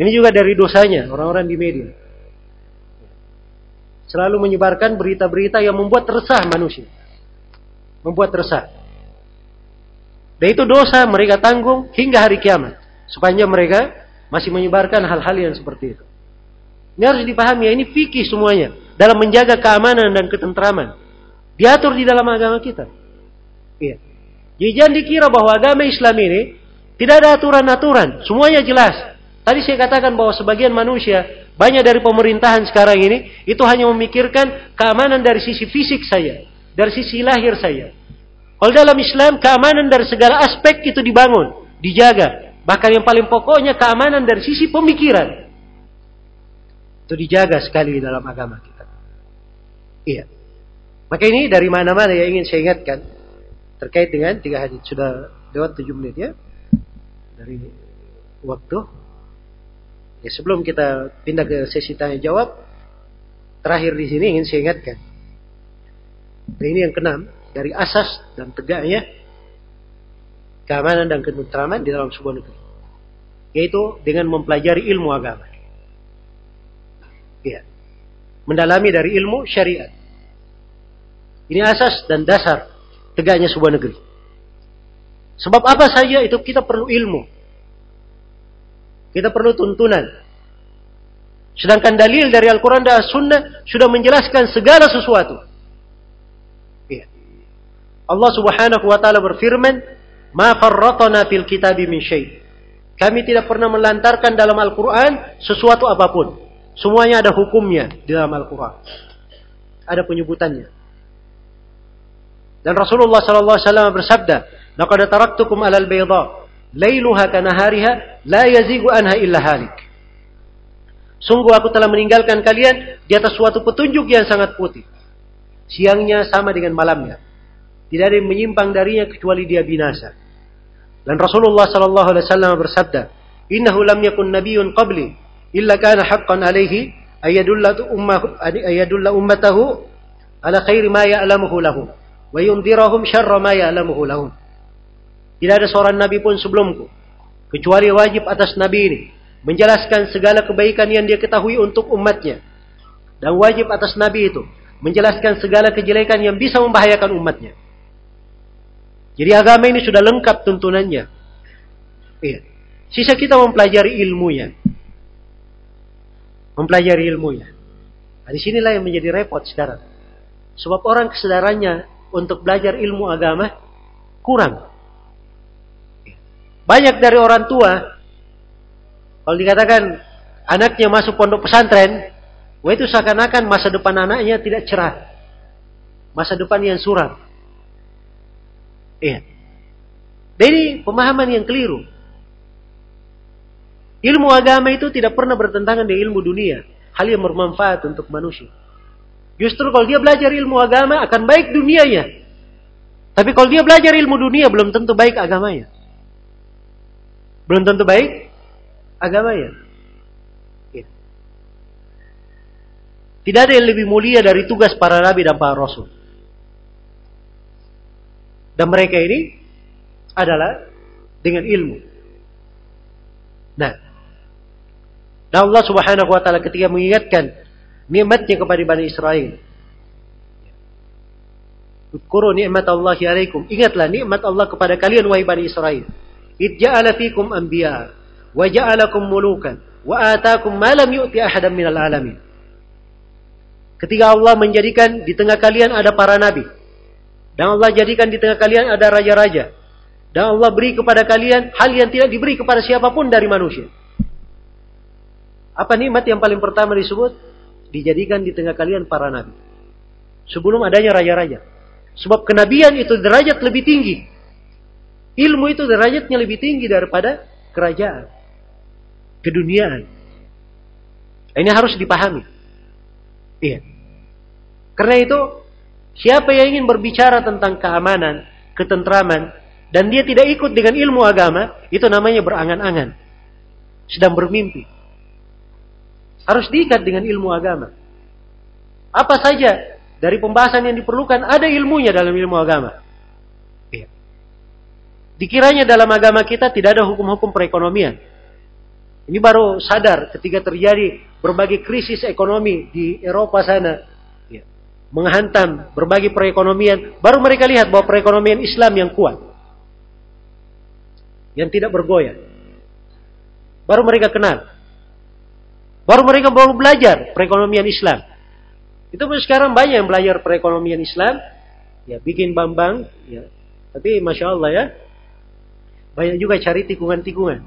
Ini juga dari dosanya orang-orang di media. Selalu menyebarkan berita-berita yang membuat resah manusia. Membuat resah. Dan itu dosa mereka tanggung hingga hari kiamat. Sepanjang mereka masih menyebarkan hal-hal yang seperti itu. Ini harus dipahami ya, ini fikih semuanya. Dalam menjaga keamanan dan ketentraman. Diatur di dalam agama kita. Iya. Jadi jangan dikira bahwa agama Islam ini tidak ada aturan-aturan. Semuanya jelas. Tadi saya katakan bahwa sebagian manusia, banyak dari pemerintahan sekarang ini, itu hanya memikirkan keamanan dari sisi fisik saya. Dari sisi lahir saya. Kalau dalam Islam, keamanan dari segala aspek itu dibangun, dijaga. Bahkan yang paling pokoknya keamanan dari sisi pemikiran. Itu dijaga sekali dalam agama kita. Iya. Maka ini dari mana-mana yang ingin saya ingatkan. Terkait dengan tiga hadis. Sudah lewat tujuh menit ya. Dari waktu. Ya, sebelum kita pindah ke sesi tanya jawab. Terakhir di sini ingin saya ingatkan. Dan ini yang keenam. Dari asas dan tegaknya keamanan dan ketentraman di dalam sebuah negeri. Yaitu dengan mempelajari ilmu agama. Ya. mendalami dari ilmu syariat. Ini asas dan dasar tegaknya sebuah negeri. Sebab apa saja itu kita perlu ilmu. Kita perlu tuntunan. Sedangkan dalil dari Al-Quran dan As-Sunnah sudah menjelaskan segala sesuatu. Ya. Allah subhanahu wa ta'ala berfirman, Ma farratana fil kitabi min syait. Kami tidak pernah melantarkan dalam Al-Quran sesuatu apa pun. Semuanya ada hukumnya di dalam Al-Quran. Ada penyebutannya. Dan Rasulullah sallallahu alaihi wasallam bersabda, "Laqad taraktukum 'alal bayda, lailuha kanahariha, la yazigu anha illa halik." Sungguh aku telah meninggalkan kalian di atas suatu petunjuk yang sangat putih. Siangnya sama dengan malamnya. Tidak ada yang menyimpang darinya kecuali dia binasa. Dan Rasulullah sallallahu alaihi wasallam bersabda, "Innahu lam yakun nabiyyun qabli illa kana haqqan alaihi ayadulla ummahu ayadulla ummatahu ala khairi ma ya'lamuhu lahum wa yundhirahum syarra ma ya'lamuhu lahum." Tidak ada seorang nabi pun sebelumku kecuali wajib atas nabi ini menjelaskan segala kebaikan yang dia ketahui untuk umatnya. Dan wajib atas nabi itu menjelaskan segala kejelekan yang bisa membahayakan umatnya. Jadi agama ini sudah lengkap tuntunannya. Iya. Sisa kita mempelajari ilmunya. Mempelajari ilmunya. Nah, di sinilah yang menjadi repot sekarang. Sebab orang kesadarannya untuk belajar ilmu agama kurang. Banyak dari orang tua, kalau dikatakan anaknya masuk pondok pesantren, wah itu seakan-akan masa depan anaknya tidak cerah. Masa depan yang suram. Iya. Dari pemahaman yang keliru. Ilmu agama itu tidak pernah bertentangan dengan ilmu dunia. Hal yang bermanfaat untuk manusia. Justru kalau dia belajar ilmu agama akan baik dunianya. Tapi kalau dia belajar ilmu dunia belum tentu baik agamanya. Belum tentu baik agamanya. Ya. Tidak ada yang lebih mulia dari tugas para nabi dan para rasul. Dan mereka ini adalah dengan ilmu. Nah, dan Allah Subhanahu wa taala ketika mengingatkan nikmatnya kepada Bani Israel. Kuru nikmat Allah alaikum. Ingatlah nikmat Allah kepada kalian wahai Bani Israel. Fikum anbiya wa ja'alakum mulukan wa atakum ma lam yu'ti ahadan minal alamin. Ketika Allah menjadikan di tengah kalian ada para nabi, dan Allah jadikan di tengah kalian ada raja-raja. Dan Allah beri kepada kalian hal yang tidak diberi kepada siapa pun dari manusia. Apa nikmat yang paling pertama disebut? Dijadikan di tengah kalian para nabi. Sebelum adanya raja-raja. Sebab kenabian itu derajat lebih tinggi. Ilmu itu derajatnya lebih tinggi daripada kerajaan. Keduniaan. Ini harus dipahami. Iya. Karena itu Siapa yang ingin berbicara tentang keamanan, ketentraman, dan dia tidak ikut dengan ilmu agama, itu namanya berangan-angan. Sedang bermimpi. Harus diikat dengan ilmu agama. Apa saja dari pembahasan yang diperlukan, ada ilmunya dalam ilmu agama. Ya. Dikiranya dalam agama kita tidak ada hukum-hukum perekonomian. Ini baru sadar ketika terjadi berbagai krisis ekonomi di Eropa sana, menghantam berbagai perekonomian, baru mereka lihat bahwa perekonomian Islam yang kuat. Yang tidak bergoyah. Baru mereka kenal. Baru mereka baru belajar perekonomian Islam. Itu pun sekarang banyak yang belajar perekonomian Islam. Ya, bikin bambang. Ya. Tapi Masya Allah ya. Banyak juga cari tikungan-tikungan.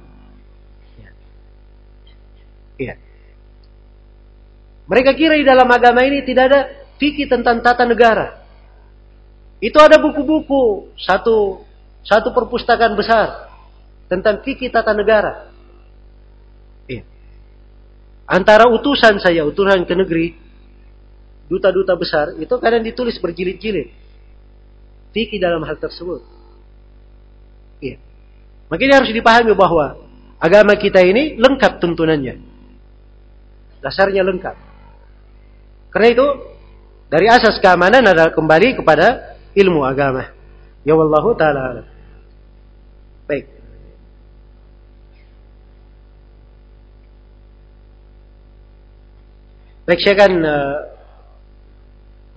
Ya. Mereka kira di dalam agama ini tidak ada fikih tentang tata negara. Itu ada buku-buku satu satu perpustakaan besar tentang fikih tata negara. Ya. Antara utusan saya, utusan ke negeri, duta-duta besar, itu kadang ditulis berjilid-jilid. Fikih dalam hal tersebut. Makanya harus dipahami bahwa agama kita ini lengkap tuntunannya. Dasarnya lengkap. Karena itu dari asas keamanan adalah kembali kepada ilmu agama. Ya Allah taala. Baik. Baik, saya akan uh,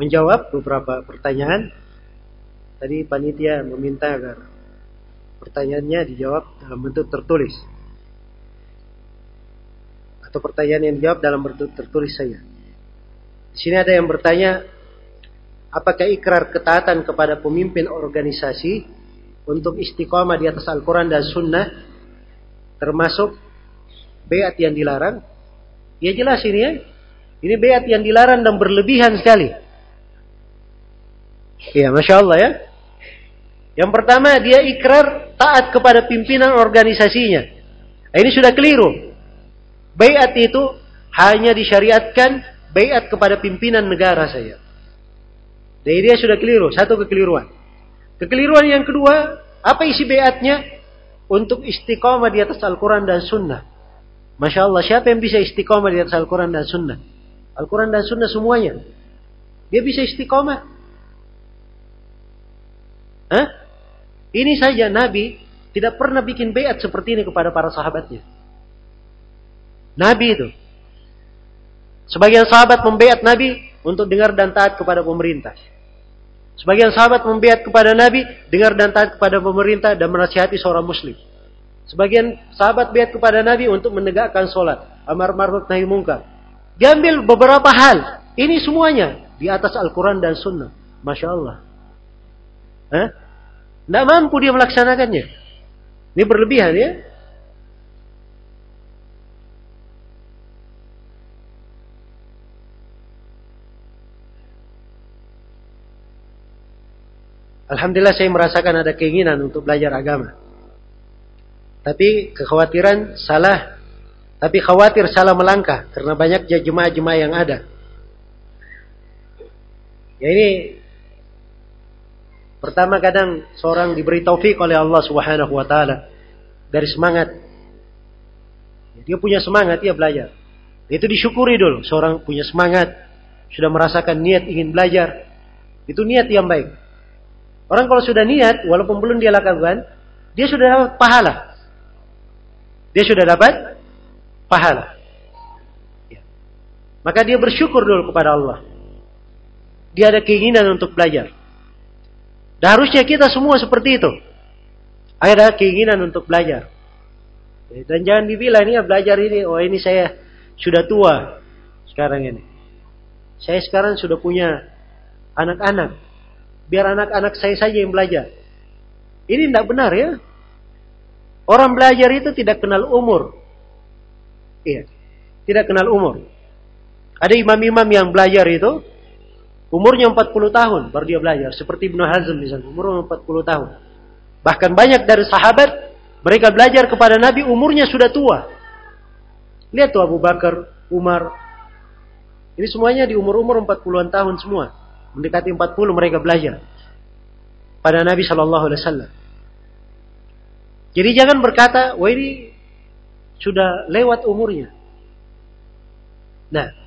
menjawab beberapa pertanyaan. Tadi panitia meminta agar pertanyaannya dijawab dalam bentuk tertulis. Atau pertanyaan yang dijawab dalam bentuk tertulis saya. Di sini ada yang bertanya, apakah ikrar ketaatan kepada pemimpin organisasi untuk istiqomah di atas Al-Quran dan Sunnah termasuk beat yang dilarang? Ya jelas ini ya. Ini beat yang dilarang dan berlebihan sekali. Ya, Masya Allah ya. Yang pertama dia ikrar taat kepada pimpinan organisasinya. Ini sudah keliru. Bayat itu hanya disyariatkan bayat kepada pimpinan negara saya. Jadi dia sudah keliru, satu kekeliruan. Kekeliruan yang kedua, apa isi bayatnya? Untuk istiqomah di atas Al-Quran dan Sunnah. Masya Allah, siapa yang bisa istiqomah di atas Al-Quran dan Sunnah? Al-Quran dan Sunnah semuanya. Dia bisa istiqomah. Hah? Ini saja Nabi tidak pernah bikin bayat seperti ini kepada para sahabatnya. Nabi itu. Sebagian sahabat membayat Nabi untuk dengar dan taat kepada pemerintah. Sebagian sahabat membayat kepada Nabi dengar dan taat kepada pemerintah dan menasihati seorang muslim. Sebagian sahabat bayat kepada Nabi untuk menegakkan sholat. Amar ma'ruf nahi mungkar. Diambil beberapa hal. Ini semuanya di atas Al-Quran dan Sunnah. Masya Allah. Hah? Tidak mampu dia melaksanakannya. Ini berlebihan ya. Alhamdulillah saya merasakan ada keinginan untuk belajar agama. Tapi kekhawatiran salah. Tapi khawatir salah melangkah. Karena banyak jemaah-jemaah yang ada. Ya ini Pertama kadang seorang diberi taufik oleh Allah Subhanahu wa taala dari semangat. Dia punya semangat, dia belajar. Itu disyukuri dulu, seorang punya semangat, sudah merasakan niat ingin belajar. Itu niat yang baik. Orang kalau sudah niat, walaupun belum dia lakukan, dia sudah dapat pahala. Dia sudah dapat pahala. Ya. Maka dia bersyukur dulu kepada Allah. Dia ada keinginan untuk belajar. Dan harusnya kita semua seperti itu. Ada keinginan untuk belajar. Dan jangan dibilang ini ya belajar ini, oh ini saya sudah tua sekarang ini. Saya sekarang sudah punya anak-anak. Biar anak-anak saya saja yang belajar. Ini tidak benar ya. Orang belajar itu tidak kenal umur. Iya. Tidak kenal umur. Ada imam-imam yang belajar itu Umurnya 40 tahun baru dia belajar. Seperti Ibnu Hazm misalnya, umurnya 40 tahun. Bahkan banyak dari sahabat, mereka belajar kepada Nabi umurnya sudah tua. Lihat tuh Abu Bakar, Umar. Ini semuanya di umur-umur 40-an tahun semua. Mendekati 40 mereka belajar. Pada Nabi Shallallahu Alaihi Wasallam. Jadi jangan berkata, wah ini sudah lewat umurnya. Nah,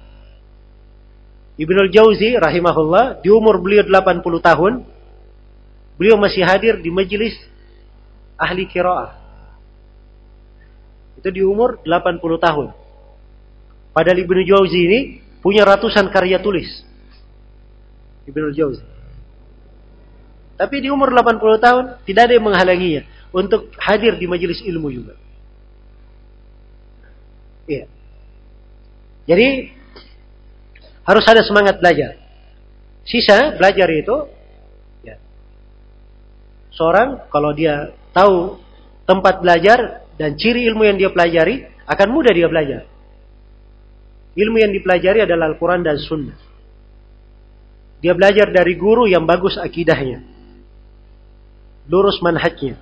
Ibnu Jauzi rahimahullah di umur beliau 80 tahun beliau masih hadir di majelis ahli kiraah. Itu di umur 80 tahun. Padahal Ibnu Jauzi ini punya ratusan karya tulis. Ibnu Jauzi. Tapi di umur 80 tahun tidak ada yang menghalanginya untuk hadir di majelis ilmu juga. Iya. Jadi harus ada semangat belajar. Sisa belajar itu, ya, seorang kalau dia tahu tempat belajar dan ciri ilmu yang dia pelajari, akan mudah dia belajar. Ilmu yang dipelajari adalah Al-Quran dan Sunnah. Dia belajar dari guru yang bagus akidahnya. Lurus manhajnya.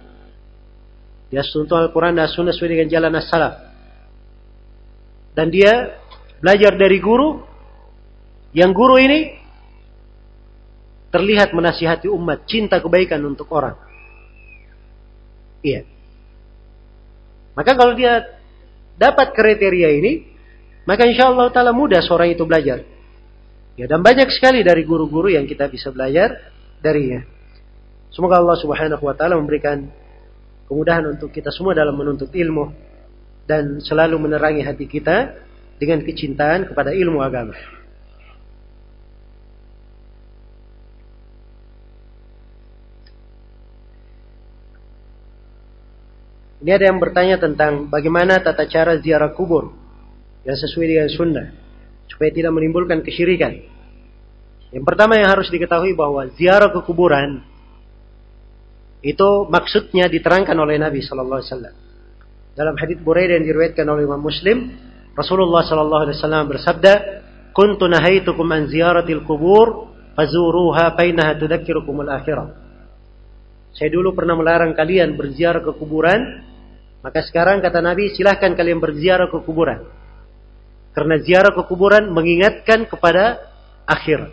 Dia tuntut Al-Quran dan Sunnah sesuai dengan jalan as-salaf. Dan dia belajar dari guru yang guru ini terlihat menasihati umat, cinta kebaikan untuk orang. Iya. Maka kalau dia dapat kriteria ini, maka insya Allah taala mudah seorang itu belajar. Ya, dan banyak sekali dari guru-guru yang kita bisa belajar darinya. Semoga Allah Subhanahu wa taala memberikan kemudahan untuk kita semua dalam menuntut ilmu dan selalu menerangi hati kita dengan kecintaan kepada ilmu agama. Ini ada yang bertanya tentang bagaimana tata cara ziarah kubur yang sesuai dengan sunnah supaya tidak menimbulkan kesyirikan. Yang pertama yang harus diketahui bahwa ziarah ke kuburan itu maksudnya diterangkan oleh Nabi Shallallahu Alaihi Wasallam. Dalam hadits Buraidah yang diriwayatkan oleh Imam Muslim, Rasulullah Shallallahu Alaihi Wasallam bersabda, "Kuntu nahaitukum an ziyaratil kubur, fazuruha bainaha tudzakirukum al-akhirah." Saya dulu pernah melarang kalian berziarah ke kuburan, maka sekarang kata Nabi, silahkan kalian berziarah ke kuburan. Karena ziarah ke kuburan mengingatkan kepada akhir.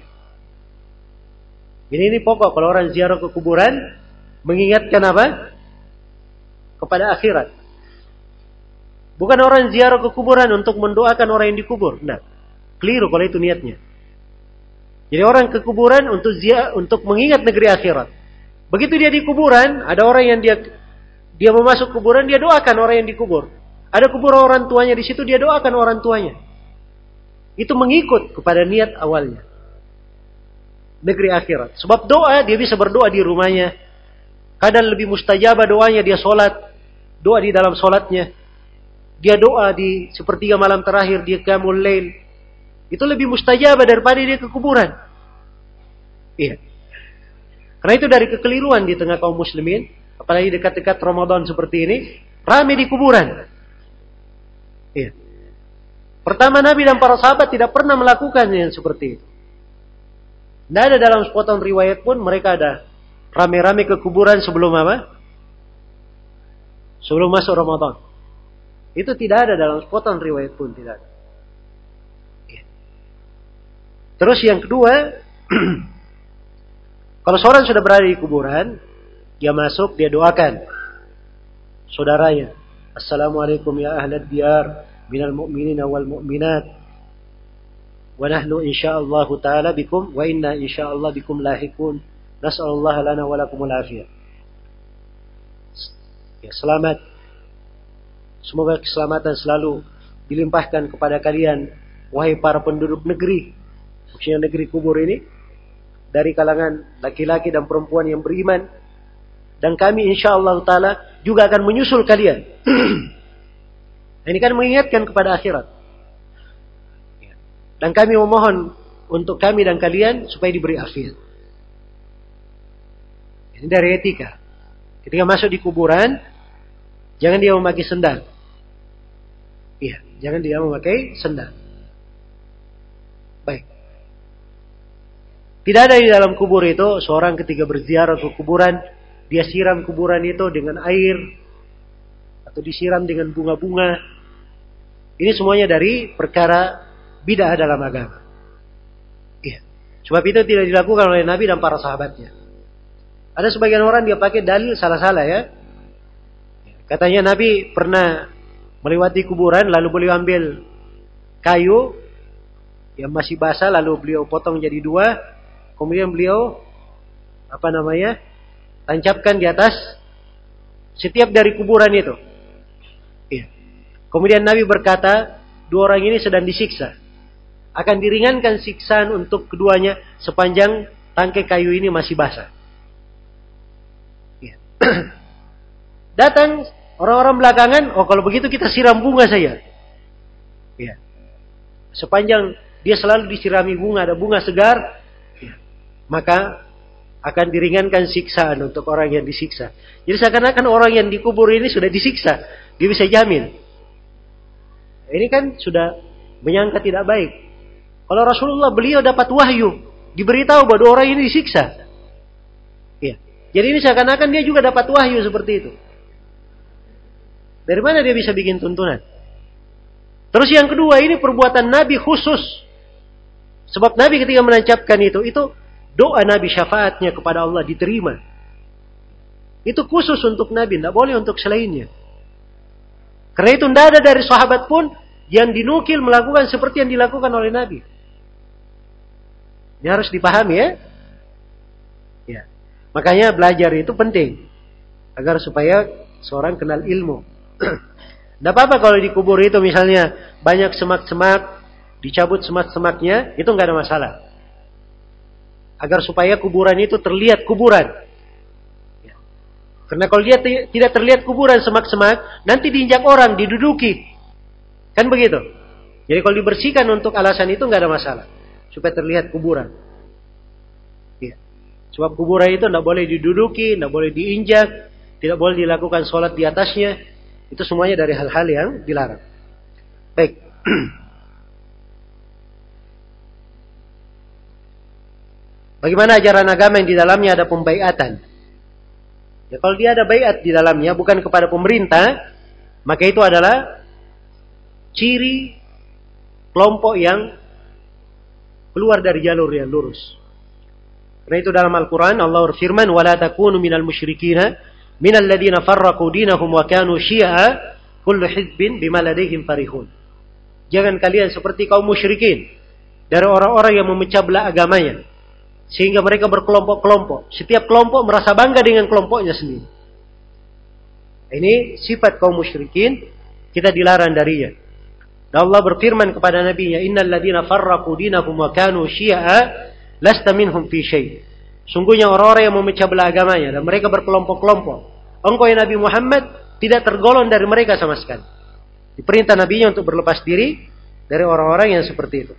Ini ini pokok kalau orang ziarah ke kuburan mengingatkan apa? Kepada akhirat. Bukan orang ziarah ke kuburan untuk mendoakan orang yang dikubur. Nah, keliru kalau itu niatnya. Jadi orang ke kuburan untuk zia, untuk mengingat negeri akhirat. Begitu dia di kuburan, ada orang yang dia dia mau masuk kuburan, dia doakan orang yang dikubur. Ada kubur orang tuanya di situ, dia doakan orang tuanya. Itu mengikut kepada niat awalnya. Negeri akhirat. Sebab doa, dia bisa berdoa di rumahnya. Kadang lebih mustajabah doanya, dia sholat. Doa di dalam sholatnya. Dia doa di sepertiga malam terakhir, dia kamul lail. Itu lebih mustajabah daripada dia ke kuburan. Iya. Karena itu dari kekeliruan di tengah kaum muslimin, apalagi dekat-dekat Ramadan seperti ini, ramai di kuburan. Iya. Pertama Nabi dan para sahabat tidak pernah melakukan yang seperti itu. Tidak ada dalam sepotong riwayat pun mereka ada rame-rame ke kuburan sebelum apa? Sebelum masuk Ramadan. Itu tidak ada dalam sepotong riwayat pun tidak ada. Iya. Terus yang kedua, kalau seorang sudah berada di kuburan, dia masuk, dia doakan saudaranya. Assalamualaikum ya ahlad diyar minal mu'minina wal mu'minat. Wa nahnu insyaallah taala bikum wa inna insyaallah bikum lahikun. Nas'alullah lana wa lakumul afiyah. Ya, selamat. Semoga keselamatan selalu dilimpahkan kepada kalian wahai para penduduk negeri. Maksudnya negeri kubur ini dari kalangan laki-laki dan perempuan yang beriman dan kami insya Allah Ta'ala juga akan menyusul kalian. Ini kan mengingatkan kepada akhirat. Dan kami memohon untuk kami dan kalian supaya diberi afiat. Ini dari etika. Ketika masuk di kuburan, jangan dia memakai sendal. Iya, jangan dia memakai sendal. Baik. Tidak ada di dalam kubur itu seorang ketika berziarah ke kuburan dia siram kuburan itu dengan air atau disiram dengan bunga-bunga. Ini semuanya dari perkara bidah dalam agama. Iya. Sebab itu tidak dilakukan oleh Nabi dan para sahabatnya. Ada sebagian orang dia pakai dalil salah-salah ya. Katanya Nabi pernah melewati kuburan lalu beliau ambil kayu yang masih basah lalu beliau potong jadi dua. Kemudian beliau apa namanya tancapkan di atas setiap dari kuburan itu. Iya. Kemudian Nabi berkata, dua orang ini sedang disiksa. Akan diringankan siksaan untuk keduanya sepanjang tangkai kayu ini masih basah. Iya. Datang orang-orang belakangan, oh kalau begitu kita siram bunga saja. Iya. Sepanjang dia selalu disirami bunga, ada bunga segar, iya. maka akan diringankan siksaan untuk orang yang disiksa. Jadi seakan-akan orang yang dikubur ini sudah disiksa. Dia bisa jamin. Ini kan sudah menyangka tidak baik. Kalau Rasulullah beliau dapat wahyu. Diberitahu bahwa orang ini disiksa. Ya. Jadi ini seakan-akan dia juga dapat wahyu seperti itu. Dari mana dia bisa bikin tuntunan? Terus yang kedua ini perbuatan Nabi khusus. Sebab Nabi ketika menancapkan itu, itu doa Nabi syafaatnya kepada Allah diterima. Itu khusus untuk Nabi, tidak boleh untuk selainnya. Karena itu tidak ada dari sahabat pun yang dinukil melakukan seperti yang dilakukan oleh Nabi. Ini harus dipahami ya. Ya. Makanya belajar itu penting agar supaya seorang kenal ilmu. Tidak apa-apa kalau di kubur itu misalnya banyak semak-semak, dicabut semak-semaknya, itu nggak ada masalah. Agar supaya kuburan itu terlihat kuburan. Ya. Karena kalau dia tidak terlihat kuburan semak-semak, nanti diinjak orang, diduduki. Kan begitu. Jadi kalau dibersihkan untuk alasan itu nggak ada masalah. Supaya terlihat kuburan. Ya. Sebab kuburan itu tidak boleh diduduki, tidak boleh diinjak, tidak boleh dilakukan sholat di atasnya. Itu semuanya dari hal-hal yang dilarang. Baik. Bagaimana ajaran agama yang di dalamnya ada pembaiatan? Ya, kalau dia ada baiat di dalamnya bukan kepada pemerintah, maka itu adalah ciri kelompok yang keluar dari jalur yang lurus. Karena itu dalam Al-Qur'an Allah berfirman, وَلَا la مِنَ الْمُشْرِكِينَ مِنَ الَّذِينَ فَرَّقُوا دِينَهُمْ وَكَانُوا wa كُلُّ حِذْبٍ بِمَا لَدَيْهِمْ فَرِهُونَ farihun." Jangan kalian seperti kaum musyrikin dari orang-orang yang memecah belah agamanya sehingga mereka berkelompok-kelompok. Setiap kelompok merasa bangga dengan kelompoknya sendiri. Ini sifat kaum musyrikin kita dilarang darinya. Dan Allah berfirman kepada nabinya, "Innal ladina farraqu dinahum wa kanu syi'a lasta minhum fi syai'." Sungguhnya orang-orang yang memecah belah agamanya dan mereka berkelompok-kelompok. Engkau ya Nabi Muhammad tidak tergolong dari mereka sama sekali. Diperintah Nabi-Nya untuk berlepas diri dari orang-orang yang seperti itu.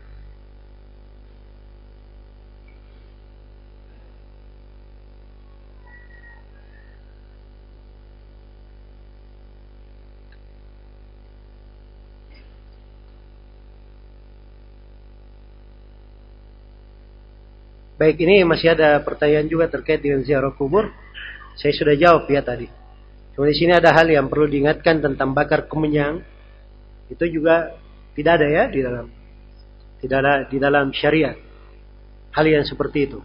Baik, ini masih ada pertanyaan juga terkait dengan ziarah kubur. Saya sudah jawab ya tadi. Cuma di sini ada hal yang perlu diingatkan tentang bakar kemenyan. Itu juga tidak ada ya di dalam tidak ada di dalam syariat. Hal yang seperti itu.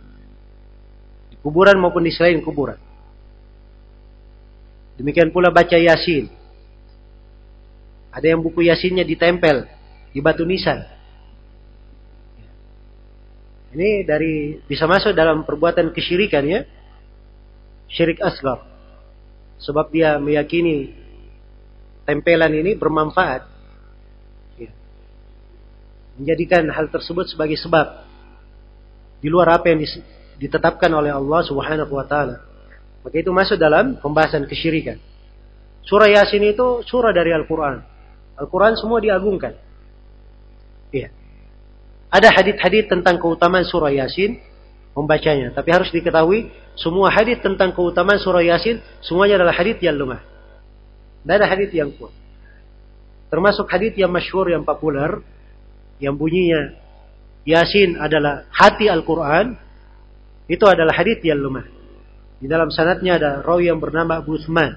Di kuburan maupun di selain kuburan. Demikian pula baca Yasin. Ada yang buku Yasinnya ditempel di batu nisan. Ini dari bisa masuk dalam perbuatan kesyirikan ya. Syirik asgar. Sebab dia meyakini tempelan ini bermanfaat. Ya. Menjadikan hal tersebut sebagai sebab di luar apa yang ditetapkan oleh Allah Subhanahu wa taala. Maka itu masuk dalam pembahasan kesyirikan. Surah Yasin itu surah dari Al-Qur'an. Al-Quran semua diagungkan. Iya. Ada hadith-hadith tentang keutamaan surah Yasin membacanya. Tapi harus diketahui semua hadith tentang keutamaan surah Yasin semuanya adalah hadith yang lemah. Tidak ada hadith yang kuat. Termasuk hadith yang masyhur yang populer yang bunyinya Yasin adalah hati Al-Quran itu adalah hadith yang lemah. Di dalam sanatnya ada rawi yang bernama Abu Uthman.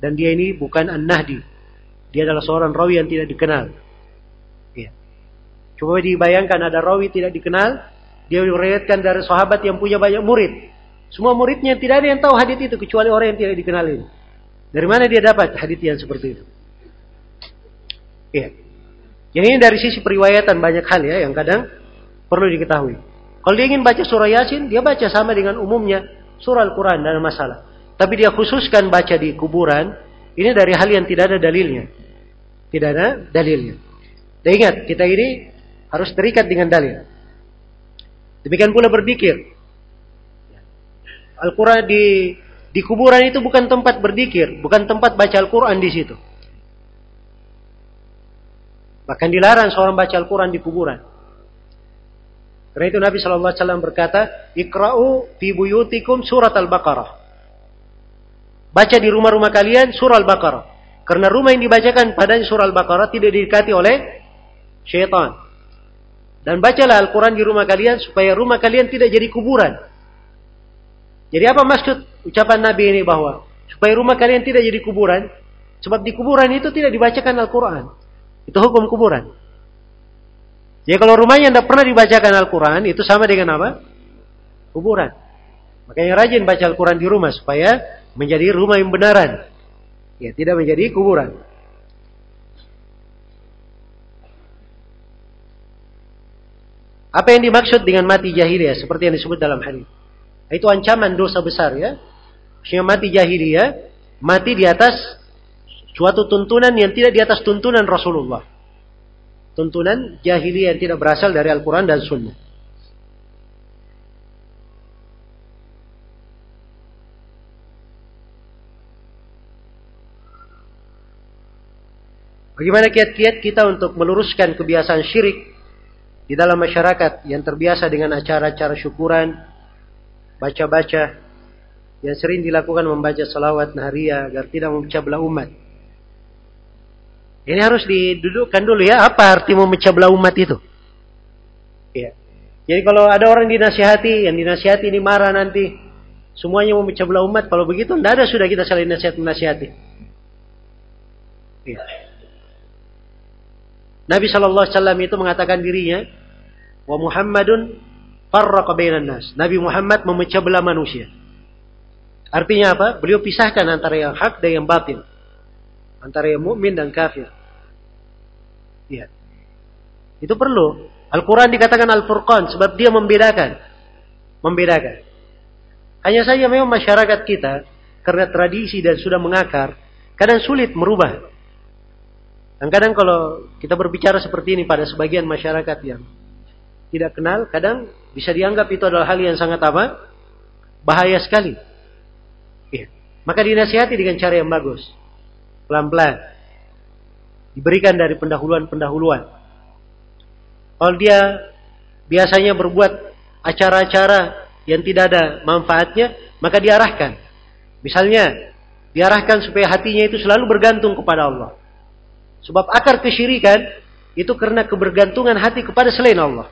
Dan dia ini bukan An-Nahdi. Dia adalah seorang rawi yang tidak dikenal. Coba dibayangkan ada rawi tidak dikenal, dia meriwayatkan dari sahabat yang punya banyak murid. Semua muridnya tidak ada yang tahu hadis itu kecuali orang yang tidak dikenal ini. Dari mana dia dapat hadis yang seperti itu? Iya. Yang ini dari sisi periwayatan banyak hal ya yang kadang perlu diketahui. Kalau dia ingin baca surah Yasin, dia baca sama dengan umumnya surah Al-Quran, dan masalah. Tapi dia khususkan baca di kuburan, ini dari hal yang tidak ada dalilnya. Tidak ada dalilnya. Dan ingat, kita ini harus terikat dengan dalil. Demikian pula berzikir. Al-Quran di di kuburan itu bukan tempat berzikir, bukan tempat baca Al-Quran di situ. Bahkan dilarang seorang baca Al-Quran di kuburan. Karena itu Nabi Shallallahu Alaihi Wasallam berkata, Ikra'u fi buyutikum surat Al-Baqarah. Baca di rumah-rumah kalian surah Al-Baqarah. Karena rumah yang dibacakan padanya surah Al-Baqarah tidak didekati oleh syaitan. Dan bacalah Al-Quran di rumah kalian supaya rumah kalian tidak jadi kuburan. Jadi apa maksud ucapan Nabi ini bahwa supaya rumah kalian tidak jadi kuburan? Sebab di kuburan itu tidak dibacakan Al-Quran. Itu hukum kuburan. Jadi kalau rumahnya tidak pernah dibacakan Al-Quran, itu sama dengan apa? Kuburan. Makanya rajin baca Al-Quran di rumah supaya menjadi rumah yang benaran. Ya, tidak menjadi kuburan. Apa yang dimaksud dengan mati jahiliyah seperti yang disebut dalam hadis? Itu ancaman dosa besar ya. Maksudnya mati jahiliyah, mati di atas Suatu tuntunan yang tidak di atas tuntunan Rasulullah. Tuntunan jahiliyah yang tidak berasal dari Al-Quran dan Sunnah. Bagaimana kiat-kiat kita untuk meluruskan kebiasaan syirik di dalam masyarakat yang terbiasa dengan acara-acara syukuran, baca-baca, yang sering dilakukan membaca salawat naharia agar tidak memecah belah umat. Ini harus didudukkan dulu ya, apa arti memecah belah umat itu? Ya. Jadi kalau ada orang dinasihati, yang dinasihati ini marah nanti, semuanya memecah belah umat, kalau begitu tidak ada sudah kita saling nasihat menasihati. Ya. Nabi Shallallahu Alaihi Wasallam itu mengatakan dirinya, wa Muhammadun farraqa bainan nas. Nabi Muhammad memecah belah manusia. Artinya apa? Beliau pisahkan antara yang hak dan yang batin. Antara yang mukmin dan kafir. Iya. Itu perlu. Al-Quran dikatakan Al-Furqan sebab dia membedakan. Membedakan. Hanya saja memang masyarakat kita karena tradisi dan sudah mengakar, kadang sulit merubah. Dan kadang kalau kita berbicara seperti ini pada sebagian masyarakat yang tidak kenal, kadang bisa dianggap itu adalah hal yang sangat apa? Bahaya sekali. Ya. Maka dinasihati dengan cara yang bagus. Pelan-pelan. Diberikan dari pendahuluan-pendahuluan. Kalau dia biasanya berbuat acara-acara yang tidak ada manfaatnya, maka diarahkan. Misalnya, diarahkan supaya hatinya itu selalu bergantung kepada Allah. Sebab akar kesyirikan itu karena kebergantungan hati kepada selain Allah.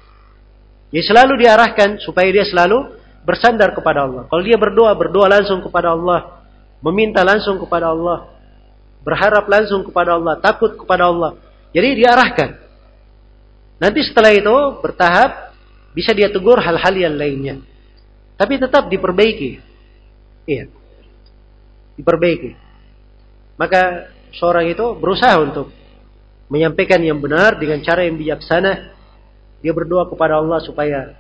Jadi selalu diarahkan supaya dia selalu bersandar kepada Allah. Kalau dia berdoa, berdoa langsung kepada Allah. Meminta langsung kepada Allah. Berharap langsung kepada Allah. Takut kepada Allah. Jadi diarahkan. Nanti setelah itu bertahap bisa dia tegur hal-hal yang lainnya. Tapi tetap diperbaiki. Iya. Diperbaiki. Maka seorang itu berusaha untuk menyampaikan yang benar dengan cara yang bijaksana. Dia berdoa kepada Allah supaya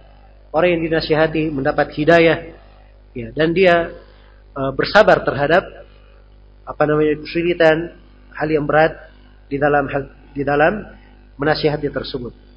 orang yang dinasihati mendapat hidayah. Ya, dan dia uh, bersabar terhadap apa namanya kesulitan hal yang berat di dalam di dalam menasihati tersebut.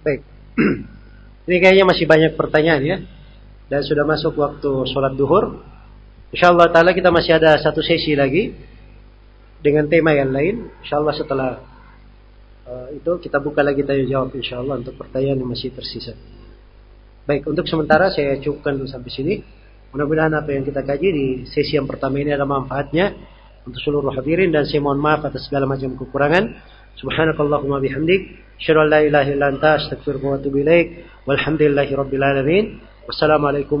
Baik. Ini kayaknya masih banyak pertanyaan ya. Dan sudah masuk waktu sholat duhur. Insya Allah ta'ala kita masih ada satu sesi lagi. Dengan tema yang lain. Insya Allah setelah uh, itu kita buka lagi tanya jawab insya Allah untuk pertanyaan yang masih tersisa. Baik, untuk sementara saya cukupkan dulu sampai sini. Mudah-mudahan apa yang kita kaji di sesi yang pertama ini ada manfaatnya untuk seluruh hadirin dan saya mohon maaf atas segala macam kekurangan. Subhanakallahumma bihamdik. Asyhadu an la ilaha illa anta astaghfiruka wa atubu ilaik. Walhamdulillahi rabbil alamin. Wassalamualaikum